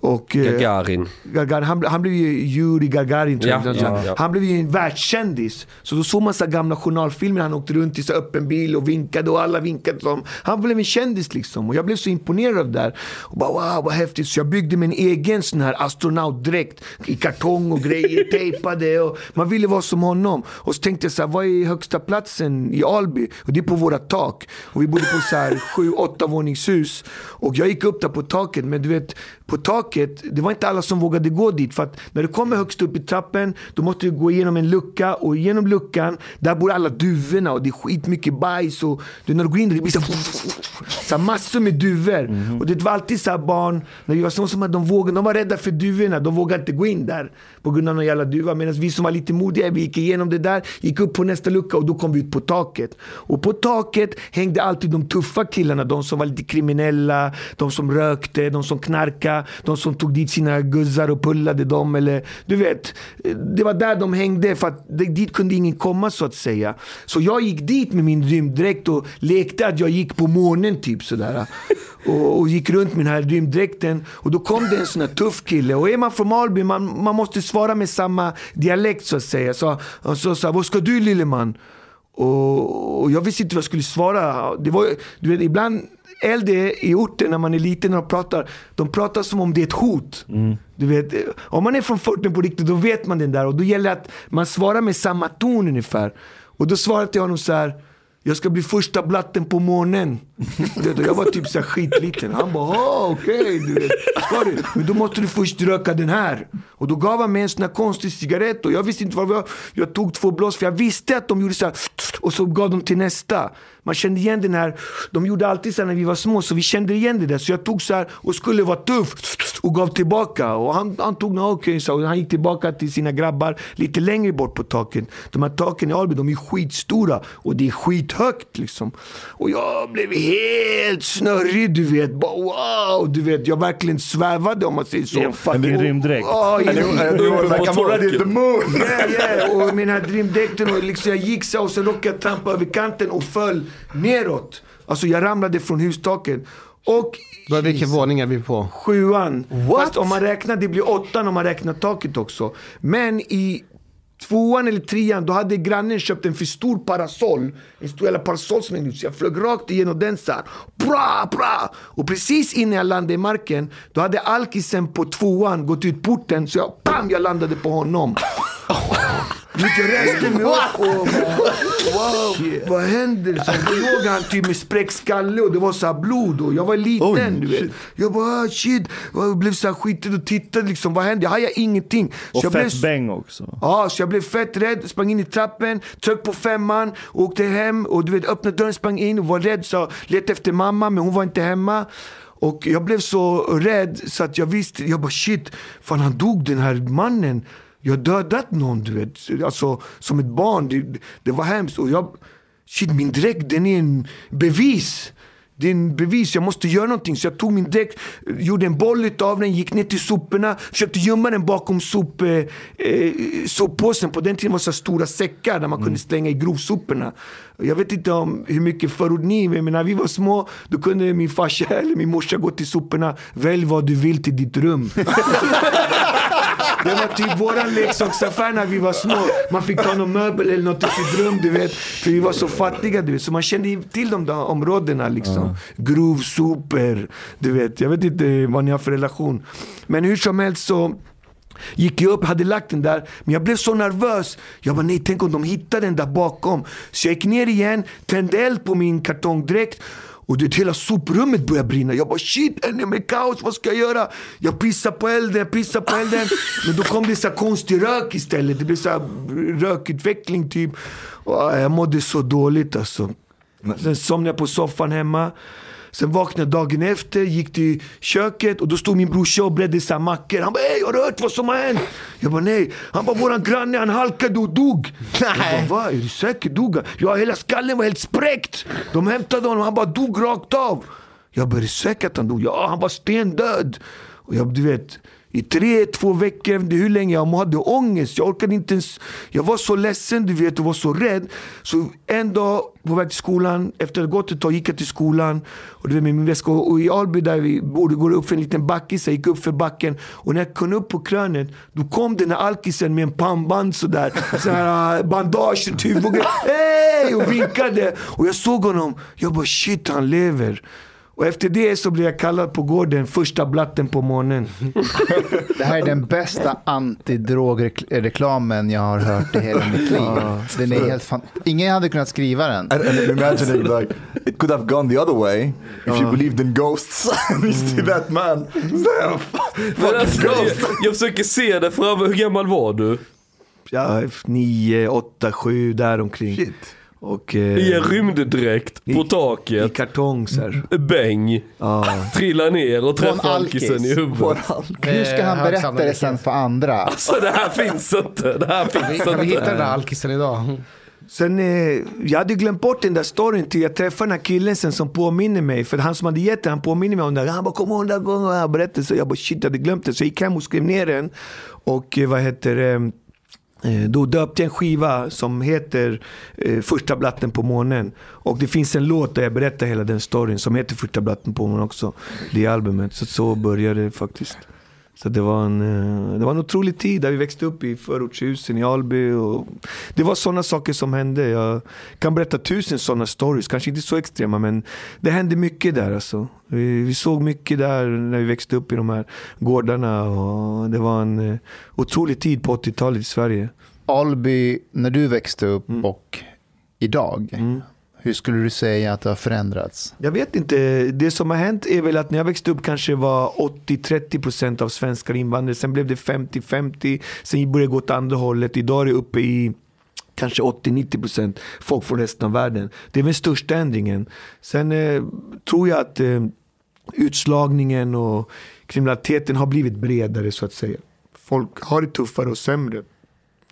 Och, eh, Gagarin. Gagarin, han, han blev ju Yuri Gagarin tror Ja, jag. ja, ja. Han blev ju en världskändis. Så då såg man så gamla journalfilmer, han åkte runt i så öppen bil och vinkade och alla vinkade. Som. Han blev en kändis liksom. Och jag blev så imponerad av det där. Och bara wow vad häftigt. Så jag byggde min egen sån här astronautdräkt i kartong och grejer, tejpade. Och man ville vara som honom. Och så tänkte jag så här, vad är högsta platsen i Alby? Och det är på våra tak. Och vi bodde på så här sju, åtta våningshus. Och jag gick upp där på taket, men du vet, på taket, det var inte alla som vågade gå dit. För att när du kommer högst upp i trappen, då måste du gå igenom en lucka. Och genom luckan, där bor alla duvorna och det är skitmycket bajs. Och du, när du går in där, det blir så, så massor med duvor. Och det var alltid så barn, när vi var små, som att de, vågade, de var rädda för duvorna. De vågade inte gå in där på grund av någon jävla duva. Medan vi som var lite modiga, vi gick igenom det där, gick upp på nästa lucka och då kom vi ut på taket. Och på taket hängde alltid de tuffa killarna, de som var lite kriminella, de som rökte, de som knarkade, de som tog dit sina guzzar och pullade dem. Eller, du vet, det var där de hängde för att dit kunde ingen komma så att säga. Så jag gick dit med min rymddräkt och lekte att jag gick på månen typ sådär. Och, och gick runt med den här rymddräkten och då kom det en sån här tuff kille. Och är man från Alby, man, man måste svara med samma dialekt så att säga. Så han sa så här, vad ska du lille man? Och, och jag visste inte vad jag skulle svara. Det var, du vet, ibland äldre i orten när man är liten och pratar, de pratar som om det är ett hot. Du vet, om man är från förorten på riktigt, då vet man den där. Och då gäller det att man svarar med samma ton ungefär. Och då svarade jag honom så här. Jag ska bli första blatten på månen. Jag var typ så här skitliten. Han bara, ah, okej, du vet. Ska du? Men då måste du först röka den här. Och då gav han mig en sån här konstig cigarett. Och jag visste inte vad jag. Jag tog två blås för jag visste att de gjorde så här. Och så gav de till nästa. Man kände igen den här. De gjorde alltid så här när vi var små. Så vi kände igen det där. Så jag tog så här och skulle vara tuff. Och gav tillbaka. Och han, han tog några okej. så han gick tillbaka till sina grabbar lite längre bort på taken. De här taken i Alby, de är skitstora. Och det är skithögt liksom. Och jag blev helt snurrig du vet. Bara, wow! Du vet, jag verkligen svävade om man säger så. En rymddräkt. I en- Uppe på taket. Yeah, yeah. Och här rymddräkten och liksom jag gick så och så råkade jag trampa över kanten och föll neråt. Alltså jag ramlade från hustaket. Och Vad- Vilken våning är vi på? sjuan. Fast om man räknar, det blir åttan om man räknar taket också. Men i tvåan eller trean, då hade grannen köpt en för stor parasoll. En stor jävla parasoll som hängde ut. Så jag flög rakt igenom den så här. Bra, bra! Och precis innan jag landade i marken, då hade alkisen på tvåan gått ut porten. Så jag, bam, jag landade på honom. Jag reste mig upp och bara, wow, vad händer? Så då låg han typ med spräckt skalle och det var så blod och jag var liten. Oj, du vet. shit. Jag bara ah, shit. Jag blev så här skitig och tittade liksom. Vad hände? Jag hajade ingenting. Så Och jag blev fett bäng också. Ja, så jag blev fett rädd, sprang in i trappen, tryckte på femman, åkte hem och du vet, öppnade dörren, sprang in och var rädd. Så letade efter mamma, men hon var inte hemma. Och jag blev så rädd så att jag visste, jag bara shit, fan han dog den här mannen. Jag dödat någon, du vet. Alltså som ett barn. Det, det var hemskt. Och jag, shit min dräkt den är en bevis. Det är en bevis, jag måste göra någonting. Så jag tog min dräkt, gjorde en boll av den, gick ner till soporna, försökte gömma den bakom sop, eh, eh, soppåsen. På den tiden var det så stora säckar där man kunde slänga i grovsoporna. Jag vet inte om hur mycket förord ni men när vi var små då kunde min farsa eller min morsa gå till soporna. Välj vad du vill till ditt rum. Det var typ våran leksaksaffär när vi var små. Man fick ta någon möbel eller något till sitt rum, du vet. För vi var så fattiga, du vet. Så man kände till de där områdena liksom. Grovsopor, du vet. Jag vet inte vad ni har för relation. Men hur som helst så Gick jag upp, hade lagt den där, men jag blev så nervös. Jag bara nej, tänk om de hittar den där bakom. Så jag gick ner igen, tände eld på min kartongdräkt. Och det, hela soprummet började brinna. Jag bara shit, är ni med kaos, vad ska jag göra? Jag pissar på elden, jag pissar på elden. Men då kom det så konstig rök istället. Det blev så rökutveckling typ. Och jag mådde så dåligt alltså. Sen somnade jag på soffan hemma. Sen vaknade jag dagen efter, gick till köket och då stod min brorsa och bredde så mackor. Han bara ey, har du hört vad som har hänt? Jag bara nej. Han bara våran granne han halkade och dog. Jag bara va? Är du säker? Dog han? Ja, hela skallen var helt spräckt. De hämtade honom, han bara dog rakt av. Jag bara är du säker att han dog? Ja, han var stendöd. Och jag, du vet, i tre, två veckor, inte hur länge jag hade ångest. Jag orkade inte ens, jag var så ledsen du vet och var så rädd. Så en dag på väg till skolan, efter att ha gått ett tag gick jag till skolan. Och det var med min väska och i Alby där vi borde gå upp för en liten backe. Så jag gick upp för backen. Och när jag kom upp på krönet, då kom den här alkisen med en pannband sådär. Så här, ah, bandage typ. Och, hey! och vinkade. Och jag såg honom. Jag bara shit han lever. Och efter det så blev jag kallad på gården första blatten på månen. Det här är den bästa antidrogreklamen jag har hört i hela mitt liv. Den är helt fan... Ingen hade kunnat skriva den. And, and imagining like it could have gone the other way if you believed in ghosts. you see that man. Alltså, jag, ghost. jag försöker se det framför. Hur gammal var du? Ja, nio, åtta, sju däromkring. Shit. Och, I en eh, rymddräkt på i, I taket. kartong så här. Bäng. Ja. Trillar ner och träffar alkisen alkis. i huvudet. Hur ska han Eh, berätta det sen för andra? Alltså det här finns inte. Det här finns Kan vi hitta inte. den där alkisen idag? Sen, eh, jag hade glömt bort den där storyn till jag träffade den här killen sen som påminner mig. För han som hade gett den, han påminner mig om det. Han bara kom ihåg den där gången jag berättade. Så jag bara shit, jag hade glömt det. Så jag gick hem och skrev ner den. Och eh, vad heter det? Eh, då döpte jag en skiva som heter eh, Första blatten på månen. Och det finns en låt där jag berättar hela den storyn som heter Första blatten på månen också. Det albumet. Så så började det faktiskt. Så det var, en, eh, det var en otrolig tid där vi växte upp i förortshusen i Alby. Och det var sådana saker som hände. Jag kan berätta tusen sådana stories, kanske inte så extrema men det hände mycket där alltså. Vi, vi såg mycket där när vi växte upp i de här gårdarna. Och det var en eh, otrolig tid på 80-talet i Sverige. Alby, när du växte upp och idag, Mm hur skulle du säga att det har förändrats? Jag vet inte. Det som har hänt är väl att när jag växte upp kanske var 80-30% av svenskar invandrare. Sen blev det 50-50. Sen började det gå åt andra hållet. Idag är det uppe i kanske 80-90% folk från resten av världen. Det är väl största ändringen. Sen eh, tror jag att eh, utslagningen och kriminaliteten har blivit bredare så att säga. Folk har det tuffare och sämre.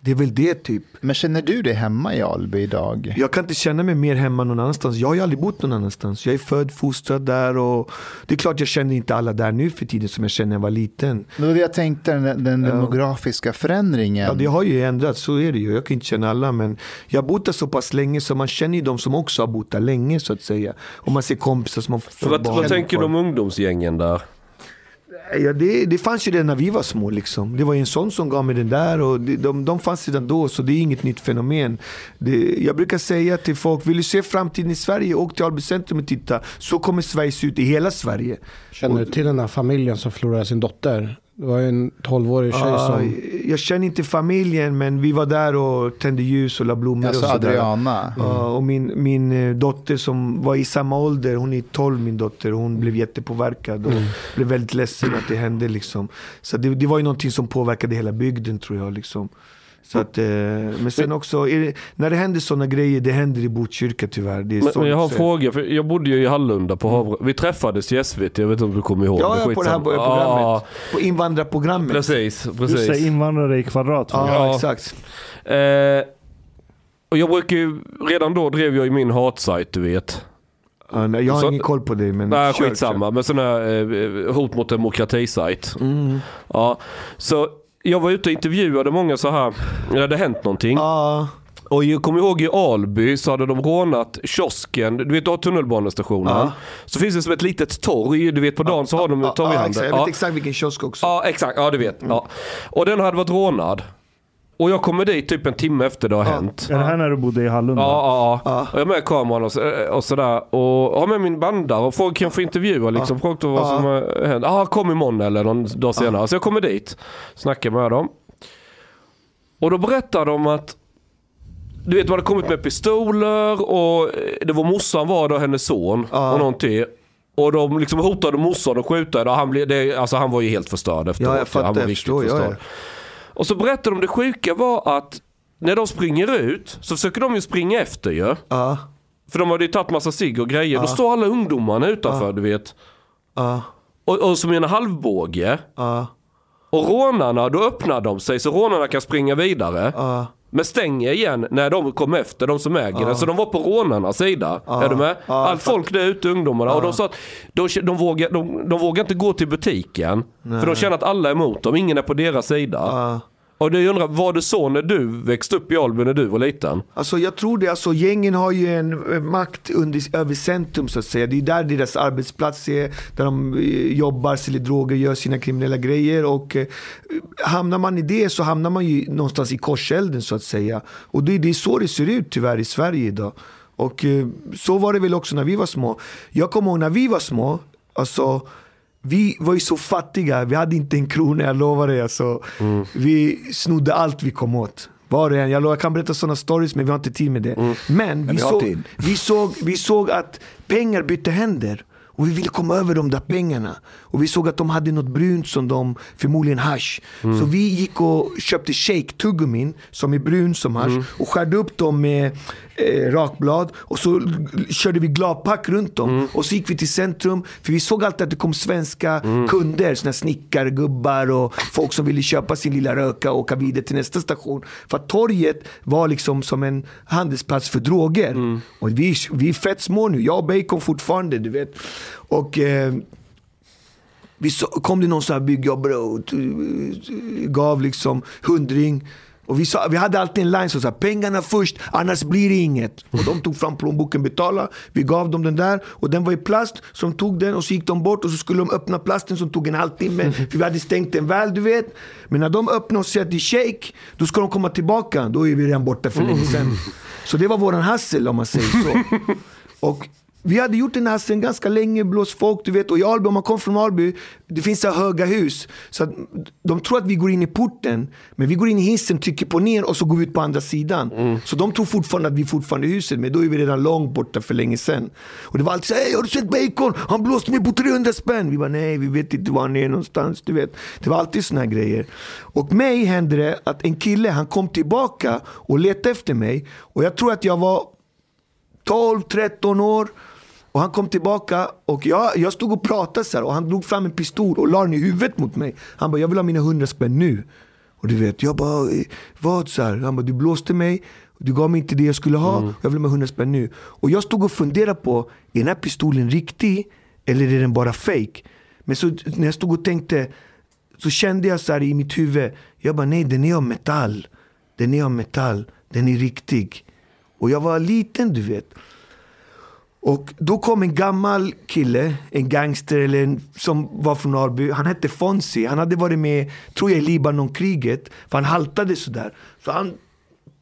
Det är väl det typ. Men känner du dig hemma i Alby idag? Jag kan inte känna mig mer hemma någon annanstans. Jag har ju aldrig bott någon annanstans. Jag är född, fostrad där och det är klart jag känner inte alla där nu för tiden som jag kände när jag var liten. Var det jag tänkte, den, den demografiska förändringen. Ja, det har ju ändrats, så är det ju. Jag kan inte känna alla men jag har bott där så pass länge så man känner ju de som också har bott där länge så att säga. Och man ser kompisar som har fått Vad, barn vad tänker du om ungdomsgängen där? Ja, det, det fanns ju det när vi var små. Liksom. Det var en sån som gav mig den där. Och det, de, de fanns redan då, så det är inget nytt fenomen. Det, jag brukar säga till folk, vill du se framtiden i Sverige, åk till Alby centrum och titta. Så kommer Sverige se ut i hela Sverige. Känner du till den här familjen som förlorade sin dotter Det var ju en 12-årig tjej Ja, som... jag känner inte familjen, men vi var där och tände ljus och la blommor Alltså och sådär. Adriana. Ja, och min, min eh, dotter som var i samma ålder, hon är 12 min dotter, hon blev jättepåverkad och blev väldigt ledsen att det hände liksom. Så det, det var ju någonting som påverkade hela bygden tror jag liksom. Så att, eh, men sen också, är det, när det händer sådana grejer, det händer i Botkyrka tyvärr. Det är Men, men jag har en fråga, för jag bodde ju i Hallunda på Havre. Vi träffades i SVT, jag vet inte om du kommer ihåg. Ja, det på det här programmet. Ja, På invandrarprogrammet. precis, Du precis. säger invandrare i kvadrat. va? Ja, exakt. Eh, och jag brukar ju, redan då drev jag ju min hatsajt du vet. Ja, nej, jag har Så- ingen koll på det. Men Nej kör, skitsamma, men sån här eh, hot mot demokratisajt. kör. Mm. Ja, så jag var ute och intervjuade många så här, det hade hänt någonting. Ja, Och jag kommer ihåg i Alby så hade de rånat kiosken, du vet du har tunnelbanestationen. Ja. Så finns det som ett litet torg, du vet på dagen så har de ja, ett torg i ja, exakt. Jag Ja. vet exakt vilken kiosk också. Ja exakt, ja du vet. Ja. Och den hade varit rånad. Och jag kommer dit typ en timme efter det har hänt. Är det här när du bodde i Hallunda? Ja, ja, ja. Ja. Och jag har med kameran och, så, och sådär. Och har med min bandare och frågar kan jag få intervjua liksom. Frågat vad Ja. som har hänt. Ja, kom imorgon eller någon dag senare. Så jag kommer dit. Snackar med dem. Och då berättar de att du vet, de hade kommit med pistoler och det var morsan var då, hennes son Ja. och någonting. Och de liksom hotade morsan att skjuta henne. och Han, blev, det, alltså han var ju helt förstörd efteråt. Ja, jag fattar, han var jag riktigt förstår, ja, förstörd. ja. Och så berättar de det sjuka var att när de springer ut så försöker de ju springa efter ju. Ja, För de hade ju tagit massa cigg och grejer. Då står alla ungdomarna utanför du vet. Och, och som i en halvbåge. Och rånarna, då öppnar de sig så rånarna kan springa vidare. Ja. Men stänger igen när de kom efter, de som äger den. Så de var på rånarnas sida. Är du med? Ja, Allt folk där ute, ungdomarna. Och de sa att de, de, vågar, de, de vågar inte gå till butiken. För de känner att alla är emot dem, ingen är på deras sida. Och du undrar, var det så när du växte upp i Alby när du var liten? Alltså jag tror det, alltså gängen har ju en eh, makt under, över centrum så att säga. Det är där deras arbetsplats är, där de eh, jobbar, säljer droger, gör sina kriminella grejer. Och eh, hamnar man i det så hamnar man ju någonstans i korselden så att säga. Och det, det är så det ser ut tyvärr i Sverige idag. Och eh, så var det väl också när vi var små. Jag kommer ihåg när vi var små, alltså vi var ju så fattiga, vi hade inte en krona, jag lovar dig. Alltså. Vi snodde allt vi kom åt. Var och en. Jag, jag kan berätta sådana stories men vi har inte tid med det. Men vi vi såg, vi, såg, vi såg att pengar bytte händer. Och vi ville komma över de där pengarna. Och vi såg att de hade något brunt som de, förmodligen hash. Så vi gick och köpte shake tuggummin som är brun som hash. Och skärde upp dem med eh, rakblad. Och så körde vi gladpack runt dem. Och så gick vi till centrum. För vi såg alltid att det kom svenska kunder. Såna snickargubbar och folk som ville köpa sin lilla röka och åka vidare till nästa station. För att torget var liksom som en handelsplats för droger. Och vi, vi är fett små nu. Jag och Bacon fortfarande, du vet. Och eh, vi så, kom det någon sån här byggjobbare och gav liksom hundring. Och vi, sa, vi hade alltid en line som sa pengarna först, annars blir det inget. Och de tog fram plånboken, betalade. Vi gav dem den där och den var i plast. Så de tog den och så gick de bort och så skulle de öppna plasten som tog en halvtimme. För vi hade stängt den väl, du vet. Men när de öppnar och ser att det är shake, då ska de komma tillbaka. Då är vi redan borta för länge sedan. Så det var våran hassel om man säger så. Och vi hade gjort den här hasseln ganska länge, blåst folk, du vet. Och i Alby, om man kommer från Alby, det finns så höga hus. Så att de tror att vi går in i porten, men vi går in i hissen, trycker på ner och så går vi ut på andra sidan. Så de tror fortfarande att vi fortfarande är i huset, men då är vi redan långt borta för länge sedan. Och det var alltid så "Hey, har du sett Bacon? Han blåste mig på 300 spänn. Vi bara, nej, vi vet inte var han är någonstans, du vet. Det var alltid såna här grejer. Och mig hände det att en kille, han kom tillbaka och letade efter mig. Och jag tror att jag var 12-13 år. Och han kom tillbaka och jag, jag stod och pratade så här, och han drog fram en pistol och la den i huvudet mot mig. Han bara, jag vill ha mina 100 spänn nu. Och du vet, jag bara, "Eh, vad? Så här. Han bara, du blåste mig, du gav mig inte det jag skulle ha, jag vill ha 100 spänn nu. Och jag stod och funderade på, är den här pistolen riktig eller är den bara fake? Men så när jag stod och tänkte, så kände jag så här i mitt huvud, jag bara, nej den är av metall. Den är av metall, den är riktig. Och jag var liten du vet. Och då kom en gammal kille, en gangster eller en, som var från Alby. Han hette Fonsi. Han hade varit med, tror jag, i Libanonkriget. För han haltade sådär. Så han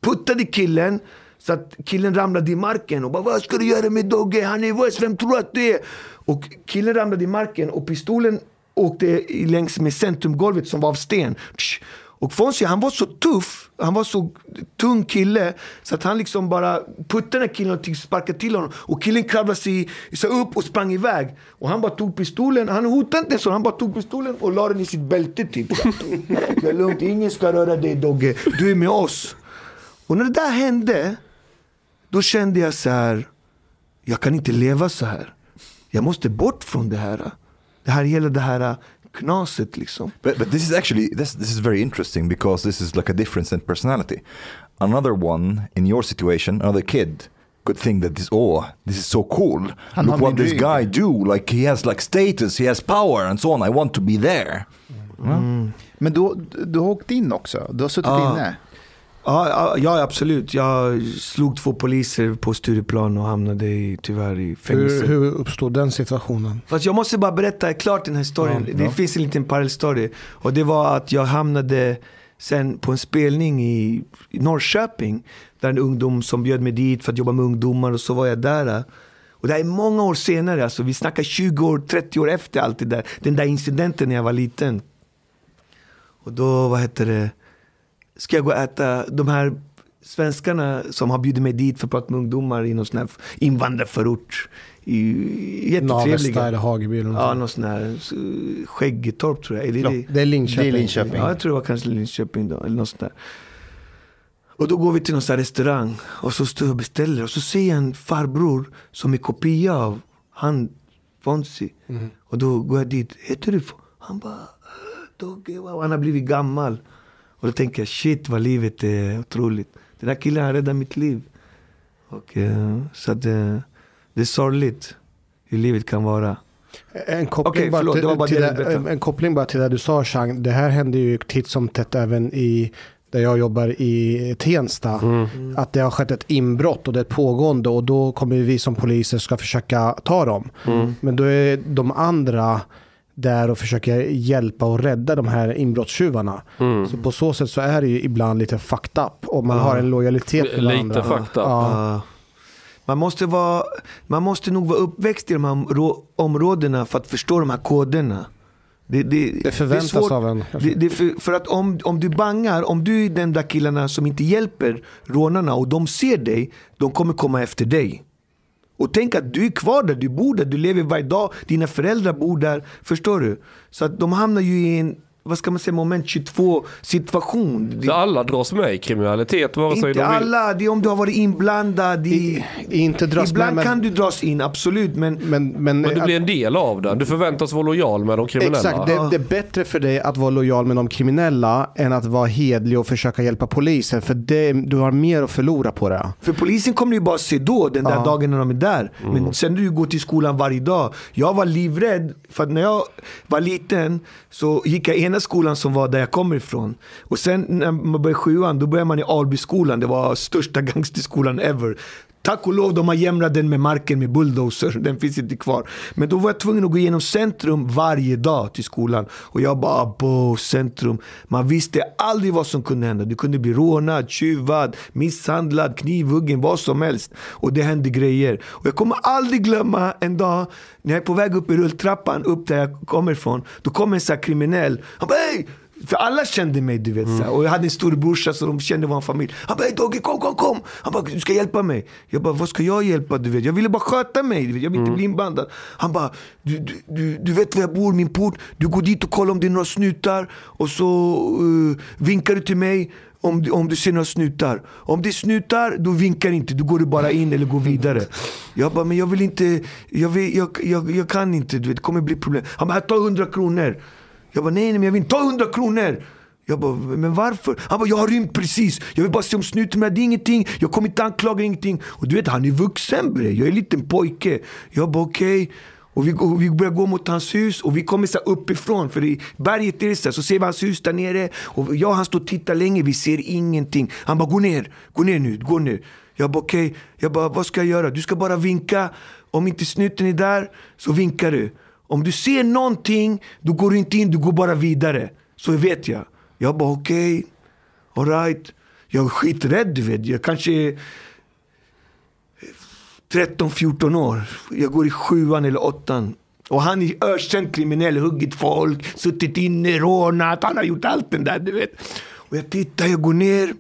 puttade killen så att killen ramlade i marken och bara Vad ska du göra med Dogge? Han är vass, vem tror du att det är? Och killen ramlade i marken och pistolen åkte längs med centrumgolvet som var av sten. Psh. Och Fonzie han var så tuff, han var så tung kille så att han liksom bara puttade den här killen och sparkade till honom. Och killen kravlade sig så upp och sprang iväg. Och han bara tog pistolen, han hotade inte så, han bara tog pistolen och la den i sitt bälte typ. Det är lugnt, ingen ska röra dig Dogge, du är med oss. Och när det där hände, då kände jag så här, jag kan inte leva så här. Jag måste bort från det här. Det här hela det här knaset liksom. But, but this is actually this this is very interesting because this is like a difference in personality. Another one in your situation, another kid could think that this oh this is so cool. Han Look what this rygg." guy do. Like he has like status, he has power and so on. I want to be there. Men du, du har åkt in också? Du har suttit Ja. inne? Ja, ja, absolut. Jag slog två poliser på Stureplan och hamnade i, tyvärr i fängelse. Hur, hur uppstod den situationen? Fast jag måste bara berätta klart den här historien. Ja, det ja. finns en liten parallellstory. Och det var att jag hamnade sen på en spelning i, i Norrköping. Där en ungdom som bjöd mig dit för att jobba med ungdomar och så var jag där. Och det här är många år senare, alltså, vi snackar 20 år, 30 år efter allt det där. Den där incidenten när jag var liten. Och då, vad heter det, ska jag gå och äta, de här svenskarna som har bjudit mig dit för att prata med ungdomar i någon sån här invandrarförort. I, Navesta jättetrevliga. eller Hageby eller Ja, någon sån här Skäggetorp tror jag. Är det, det? Det är Linköping. Det är Linköping. Ja, jag tror det var kanske Linköping då, eller något sånt där. Och då går vi till någon sån här restaurang och så står jag och beställer och så ser jag en farbror som är kopia av han Fonzie. Och då går jag dit, heter du Fon-" Han bara, "Äh, Dogge, wow. han har blivit gammal. Och då tänker jag, shit vad livet är otroligt. Den här killen har räddat mitt liv. Och, eh, så att, eh, det är sorgligt hur livet kan vara. En koppling, bara förlåt, till, det bara till det det, en koppling bara till det du sa Chang. Det här händer ju titt som tätt även i där jag jobbar i Tensta. Mm. Att det har skett ett inbrott och det är ett pågående och då kommer vi som poliser ska försöka ta dem. Mm. Men då är de andra där och försöker hjälpa och rädda de här inbrottstjuvarna. Mm. Så på så sätt så är det ju ibland lite fucked up och man har en lojalitet med Lite varandra. fucked up. Ja. Ja. Man måste, vara, man måste nog vara uppväxt i de här områ- områdena för att förstå de här koderna. Det, det, Det förväntas svårt. av en. Det, det för, för att om, om du bangar, om du är den där killarna som inte hjälper rånarna och de ser dig, de kommer komma efter dig. Och tänk att du är kvar där, du bor där, du lever varje dag, dina föräldrar bor där. Förstår du? Så att de hamnar ju i en, vad ska man säga, moment 22 situation. Så alla dras med i kriminalitet vare sig de Inte vill. alla, det är om du har varit inblandad i... Inte dras Ibland med, men, kan du dras in, absolut. Men men, men, Men du blir en del av den. Du förväntas vara lojal med de kriminella. Exakt, det, det är bättre för dig att vara lojal med de kriminella än att vara hedlig och försöka hjälpa polisen. För det, du har mer att förlora på det. för polisen kommer ju bara se då, den där Ja. dagen när de är där. Mm. Men sen när du går till skolan varje dag. Jag var livrädd, för att när jag var liten så gick jag i ena skolan som var där jag kommer ifrån. Och sen när man började sjuan, då började man i Albyskolan. Det var största gangsterskolan ever. Tack och lov, de har jämrat den med marken med bulldozer. Den finns inte kvar. Men då var jag tvungen att gå igenom centrum varje dag till skolan. Och jag bara, på centrum. Man visste aldrig vad som kunde hända. Du kunde bli rånad, tjuvad, misshandlad, knivhuggen, vad som helst. Och det hände grejer. Och jag kommer aldrig glömma en dag när jag är på väg upp i rulltrappan, upp där jag kommer ifrån. Då kommer en sån här kriminell. Han bara, hej! För alla kände mig du vet. Så här. Och jag hade en storebrorsa så de kände vår familj. Han bara, Dogge kom, kom, kom. Han bara, du ska hjälpa mig. Jag bara, vad ska jag hjälpa? Du vet? Jag ville bara sköta mig. Du vet? Jag vill inte bli inblandad. Han bara, du, du, du, du vet var jag bor, min port. Du går dit och kollar om det är några snutar. Och så uh, vinkar du till mig. Om du, om du ser några snutar. Om det är snutar, då vinkar inte. Då går du bara in eller går vidare. Jag bara, men jag vill inte, jag, vill, jag, jag, jag kan inte. Du vet, det kommer bli problem. Han bara, ta 100 kronor. Jag bara, nej, nej men jag vill inte ta 100 kronor. Jag bara, men varför? Han bara, jag har rymt precis. Jag vill bara se om snuten med det är ingenting. Jag kommer inte anklaga ingenting. Och du vet, han är vuxen bre. Jag är en liten pojke. Jag bara, okej. Och vi, går- vi börjar gå mot hans hus och vi kommer så uppifrån. För i berget är det så, här, så ser vi hans hus där nere. Och jag och han står och tittar länge, vi ser ingenting. Han bara, gå ner, gå ner nu, gå ner. Jag bara, okej. Jag bara, vad ska jag göra? Du ska bara vinka. Om inte snuten är där, så vinkar du. Om du ser någonting, då går du inte in, du går bara vidare. Så vet jag. Jag bara okej, alright. Jag är skiträdd du vet. Jag kanske är 13-14 år. Jag går i sjuan eller åttan. Och han är ökänd kriminell, huggit folk, suttit inne, rånat. Han har gjort allt den där, du vet. Och jag tittar, jag går ner.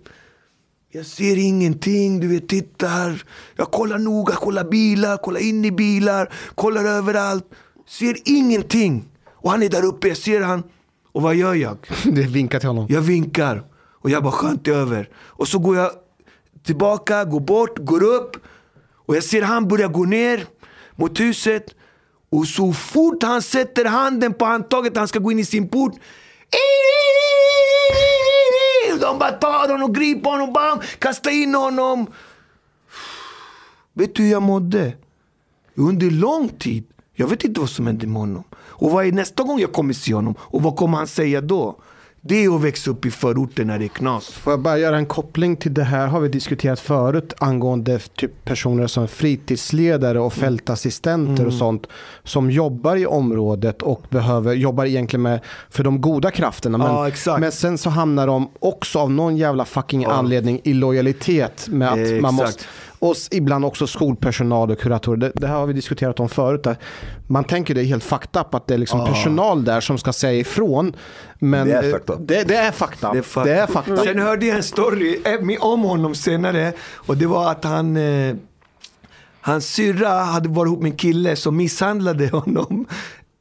Jag ser ingenting, du vet, tittar. Jag kollar noga, kollar bilar, kollar in i bilar, kollar överallt. Ser ingenting. Och han är där uppe, jag ser han. Och vad gör jag? Det vinkar till honom. Jag vinkar. Och jag bara skönt över. Och så går jag tillbaka, går bort, går upp. Och jag ser han börja gå ner mot huset. Och så fort han sätter handen på handtaget, han ska gå in i sin port. De bara tar honom, griper honom, bam, kastar in honom. Vet du hur jag mådde? Under lång tid. Jag vet inte vad som hände med honom. Och vad är nästa gång jag kommer se honom? Och vad kommer han säga då? Det är att växa upp i förorten när det är knas. Får jag bara göra en koppling till det här har vi diskuterat förut angående typ personer som fritidsledare och fältassistenter och sånt som jobbar i området och behöver jobbar egentligen med för de goda krafterna. Men, Ja, men sen så hamnar de också av någon jävla fucking anledning i lojalitet med att Eh, man måste och ibland också skolpersonal och kuratorer. Det, det här har vi diskuterat om förut. Där man tänker det är helt fucked up att det är liksom personal där som ska säga ifrån. Men Det är fucked up. Det, det är fucked up. Det är fuck- Det är up. Sen hörde jag en story eh, om honom senare. Och det var att han... Eh, hans syrra hade varit ihop med en kille som misshandlade honom.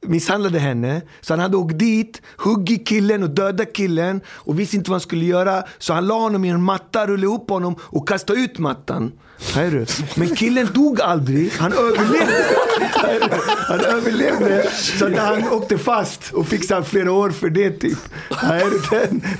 Misshandlade henne. Så han hade åkt dit, huggit killen och dödat killen. Och visste inte vad han skulle göra. Så han la honom i en matta, rullade upp honom och kastade ut mattan. Men killen dog aldrig. Han överlevde. Han överlevde. Så att han åkte fast och fick så här flera år för det typ.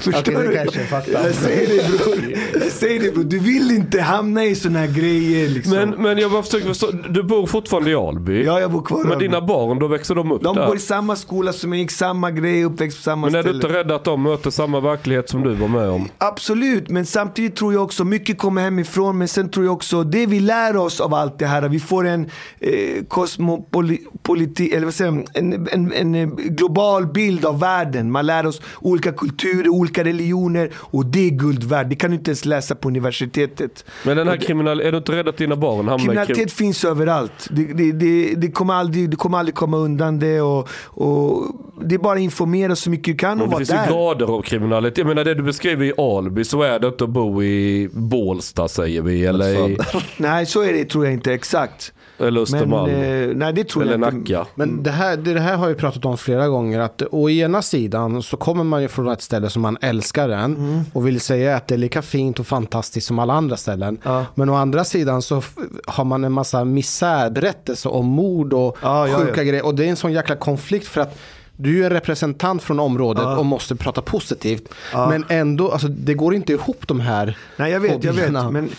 Förstår det du? kanske. Jag säger det bror. Jag säger det bror. Du vill inte hamna i såna här grejer liksom. Men, men jag bara försöker förstå, du bor fortfarande i Alby? ja, jag bor kvar Men dina barn, då växer de upp De där? går i samma skola som jag gick, samma grej, uppväxt på samma Men är du ställe. inte rädd att de möter samma verklighet som du var med om? Absolut, men samtidigt tror jag också mycket kommer hemifrån. Men sen tror jag också det vi lär oss av allt det här. Vi får en eh, kosmopoliti, eller vad säger jag, en, en, en eh, global bild av världen. Man lär oss olika kulturer, olika religioner och det är guld värt. Det kan du inte ens läsa på universitetet. Men den här kriminal... Är du inte rädd att dina barn hamnar i krim... Kriminalitet finns överallt. Det, det, det, det, kommer aldrig, det kommer aldrig komma undan det. Och, och det är bara informera så mycket du kan och Men det vara finns ju där. grader av kriminalitet. Jag menar det du beskriver i Alby så är det inte att bo i Bålsta säger vi. Eller, i, Nej, så är det tror jag inte exakt. eller Men Östermalm. eh, nej, det tror eller jag inte. Nacka. Men det här, det här har vi pratat om flera gånger. Att å ena sidan så kommer man ju från ett ställe som man älskar än. Mm. Och vill säga att det är lika fint och fantastiskt som alla andra ställen. Ja. Men å andra sidan så har man en massa misärberättelser om mord och Ja, ja, sjuka ja. grejer. Och det är en sån jäkla konflikt för att du är representant från området Ja. och måste prata positivt. Ja. Men ändå, alltså, det går inte ihop de här Nej, jag vet, jag vet. Men,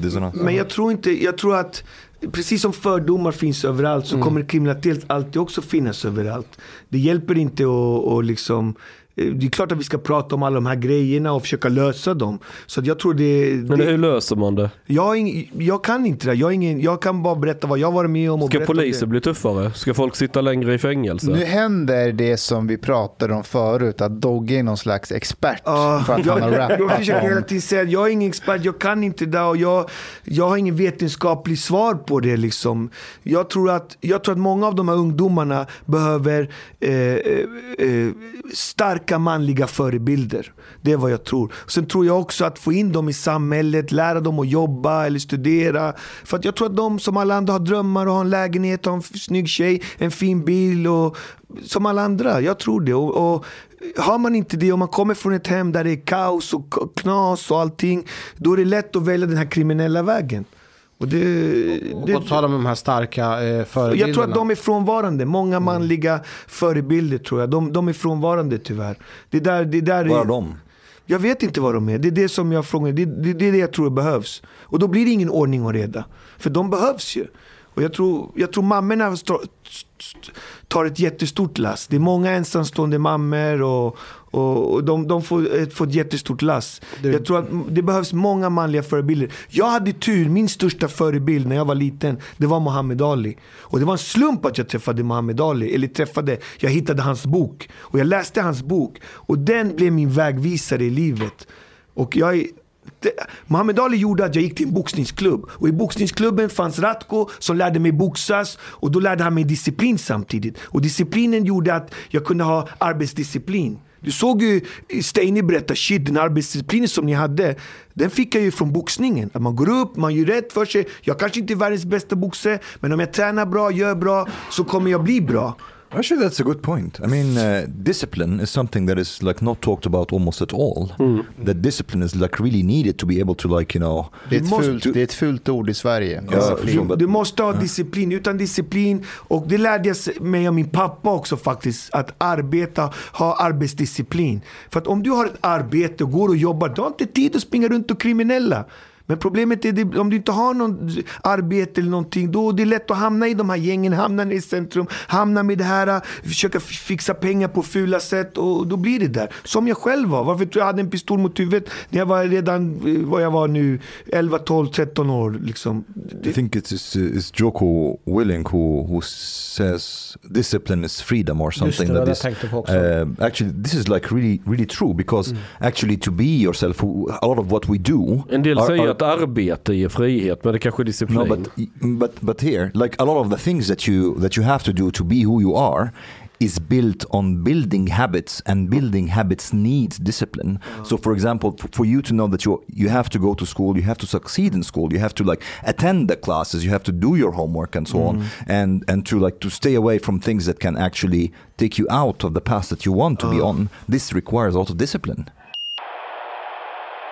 dissonans. men jag tror inte, jag tror att Precis som fördomar finns överallt så kommer kriminalitet alltid också finnas överallt. Det hjälper inte att, liksom eh, det är klart att vi ska prata om alla de här grejerna och försöka lösa dem. Så att jag tror det... Men det hur löser man det? jag, ing, jag kan inte det. Jag, ingen, jag kan bara berätta vad jag varit med om. Och Ska poliser det. bli tuffare? Ska folk sitta längre i fängelse? Nu händer det som vi pratade om förut, att Dogge är någon slags expert Ja, för att han har jag, jag rappat försöker hela tiden säga att jag är ingen expert, jag kan inte det och jag, jag har ingen vetenskaplig svar på det. Liksom. Jag, tror att, jag tror att många av de här ungdomarna behöver eh, eh, eh, starka manliga förebilder. Det är vad jag tror. Sen tror jag också att få in dem i samhället, lära dem att jobba eller studera. För att jag tror att de som alla andra har drömmar och har en lägenhet, har en snygg tjej, en fin bil och som alla andra. Jag tror det. Och, och har man inte det om man kommer från ett hem där det är kaos och knas och allting. Då är det lätt att välja den här kriminella vägen. Och det, det, Och tala med de här starka eh, förebilderna. jag tror att de är frånvarande. Många manliga förebilder tror jag. De, de är frånvarande tyvärr. Det där, det där Vad är, de? Jag vet inte vad de är. Det är det som jag frågar. Det, det, det är det jag tror behövs. Och då blir det ingen ordning och reda. För de behövs ju. Och jag tror, jag tror mammorna tar ett jättestort lass. Det är många ensamstående mammor och, och, de, de får, ett, får ett jättestort lass. Jag tror att det behövs många manliga förebilder. Jag hade tur, min största förebild när jag var liten, det var Muhammad Ali. Och det var en slump att jag träffade Muhammad Ali. Eller träffade, jag hittade hans bok. Och jag läste hans bok. Och den blev min vägvisare i livet. Och jag det, Muhammad Ali gjorde att jag gick till en boxningsklubb. Och i boxningsklubben fanns Ratko som lärde mig boxas. Och då lärde han mig disciplin samtidigt. Och disciplinen gjorde att jag kunde ha arbetsdisciplin. Du såg ju Steini berätta, shit den arbetsdisciplinen som ni hade, den fick jag ju från boxningen. Att man går upp, man gör rätt för sig. Jag kanske inte är världens bästa boxare, men om jag tränar bra, gör bra, så kommer jag bli bra. Actually, that's a good point. I mean, uh, discipline is something that is like not talked about almost at all. That discipline is like really needed to be able to like you know. Det är, ett fult, det är ett fult ord i Sverige. Ja, förstår. Du måste ha disciplin. Utan disciplin, och det lärde jag sig- mig av min pappa också faktiskt, att arbeta, ha arbetsdisciplin. För att om du har ett arbete och går och jobbar, du har inte tid att springa runt och kriminella. Men problemet är det, om du inte har någon arbete eller någonting, då är det lätt att hamna i de här gängen, hamna i centrum, hamna med det här, försöka f- fixa pengar på fula sätt och då blir det där. Som jag själv var. Varför tror jag hade en pistol mot huvudet när jag var redan, eh, vad jag var nu, 11, 12, 13 år liksom. I think it is uh, is Joko Willing who who says discipline is freedom or Just something. det, det that this, tänkte på också. uh, actually, this is like really really true because actually to be yourself, a lot of what we do. En del are- säger are- att arbete ger frihet, men det kanske är disciplin. No, but but but here, like a lot of the things that you that you have to do to be who you are is built on building habits and building habits needs discipline. So for example for you to know that you you have to go to school you have to succeed in school you have to like attend the classes you have to do your homework and so on and and to like to stay away from things that can actually take you out of the path that you want to be on this requires a lot of discipline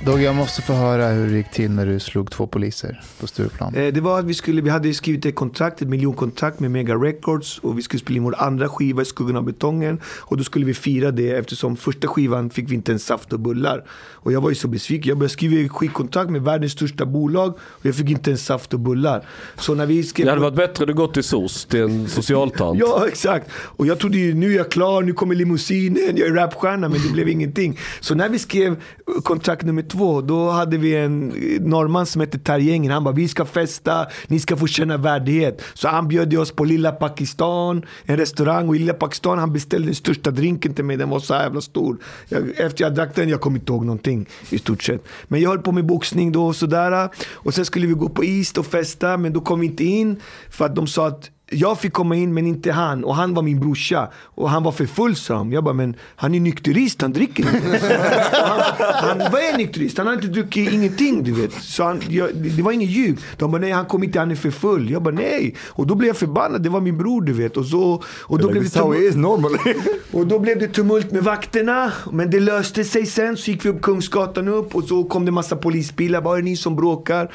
Dogge, jag måste få höra hur det gick till när du slog två poliser på Stureplan. Eh, Det var att vi skulle, vi hade skrivit ett kontrakt, ett miljonkontrakt med Mega Records och vi skulle spela in vår andra skiva i skuggan av betongen. Och då skulle vi fira det eftersom första skivan fick vi inte en saft och bullar. Och jag var ju så besviken. Jag började skriva skivkontrakt med världens största bolag och jag fick inte en saft och bullar. Så när vi skrev... Det hade varit bättre att du gått till SOS, till en socialtant. Ja, exakt. Och jag trodde ju nu är jag klar, nu kommer limousinen, jag är rapstjärna, men det blev ingenting. Så när vi skrev kontrakt nummer två, då hade vi en norrman som hette Tarjengen. Han bara, vi ska festa, ni ska få känna värdighet. Så han bjöd oss på Lilla Pakistan, en restaurang. Och i Lilla Pakistan, han beställde den största drinken till mig, den var så jävla stor. Jag, efter jag drack den, jag kom inte ihåg någonting i stort sett. Men jag höll på med boxning då och sådär. Och sen skulle vi gå på East och festa, men då kom vi inte in. För att de sa att jag fick komma in men inte han. Och han var min brorsa. Och han var för full sa de. Jag bara, men han är nykterist, han dricker inte. Han, han vad är nykterist? Han har inte druckit ingenting du vet. Så han, jag, det var ingen ljug. De bara, nej han kom inte, han är för full. Jag bara, nej. Och då blev jag förbannad, det var min bror du vet. Och, så, och, då, blev det tumult, och då blev det tumult med vakterna. Men det löste sig sen. Så gick vi upp Kungsgatan upp och så kom det massa polisbilar. Vad är det ni som bråkar?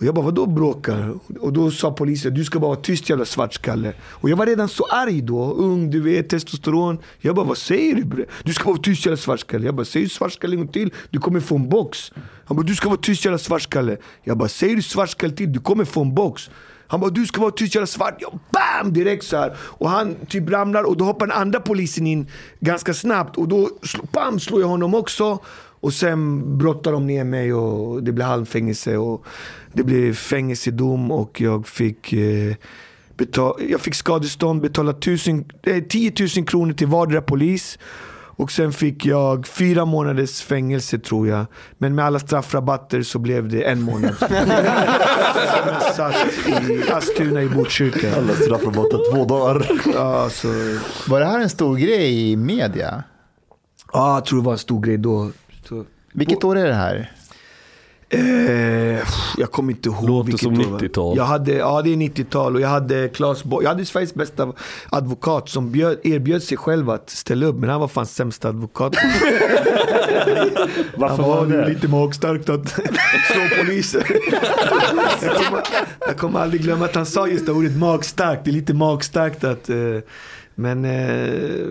Och jag bara, vadå bråkar? Och då sa polisen, du ska bara vara tyst jävla svartskalle. Och jag var redan så arg då, ung du vet, testosteron. Jag bara, vad säger du bre? Du ska vara tyst jävla svartskalle. Jag bara, säger du svartskalle en gång till, du kommer få en box. Han bara, du ska vara tyst jävla svartskalle. Jag bara, säger du svartskalle till, du kommer få en box. Han bara, du ska vara tyst jävla svart. Jag bam! Direkt så här. Och han typ ramlar och då hoppar den andra polisen in ganska snabbt. Och då bam, slår jag honom också. Och sen brottar de ner mig och det blir halvfängelse. Och det blev fängelsedom och jag fick, eh, betal- jag fick skadestånd, betala tusen, eh, 10 000 kronor till vardera polis. Och sen fick jag fyra månaders fängelse tror jag. Men med alla straffrabatter så blev det en månad. jag satt i Askuna i Botkyrka. Alla straffrabatter två dagar. Ja, så, Var det här en stor grej i media? ja, jag tror det var en stor grej då. Så, Vilket år är det här? Eh, jag kommer inte ihåg Låter vilket som år det var. 90-tal. Jag hade, ja det är 90-tal och jag hade Claes Bo- Jag hade Sveriges bästa advokat som bjöd, erbjöd sig själv att ställa upp. Men han var fan sämsta advokat. Varför han var var det? lite magstarkt att slå poliser. jag, kommer, jag kommer aldrig glömma att han sa just det ordet magstarkt. Det är lite magstarkt att... Eh, men eh,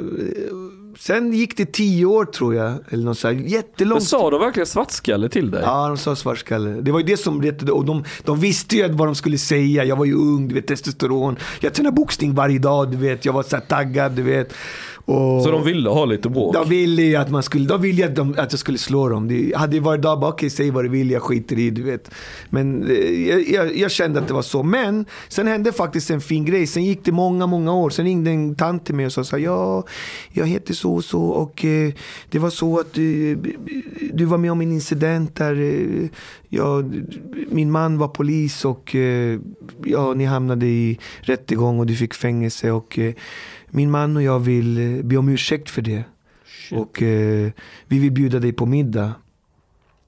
sen gick det tio år tror jag. Eller något så här, Men jättelångt. sa de verkligen svartskalle till dig? Ja, de sa svartskalle. Det var ju det som retade. Och de, de visste ju vad de skulle säga. Jag var ju ung, du vet, testosteron. Jag tränade boxning varje dag, du vet. Jag var så här taggad, du vet. Och, Så de ville ha lite bråk? de ville ju att man skulle, de ville att, de, att jag skulle slå dem. Det hade ju varit dag bara, okej säg vad du vill, jag skiter i, du vet. Men eh, jag, jag, jag kände att det var så. Men sen hände faktiskt en fin grej. Sen gick det många, många år. Sen ringde en tant till mig och sa, ja, jag heter så och så och eh, det var så att du, du var med om en incident där eh, ja, min man var polis och eh, ja, ni hamnade i rättegång och du fick fängelse och eh, min man och jag vill eh, be om ursäkt för det. Och eh, vi vill bjuda dig på middag.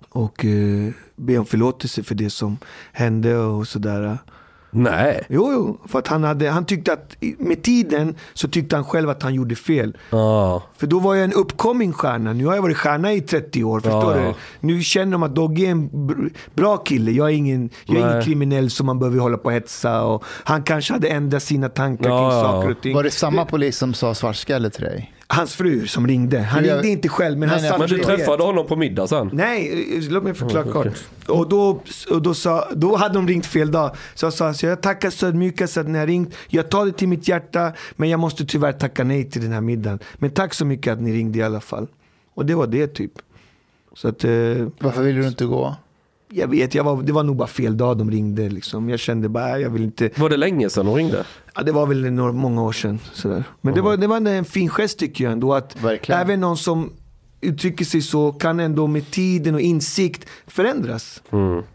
Och eh, be om förlåtelse för det som hände och sådär. Nej. Jo, jo, för att han, hade, han tyckte att med tiden så tyckte han själv att han gjorde fel. Ja. För då var jag en uppkoming stjärna. Nu har jag varit stjärna i 30 år. Förstår Ja. du? Nu känner de att Dogge är en br- bra kille. Jag är ingen, jag är ingen kriminell som man behöver hålla på och hetsa. Och han kanske hade ändrat sina tankar Ja, kring saker och ting. Var det samma polis som sa svartskalle till dig? Hans fru som ringde. Han ringde inte själv men han Nej, nej, satt Men du träffade honom på middag sen? Nej, eh, låt mig förklara klart. Och, då, och då, sa, då hade de ringt fel dag. Så jag sa, så jag tackar så mycket så att ni har ringt. Jag tar det till mitt hjärta, men jag måste tyvärr tacka nej till den här middagen. Men tack så mycket att ni ringde i alla fall. Och det var det typ. Så att, eh, Varför ville du inte gå? Jag vet, jag var, det var nog bara fel dag de ringde. Liksom. Jag kände bara, jag vill inte. Var det länge sedan de ringde? Ja, det var väl några, många år sedan. Sådär. Men det var, det var en fin gest tycker jag ändå. Att Verkligen. även någon som uttrycker sig så kan ändå med tiden och insikt förändras.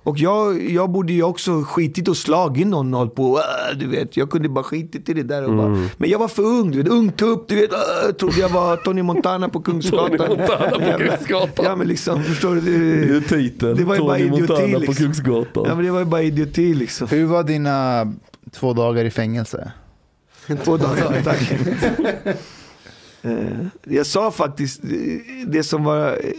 Och jag, jag borde ju också skitit och slagit någon och på. "Äh", Du vet, jag kunde bara skitit i det där. Och bara, men jag var för ung, du vet, ung tupp. Du vet, "Äh", jag trodde jag var Tony Montana på Kungsgatan. Tony Montana på Kungsgatan. Ja men liksom, förstår du? Det, titeln. det var ju bara idioti liksom. Kungsgatan. Ja men det var ju bara idioti liksom. Hur var dina två dagar i fängelse? Två dagar, tack. Eh, jag sa faktiskt eh, det som var... Eh,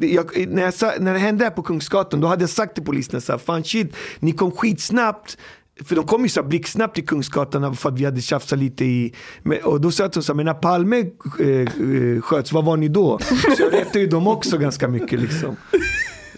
jag, när, jag sa, när det hände här på Kungsgatan, då hade jag sagt till polisen så här, fan shit, ni kom skitsnabbt. För de kom ju så blixtsnabbt till Kungsgatan för att vi hade tjafsat lite i... Och då sa jag till dem så här, men när Palme eh, sköts, vad var ni då? Så jag retade ju dem också ganska mycket liksom.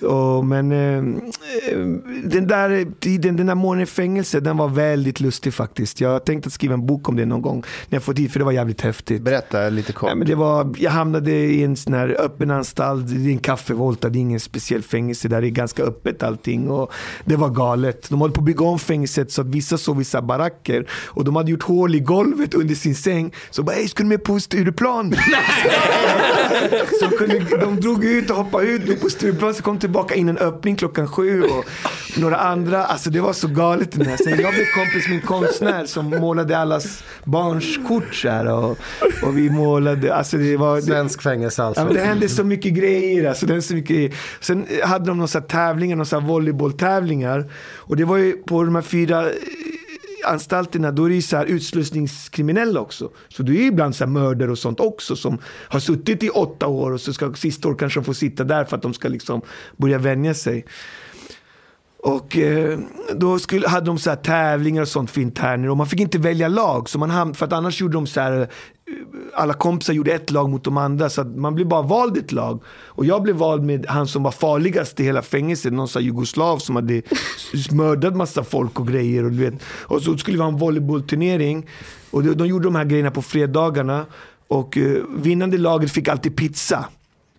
Och, men eh, eh, den där tiden, den där månaden i fängelse, den var väldigt lustig faktiskt. Jag tänkte att skriva en bok om det någon gång när jag får tid, för det var jävligt häftigt. Berätta lite kort. Nej, men det var, jag hamnade i en sån här öppen anstalt, det är en kaffevolta, det är ingen speciell fängelse där, det är ganska öppet allting. Och det var galet. De höll på att bygga om fängelset så att vissa sov i så här baracker och de hade gjort hål i golvet under sin säng. Så bara, hej ska du med på Stureplan? så de, kunde, de drog ut och hoppade ut på Stureplan, så kom tillbaka in en öppning klockan sju och några andra. Alltså det var så galet den här. Sen jag blev kompis med en konstnär som målade allas barns kort så här, och, och vi målade, alltså det var... Svensk fängelse alltså. Ja, det hände så mycket grejer. Alltså, det hände så mycket. Sen hade de några tävlingar, några volleybolltävlingar. Och det var ju på de här fyra eh, anstalterna, då är det ju så här utslussningskriminella också. Så det är ju ibland så här mördare och sånt också som har suttit i åtta år och så ska sista år kanske de få sitta där för att de ska liksom börja vänja sig. Och eh, då skulle, hade de så här tävlingar och sånt för interner och man fick inte välja lag. Så man ham- för att annars gjorde de så här, alla kompisar gjorde ett lag mot de andra så att man blev bara vald ett lag. Och jag blev vald med han som var farligast i hela fängelset, någon sån jugoslav som hade mördat massa folk och grejer. Och, du vet. och så skulle vi ha en volleybollturnering och de, de gjorde de här grejerna på fredagarna. Och eh, vinnande laget fick alltid pizza.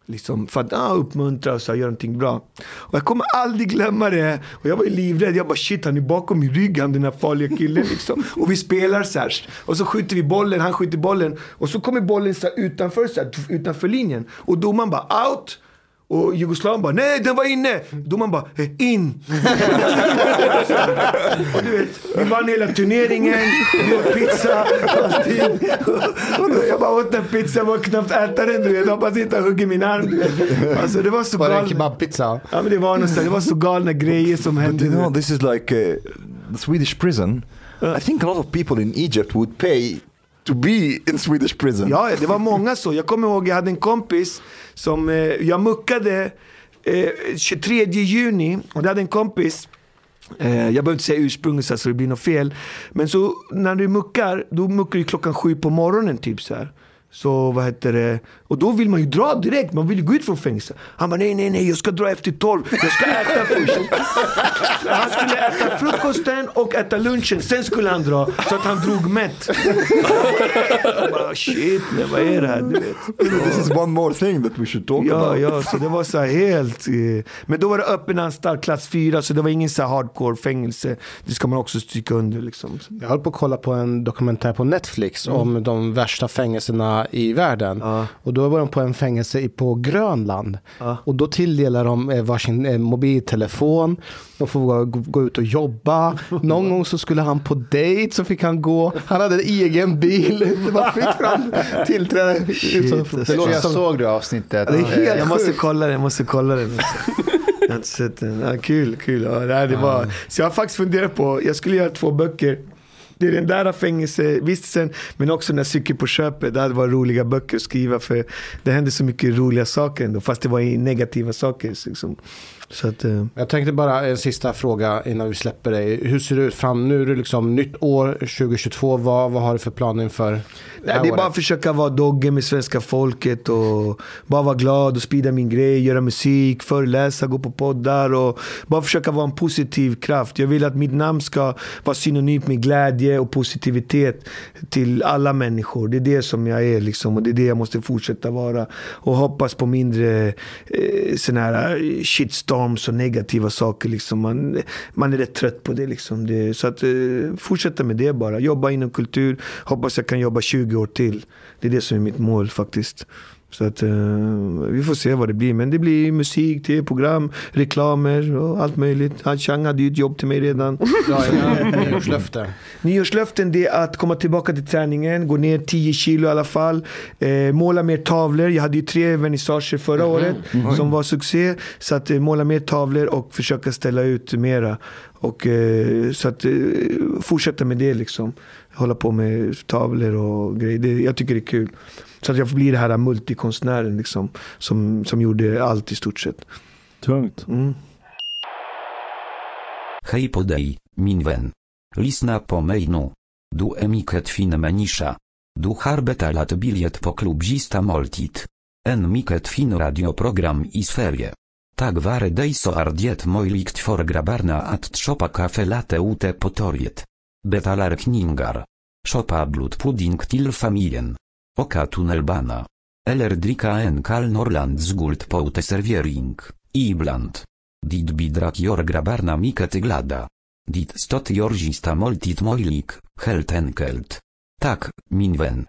Liksom för att ah, uppmuntra och så här, göra någonting bra. Och jag kommer aldrig glömma det. Och jag var ju livrädd. Jag bara shit han är bakom min rygg han den här farliga killen liksom. Och vi spelar så här. Och så skjuter vi bollen, han skjuter bollen. Och så kommer bollen så här utanför, så här, utanför linjen. Och domaren bara out. Och Jugoslaven bara nej den var inne. Domaren bara eh, in. och du vet, vi vann hela turneringen. Vi åt pizza. Allting. Och jag bara åt den pizzan, var knappt äta den du vet. Hoppas inte han hugger min arm. Du vet. Alltså det var så Var det en kebabpizza? Ja men det var här, det var så galna grejer som But hände. you know, this is like uh, the Swedish prison. I think a lot of people in Egypt would pay to be in Swedish prison. Ja, det var många så. Jag kommer ihåg, jag hade en kompis som, eh, jag muckade eh, 23 juni och jag hade en kompis Eh, jag behöver inte säga ursprunget så, så det blir något fel. Men så när du muckar, då muckar du klockan sju på morgonen typ så här. Så vad heter det? Och då vill man ju dra direkt, man vill ju gå ut från fängelse. Han bara nej, nej, nej, jag ska dra efter tolv. Jag ska äta först. Han skulle äta frukosten och äta lunchen, sen skulle han dra. Så att han drog mätt. Jag bara shit, men vad är det här? Du vet. This is one more thing that we should talk Ja, about. ja, så det var så här helt... eh, Men då var det öppen anstalt, klass 4, så det var ingen så hardcore fängelse. Det ska man också stryka under liksom. Jag höll på att kolla på en dokumentär på Netflix om de värsta fängelserna i världen. Ja. Och då var de på en fängelse i- på Grönland. Ja. Och då tilldelar de eh, varsin eh, mobiltelefon. De får gå, gå ut och jobba. Någon gång så skulle han på dejt så fick han gå. Han hade en egen bil. Det var fritt fram tillträde. Shit. Jag tror jag som- såg det avsnittet. Det är helt jag måste sjukt. kolla den, jag måste kolla. Alltså. Jag har inte sett den. Ja, kul, kul. Ja, det, det var, så jag har faktiskt funderat på, jag skulle göra två böcker. Det är den där fängelsevistelsen, men också den där cykeln på köpet. Det hade varit roliga böcker att skriva för det hände så mycket roliga saker ändå, fast det var negativa saker. Liksom. Att, eh, Jag tänkte bara en sista fråga innan vi släpper dig. Hur ser det ut fram? Nu är det liksom nytt år 2022. Vad, vad har du för plan inför det här det är bara att försöka vara dogge med svenska folket och bara vara glad och sprida min grej, göra musik, föreläsa, gå på poddar och bara försöka vara en positiv kraft. Jag vill att mitt namn ska vara synonymt med glädje och positivitet till alla människor. Det är det som jag är liksom och det är det jag måste fortsätta vara. Och hoppas på mindre eh, såna här eh, storms och negativa saker. Liksom. Man, man är rätt trött på det. Liksom. det så att eh, fortsätta med det bara. Jobba inom kultur. Hoppas jag kan jobba 20 år till. Det är det som är mitt mål faktiskt. Så att eh, vi får se vad det blir. Men det blir musik, tv-program, reklamer och allt möjligt. Han Chang hade ju ett jobb till mig redan. Ja, ja, nyårslöfte. Nyårslöften det är att komma tillbaka till träningen, gå ner 10 kilo i alla fall. Eh, måla mer tavlor. Jag hade ju tre vernissager förra året som var succé. Så att eh, måla mer tavlor och försöka ställa ut mera. Och, eh, så att eh, fortsätta med det liksom. Hålla på med tavlor och grejer. Det, jag tycker det är kul. Så att jag får bli det här multikonstnären liksom. Som, som gjorde allt i stort sett. Tungt. Mm. Hej på dig, min vän. Lisna po mejnu. Du emiket fin menisza. Du harbeta lat biliet po klubzista moltit. En miket fin radioprogram i sferie. Tak ware dejso ardiet moilikt for grabarna at tropa kafe late ute potoriet. Betalar kningar. Szopa blut pudding til familien. Oka tunnelbana. Eller drika en kal norland zgult poute serviering, ibland. Dit bidrak jor grabarna miket glada. Dit stot jorzista moltit moilik, helt enkelt. Tak, min wen.